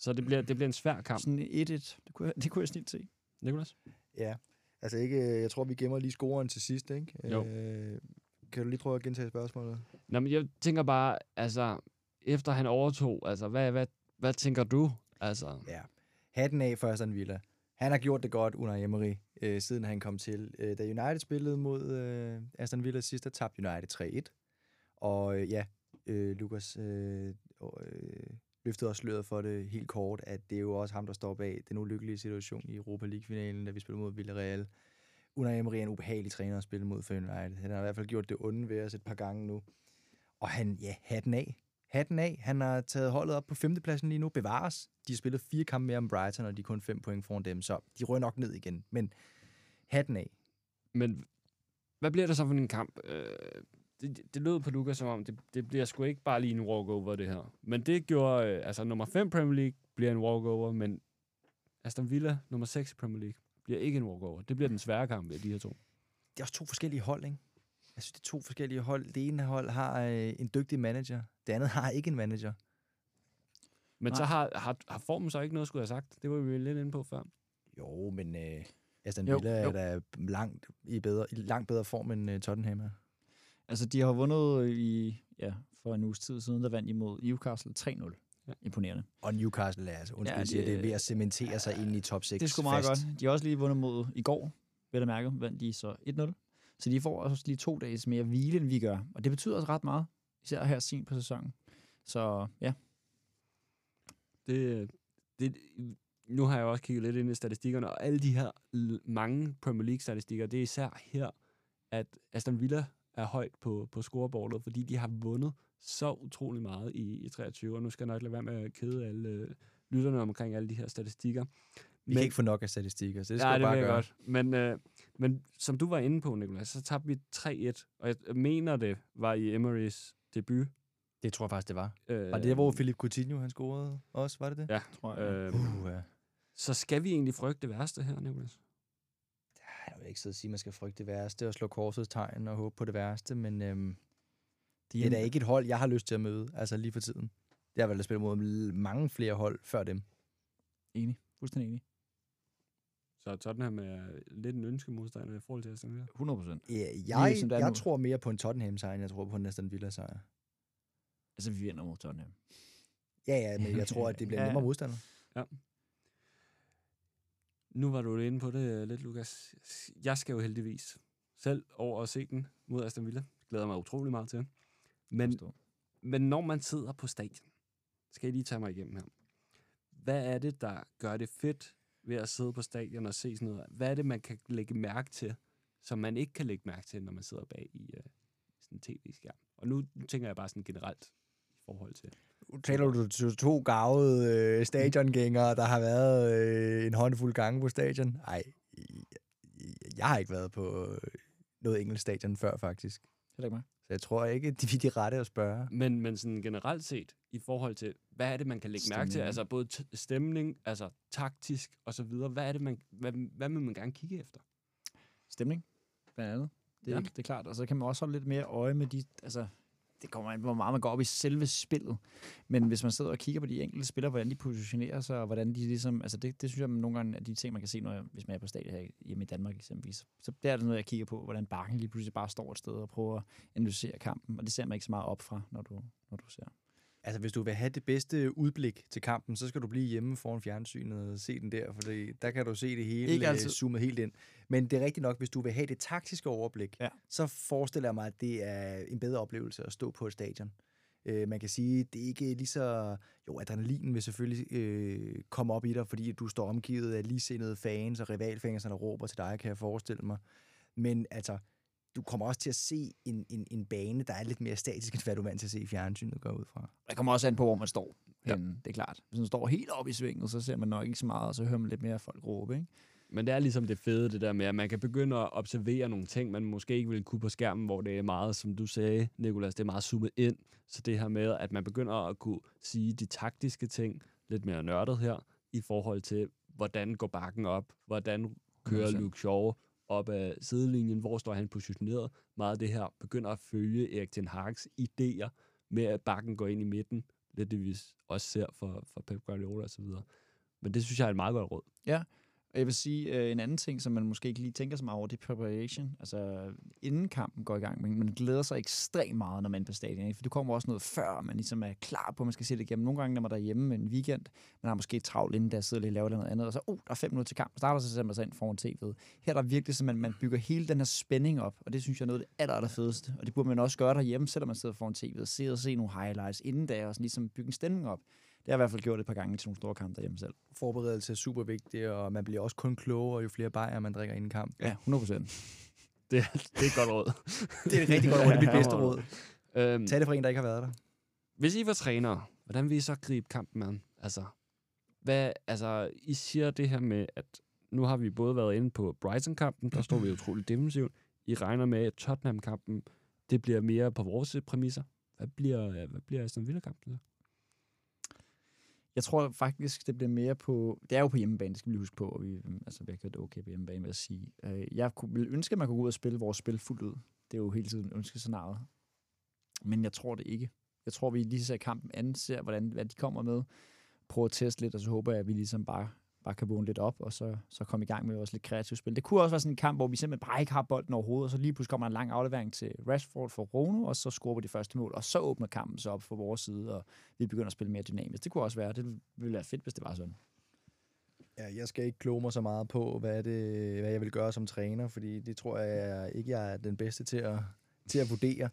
Speaker 2: Så det bliver, det bliver en svær kamp.
Speaker 3: Sådan 1-1. Det kunne, jeg, det kunne jeg snilt se.
Speaker 2: Nicolas?
Speaker 4: Ja. Altså ikke, jeg tror, vi gemmer lige scoren til sidst, ikke?
Speaker 2: Jo.
Speaker 4: Øh, kan du lige prøve at gentage spørgsmålet?
Speaker 2: Nå, men jeg tænker bare, altså, efter han overtog, altså, hvad, hvad, hvad tænker du? Altså,
Speaker 4: Ja. Hatten af for Aston Villa. Han har gjort det godt under Emery, øh, siden han kom til. Øh, da United spillede mod øh, Aston Villa sidst, der tabte United 3-1. Og øh, ja, øh, Lukas øh, øh, løftede også sløret for det helt kort, at det er jo også ham, der står bag den ulykkelige situation i Europa League-finalen, da vi spillede mod Villarreal. Unai Emery er en ubehagelig træner at spille mod for United. Han har i hvert fald gjort det onde ved os et par gange nu. Og han, ja, hatten af. Hatten af. Han har taget holdet op på femtepladsen lige nu. Bevares. De har spillet fire kampe mere om Brighton, og de er kun fem point foran dem, så de rører nok ned igen. Men hatten af.
Speaker 2: men hvad bliver det så for en kamp? Øh, det, det- det lød på Lukas som om, det, det bliver sgu ikke bare lige en walkover, det her. Men det gjorde, øh, altså nummer 5 Premier League bliver en walkover, men Aston Villa, nummer 6 i Premier League, bliver ikke en walkover. Det bliver den svære kamp af de her to.
Speaker 4: Det er også to forskellige hold, ikke? Jeg synes, det er to forskellige hold. Det ene hold har øh, en dygtig manager. Det andet har ikke en manager.
Speaker 2: Men
Speaker 3: Nej.
Speaker 2: så har, har, har formen så ikke noget, skulle jeg have sagt. Det var vi lidt inde på før.
Speaker 4: Jo, men øh, Aston
Speaker 3: Jo,
Speaker 4: Villa
Speaker 3: jo.
Speaker 4: er da langt, i, bedre, i langt bedre form end øh, Tottenham er.
Speaker 3: Altså, de har vundet i, ja, for en uges tid siden, der vandt imod Newcastle 3-0. Imponerende.
Speaker 4: Og Newcastle er altså, undskyld,
Speaker 3: Ja,
Speaker 4: ja, siger,
Speaker 3: det-
Speaker 4: det er ved at cementere sig ind i top 6
Speaker 3: Det er sgu meget godt. De har også lige vundet mod i går, ved at mærke, vandt de så 1-0. Så de får også lige to dages mere hvile, end vi gør. Og det betyder også ret meget, især her sent på sæsonen. Så ja,
Speaker 2: Det, det, nu har jeg også kigget lidt ind i statistikkerne, og alle de her l- mange Premier League-statistikker, det er især her, at Aston Villa er højt på, på scorebordet, fordi de har vundet så utrolig meget i, i 23, og nu skal jeg nok lade være med at kede alle øh, lytterne omkring alle de her statistikker.
Speaker 4: Vi kan ikke få nok af statistikker, så det skal
Speaker 2: det
Speaker 4: bare gøre.
Speaker 2: godt. Men, øh, men som du var inde på, Nicolas, så tabte vi 3-1, og jeg mener, det var i Emerys debut.
Speaker 4: Det tror jeg faktisk, det var.
Speaker 2: Øh,
Speaker 4: Var det der, hvor Philip Coutinho han scorede også? Var det det?
Speaker 2: Ja,
Speaker 3: tror jeg.
Speaker 2: øh,
Speaker 4: Uh, ja.
Speaker 2: så skal vi egentlig frygte det værste her, Nicolas?
Speaker 4: Jeg vil ikke sidde og sige, at man skal frygte det værste og slå korsets tegn og håbe på det værste, men øhm, det er da ikke et hold, jeg har lyst til at møde, altså lige for tiden. Jeg har valgt at spille mod mange flere hold før dem.
Speaker 3: Enig. Fuldstændig enig.
Speaker 2: Så Tottenham er lidt en ønskemodstander i forhold til Aston Villa.
Speaker 3: 100 procent.
Speaker 4: Ja, jeg,
Speaker 3: som det er
Speaker 4: jeg
Speaker 3: nu.
Speaker 4: tror mere på en Tottenham-sejr, end jeg tror på en Aston Villa-sejr.
Speaker 3: Altså, vi vinder mod Tottenham.
Speaker 4: Ja, ja, men jeg tror, at det bliver [LAUGHS]
Speaker 3: Ja.
Speaker 4: nemmere modstander.
Speaker 2: Nu var du inde på det øh, lidt, Lukas. Jeg skal jo heldigvis selv over og se den mod Aston Villa. Glæder mig utrolig meget til. Men,
Speaker 3: Forstå.
Speaker 2: men når man sidder på stadion, skal jeg lige tage mig igennem her. Hvad er det, der gør det fedt ved at sidde på stadion og se sådan noget? Hvad er det, man kan lægge mærke til, som man ikke kan lægge mærke til, når man sidder bag i uh, sådan en tv-skærm? Og nu, nu tænker jeg bare sådan generelt i forhold til...
Speaker 4: Nu taler du til to gavede øh, stadiongængere, der har været øh, en håndfuld gange på stadion. Nej, jeg har ikke været på øh, noget engelsk stadion før, faktisk.
Speaker 3: Heller ikke mig.
Speaker 4: Så jeg tror ikke, de er de rette at spørge.
Speaker 2: Men, men sådan generelt set, i forhold til, hvad er det, man kan lægge mærke til?
Speaker 3: Stemning.
Speaker 2: Altså både t- stemning, altså taktisk og så videre. Hvad er det, man, hvad, hvad vil man gerne kigge efter?
Speaker 3: Stemning, blandt andet. Det er,
Speaker 2: Ja.
Speaker 3: det er klart. Og så kan man også holde lidt mere øje med de... Altså, det kommer an på, hvor meget man går op i selve spillet. Men hvis man sidder og kigger på de enkelte spillere, hvordan de positionerer sig, og hvordan de ligesom... Altså, det, det synes jeg nogle gange er de ting, man kan se, når jeg, hvis man er på stadion her hjemme i Danmark eksempelvis. Så der er det noget, jeg kigger på, hvordan bakken lige pludselig bare står et sted og prøver at analysere kampen. Og det ser man ikke så meget op fra, når du, når du ser.
Speaker 4: Altså, hvis du vil have det bedste udblik til kampen, så skal du blive hjemme foran fjernsynet og se den der, for det, der kan du se det hele
Speaker 3: Ikke
Speaker 4: øh,
Speaker 3: altid.
Speaker 4: zoomet helt ind. Men det er rigtigt nok, hvis du vil have det taktiske overblik,
Speaker 3: Ja.
Speaker 4: så forestiller jeg mig, at det er en bedre oplevelse at stå på et stadion. Øh, man kan sige, det er ikke lige så... Jo, adrenalinen vil selvfølgelig øh, komme op i dig, fordi du står omgivet af ligesindede fans og rivalfans, der råber til dig, kan jeg forestille mig. Men altså, du kommer også til at se en, en, en bane, der er lidt mere statisk, end hvad du er vant til at se i fjernsynet går ud fra.
Speaker 3: Det kommer også an på, hvor man står.
Speaker 2: Ja.
Speaker 3: Det er klart. Hvis man står helt oppe i svinget, så ser man nok ikke så meget, og så hører man lidt mere folk råbe. Ikke?
Speaker 2: Men det er ligesom det fede, det der med, at man kan begynde at observere nogle ting, man måske ikke ville kunne på skærmen, hvor det er meget, som du sagde, Nikolas, det er meget zoomet ind. Så det her med, at man begynder at kunne sige de taktiske ting, lidt mere nørdet her, i forhold til, hvordan går bakken op, hvordan kører
Speaker 3: 100%.
Speaker 2: Luke Shaw op ad sidelinjen, hvor står han positioneret. Meget af det her begynder at følge Erik Ten Hag's idéer med, at bakken går ind i midten. Lidt det, vi også ser for, for Pep Guardiola og så videre. Men det synes jeg er et meget godt råd.
Speaker 3: Og jeg vil sige, øh, en anden ting, som man måske ikke lige tænker så meget over, det er preparation. Altså, inden kampen går i gang, men man glæder sig ekstremt meget, når man er på stadion. Ikke? For du kommer også noget før, man ligesom er klar på, at man skal se det igennem. Nogle gange, når man er derhjemme en weekend, man har måske travlt inden, der sidder lidt og laver noget andet, og så, oh, der er fem minutter til kamp, og starter så sætter man sig ind foran tv'et. Her er der virkelig, så man, man bygger hele den her spænding op, og det synes jeg er noget af det aller, aller fedeste. Og det burde man også gøre derhjemme, selvom man sidder foran tv'et, og se og se nogle highlights inden da, og sådan ligesom bygge en stemning op. Det har jeg i hvert fald gjort et par gange til nogle store kampe derhjemme selv.
Speaker 4: forberedelse er super vigtig, og man bliver også kun klogere, jo flere bajer man drikker inden kamp.
Speaker 3: Ja, 100 procent.
Speaker 2: Det, det er et godt råd.
Speaker 4: Det er et rigtig godt råd, det er mit bedste råd.
Speaker 2: Øhm,
Speaker 4: Tag det fra en, der ikke har været der.
Speaker 2: Hvis I var trænere, hvordan vil I så gribe kampen an? Altså, hvad, altså, I siger det her med, at nu har vi både været inde på Brighton-kampen, der står vi utroligt defensivt. I regner med, at Tottenham-kampen, det bliver mere på vores præmisser. Hvad bliver, hvad bliver Aston Villa-kampen så?
Speaker 3: Jeg tror faktisk, det bliver mere på... Det er jo på hjemmebane, det skal vi lige huske på. Og vi, altså, vi har det okay på hjemmebane, vil jeg sige. Øh, jeg kunne, ville ønske, at man kunne gå ud og spille vores spil fuldt ud. Det er jo hele tiden ønskescenariet. Men jeg tror det ikke. Jeg tror, vi lige ser kampen an, ser, hvordan, hvad de kommer med. Prøver at teste lidt, og så håber jeg, at vi ligesom bare, bare kan vågne lidt op, og så, så komme i gang med også lidt kreativt spil. Det kunne også være sådan en kamp, hvor vi simpelthen bare ikke har bolden overhovedet, og så lige pludselig kommer en lang aflevering til Rashford for Rono, og så scorer vi det første mål, og så åbner kampen sig op for vores side, og vi begynder at spille mere dynamisk. Det kunne også være, det ville være fedt, hvis det var sådan.
Speaker 4: Ja, jeg skal ikke kloge mig så meget på, hvad, det, hvad jeg vil gøre som træner, fordi det tror jeg ikke, jeg er den bedste til at, til at vurdere.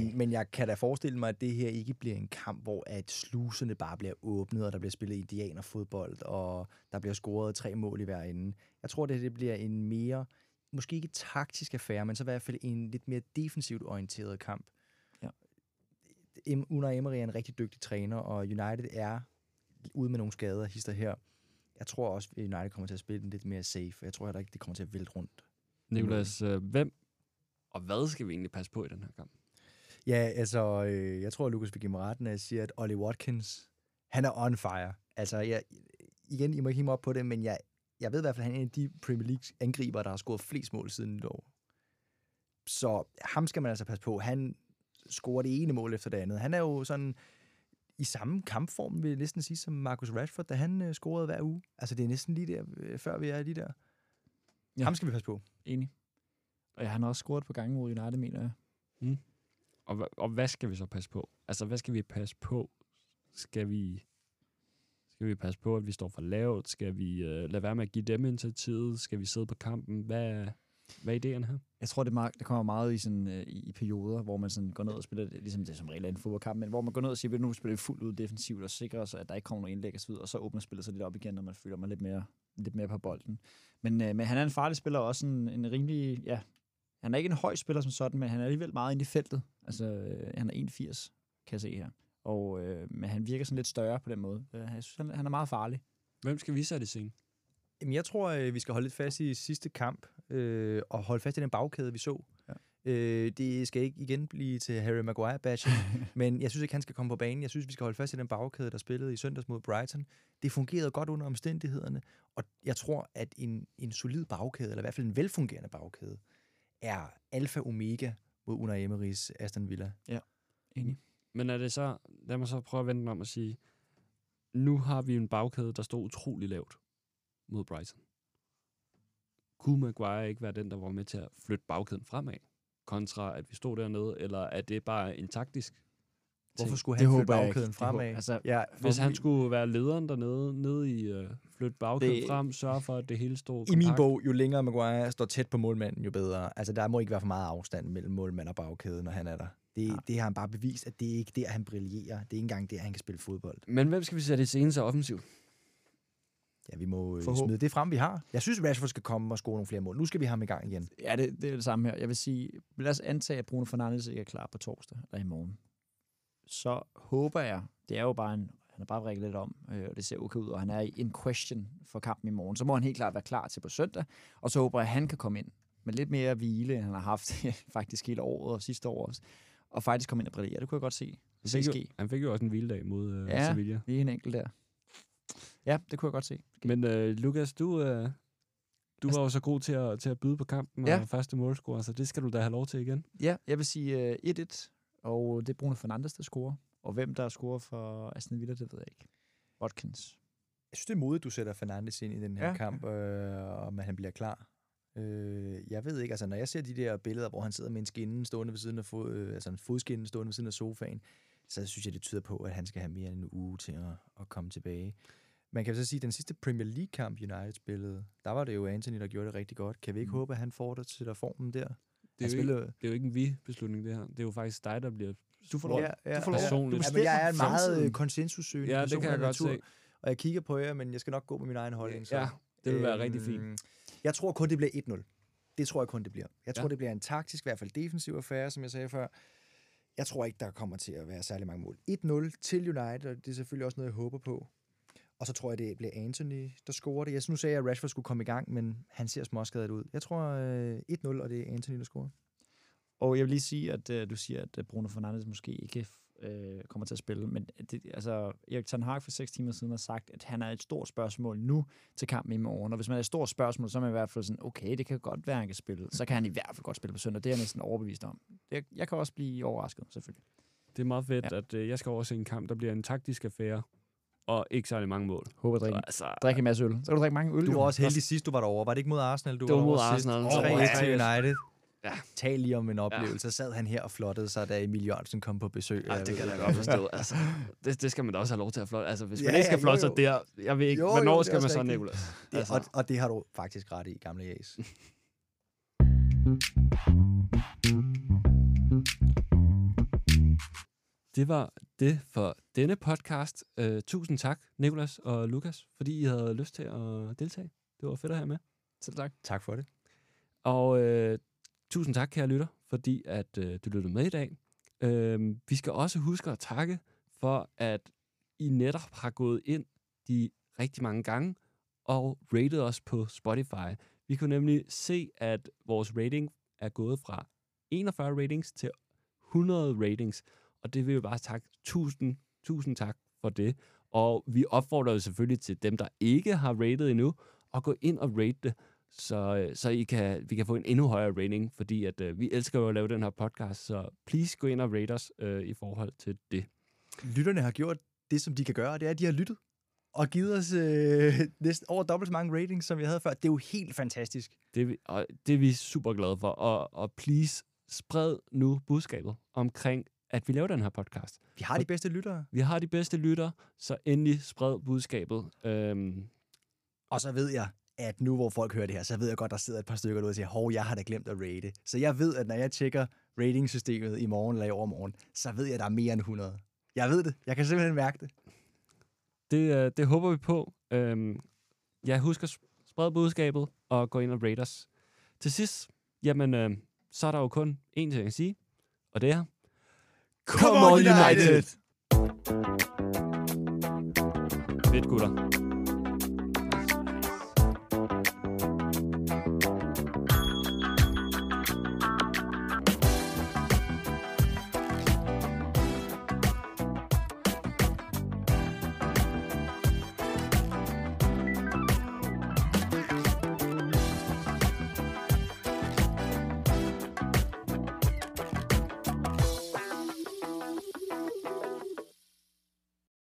Speaker 4: Men, men jeg kan da forestille mig, at det her ikke bliver en kamp, hvor at sluserne bare bliver åbnet, og der bliver spillet indianerfodbold, og der bliver scoret tre mål i hver ende. Jeg tror, det, det bliver en mere, måske ikke taktisk affære, men så i hvert fald en lidt mere defensivt orienteret kamp.
Speaker 3: Ja.
Speaker 4: Unai Emery er en rigtig dygtig træner, og United er ude med nogle skader, hister her. Jeg tror også, at United kommer til at spille den lidt mere safe. Jeg tror heller ikke, det kommer til at vælte rundt.
Speaker 2: Nicolas, øh, hvem og hvad skal vi egentlig passe på i den her kamp?
Speaker 4: Ja, altså, øh, jeg tror, at Lucas vil give mig ret, når jeg siger, at Ollie Watkins, han er on fire. Altså, jeg, igen, I må ikke hive mig op på det, men jeg, jeg ved i hvert fald, at han er en af de Premier League angriber, der har scoret flest mål siden nytår. Så ham skal man altså passe på. Han scorer det ene mål efter det andet. Han er jo sådan i samme kampform, vil jeg næsten sige, som Marcus Rashford, da han øh, scorede hver uge. Altså, det er næsten lige der, øh, før vi er lige der.
Speaker 3: Ja.
Speaker 4: Ham skal vi passe på.
Speaker 3: Enig. Og ja, han har også scoret på gange mod United, mener jeg.
Speaker 2: Og, hva- og hvad skal vi så passe på? Altså, hvad skal vi passe på? Skal vi, skal vi passe på, at vi står for lavt? Skal vi øh, lade være med at give dem initiativet? Skal vi sidde på kampen? Hvad, hvad er idéerne her?
Speaker 3: Jeg tror, det, meget, det kommer meget i, sådan, øh, i, perioder, hvor man sådan går ned og spiller, ligesom det er som regel er en fodboldkamp, men hvor man går ned og siger, at nu spiller vi fuldt ud defensivt og sikrer os, at der ikke kommer nogen indlæg og så videre, og så åbner spillet sig lidt op igen, når man føler mig lidt mere, lidt mere på bolden. Men, øh, men han er en farlig spiller, og også en, en rimelig, ja, han er ikke en høj spiller som sådan, men han er alligevel meget inde i feltet. Altså, øh, han er 81, kan jeg se her. Og, øh, men han virker sådan lidt større på den måde. Øh, Jeg synes, han, han er meget farlig.
Speaker 2: Hvem skal vi sætte i scene?
Speaker 4: Jamen, jeg tror, øh, vi skal holde lidt fast i sidste kamp, øh, og holde fast i den bagkæde, vi så.
Speaker 3: Ja.
Speaker 4: Øh, det skal ikke igen blive til Harry Maguire bashing, [LAUGHS] men jeg synes ikke, han skal komme på banen. Jeg synes, vi skal holde fast i den bagkæde, der spillede i søndags mod Brighton. Det fungerede godt under omstændighederne, og jeg tror, at en, en solid bagkæde, eller i hvert fald en velfungerende bagkæde, er alfa omega mod Unai Emerys Aston Villa.
Speaker 3: Enig.
Speaker 2: Men er det så, lad mig så prøve at vende den om og sige, nu har vi en bagkæde, der står utrolig lavt mod Brighton. Kunne Maguire ikke være den, der var med til at flytte bagkæden fremad, kontra at vi stod dernede, eller er det bare en taktisk
Speaker 4: Hvorfor skulle
Speaker 3: Det
Speaker 4: han flytte
Speaker 3: jeg ikke.
Speaker 4: bagkæden
Speaker 3: Det håber-
Speaker 4: fremad?
Speaker 3: altså,
Speaker 4: ja,
Speaker 2: Hvis han skulle være lederen dernede, nede i uh, flytte bagkæden
Speaker 3: Det-
Speaker 2: frem, sørge for, at det hele stod
Speaker 4: I min bog, jo længere Maguire står tæt på målmanden, jo bedre. Altså, der må ikke være for meget afstand mellem målmand og bagkæde, når han er der. Det,
Speaker 3: Ja.
Speaker 4: det har han bare bevist, at det er ikke der, han brillerer. Det er ikke engang der, han kan spille fodbold.
Speaker 2: Men hvem skal vi sætte i scene så offensivt?
Speaker 4: Ja, vi må øh,
Speaker 3: Forhåb-
Speaker 4: smide det frem, vi har. Jeg synes, Rashford skal komme og score nogle flere mål. Nu skal vi have ham i gang igen.
Speaker 3: Ja, det, det er det samme her. Jeg vil sige, lad os antage, at Bruno Fernandes ikke er klar på torsdag eller i morgen. Så håber jeg, det er jo bare en, han er bare vrikket lidt om, øh, og det ser okay ud, og han er in question for kampen i morgen. Så må han helt klart være klar til på søndag, og så håber jeg, at han kan komme ind med lidt mere hvile, end han har haft [LAUGHS] faktisk hele året og sidste år også, og faktisk komme ind og brillere. Det kunne jeg godt se.
Speaker 2: Han fik, jo, han fik jo også en hviledag mod uh,
Speaker 3: Ja.
Speaker 2: Sevilla.
Speaker 3: Lige en enkelt der. Ja, det kunne jeg godt se.
Speaker 2: Men uh, Lukas, du, uh, du
Speaker 3: Altså-
Speaker 2: var jo så god til at, til at byde på kampen
Speaker 3: Ja.
Speaker 2: og første målscorer, så det skal du da have lov til igen.
Speaker 3: Ja, jeg vil sige øh, 1-1, og det er Bruno Fernandes, der scorer. Og hvem der scorer for Aston Villa, det ved jeg ikke. Watkins.
Speaker 4: Jeg synes, det er modigt, du sætter Fernandes ind i den her
Speaker 3: Ja.
Speaker 4: kamp, øh, og at han bliver klar. Øh, jeg ved ikke, altså når jeg ser de der billeder, hvor han sidder med en skinne stående ved siden af fod, øh, altså en fodskinne stående ved siden af sofaen, så synes jeg, det tyder på, at han skal have mere end en uge til at, at komme tilbage. Man kan så sige, at den sidste Premier League-kamp, United spillede, der var det jo Anthony, der gjorde det rigtig godt. Kan vi ikke
Speaker 3: Mm.
Speaker 4: håbe, at han der formen der?
Speaker 2: Det er, jo ikke, det er jo ikke en vi-beslutning, det her. Det er jo faktisk dig, der bliver...
Speaker 3: Du får lov.
Speaker 4: Ja, ja,
Speaker 3: du får lov.
Speaker 2: Personligt.
Speaker 3: Du
Speaker 4: Ja, men jeg er en
Speaker 3: bestemmer
Speaker 4: meget øh, konsensussøgende
Speaker 2: Ja, det kan jeg godt
Speaker 4: natur,
Speaker 2: se.
Speaker 4: Og jeg kigger på jer, men jeg skal nok gå med min egen holdning. Så.
Speaker 2: Ja, det vil være rigtig fint.
Speaker 4: Øhm, Jeg tror kun, det bliver 1-0. Det tror jeg kun, det bliver. Jeg tror,
Speaker 2: Ja.
Speaker 4: det bliver en taktisk, i hvert fald defensiv affære, som jeg sagde før. Jeg tror ikke, der kommer til at være særlig mange mål. 1-0 til United, og det er selvfølgelig også noget, jeg håber på. Og så tror jeg, det bliver Anthony, der scorer det. Jeg synes, nu sagde jeg, at Rashford skulle komme i gang, men han ser småskadet ud. Jeg tror øh, 1-0, og det er Anthony, der scorer.
Speaker 3: Og jeg vil lige sige, at øh, du siger, at øh, Bruno Fernandes måske ikke øh, kommer til at spille, men det, altså, Erik Ten Hag for 6 timer siden har sagt, at han er et stort spørgsmål nu til kampen i morgen. Og hvis man er et stort spørgsmål, så er man i hvert fald sådan, okay, det kan godt være, han kan spille. Så kan han i hvert fald godt spille på søndag. Det er jeg næsten overbevist om. Det, jeg kan også blive overrasket, selvfølgelig.
Speaker 2: Det er meget fedt,
Speaker 3: Ja.
Speaker 2: ja. at øh, jeg skal over se en kamp, der bliver en taktisk affære, og ikke særlig mange mål.
Speaker 3: Håber, drikke,
Speaker 2: Altså,
Speaker 3: drikke en masse øl. Så kan du drikke mange øl.
Speaker 4: Du
Speaker 3: jo.
Speaker 4: var også heldig sidst, du var derovre. Var det ikke mod Arsenal? Du
Speaker 2: Det var mod
Speaker 4: derovre sidst?
Speaker 2: Arsenal.
Speaker 4: 3-1 til United.
Speaker 2: Ja.
Speaker 4: Tal lige om en oplevelse. Så sad han her og flottede sig, da Emil Jørgensen kom på besøg.
Speaker 2: Ej, det kan jeg godt forstå. [LAUGHS] Altså, det, det skal man da også have lov til at flotte. Altså, hvis man
Speaker 4: Ja,
Speaker 2: ikke skal
Speaker 4: ja,
Speaker 2: flotte sig
Speaker 4: jo,
Speaker 2: der, jeg ved ikke,
Speaker 4: Jo, jo,
Speaker 2: hvornår
Speaker 4: er
Speaker 2: skal man så. Nicolas? Altså.
Speaker 4: og, og det har du faktisk ret i, gamle Jas. [LAUGHS]
Speaker 2: Det var det for denne podcast. Uh, tusind tak, Nicolas og Lukas, fordi I havde lyst til at deltage. Det var fedt at have med.
Speaker 3: Selv tak.
Speaker 4: Tak for det.
Speaker 2: Og uh, tusind tak, kære lytter, fordi at uh, du lyttede med i dag. Uh, vi skal også huske at takke for, at I netop har gået ind de rigtig mange gange og rated os på Spotify. Vi kunne nemlig se, at vores rating er gået fra 41 ratings til 100 ratings. Og det vil vi bare takke tusind, tusind tak for det. Og vi opfordrer jo selvfølgelig til dem, der ikke har rated endnu, at gå ind og rate det, så, øh, så I kan, vi kan få en endnu højere rating, fordi at, øh, vi elsker jo at lave den her podcast, så please gå ind og rate os øh, i forhold til det.
Speaker 4: Lytterne har gjort det, som de kan gøre, og det er, at de har lyttet. og givet os øh, [LAUGHS] næsten over dobbelt så mange ratings, som vi havde før. Det er jo helt fantastisk.
Speaker 2: Det er vi, og det er vi super glade for. Og, og please, spred nu budskabet omkring, at vi laver den her podcast.
Speaker 4: Vi har de bedste lyttere.
Speaker 2: Vi har de bedste lytter, så endelig spred budskabet. Øhm,
Speaker 4: Og så ved jeg, at nu hvor folk hører det her, så ved jeg godt, der sidder et par stykker derude og siger, hov, jeg har da glemt at rate. Så jeg ved, at når jeg tjekker ratingsystemet i morgen eller i overmorgen, så ved jeg, at der er mere end 100. Jeg ved det. Jeg kan simpelthen mærke det.
Speaker 2: det, øh, det håber vi på. Øhm, jeg husker at sprede budskabet og gå ind og rate os. Til sidst, jamen, øh, så er der jo kun én ting at sige, og det er...
Speaker 4: Come on, United!
Speaker 2: Fedt, gutter.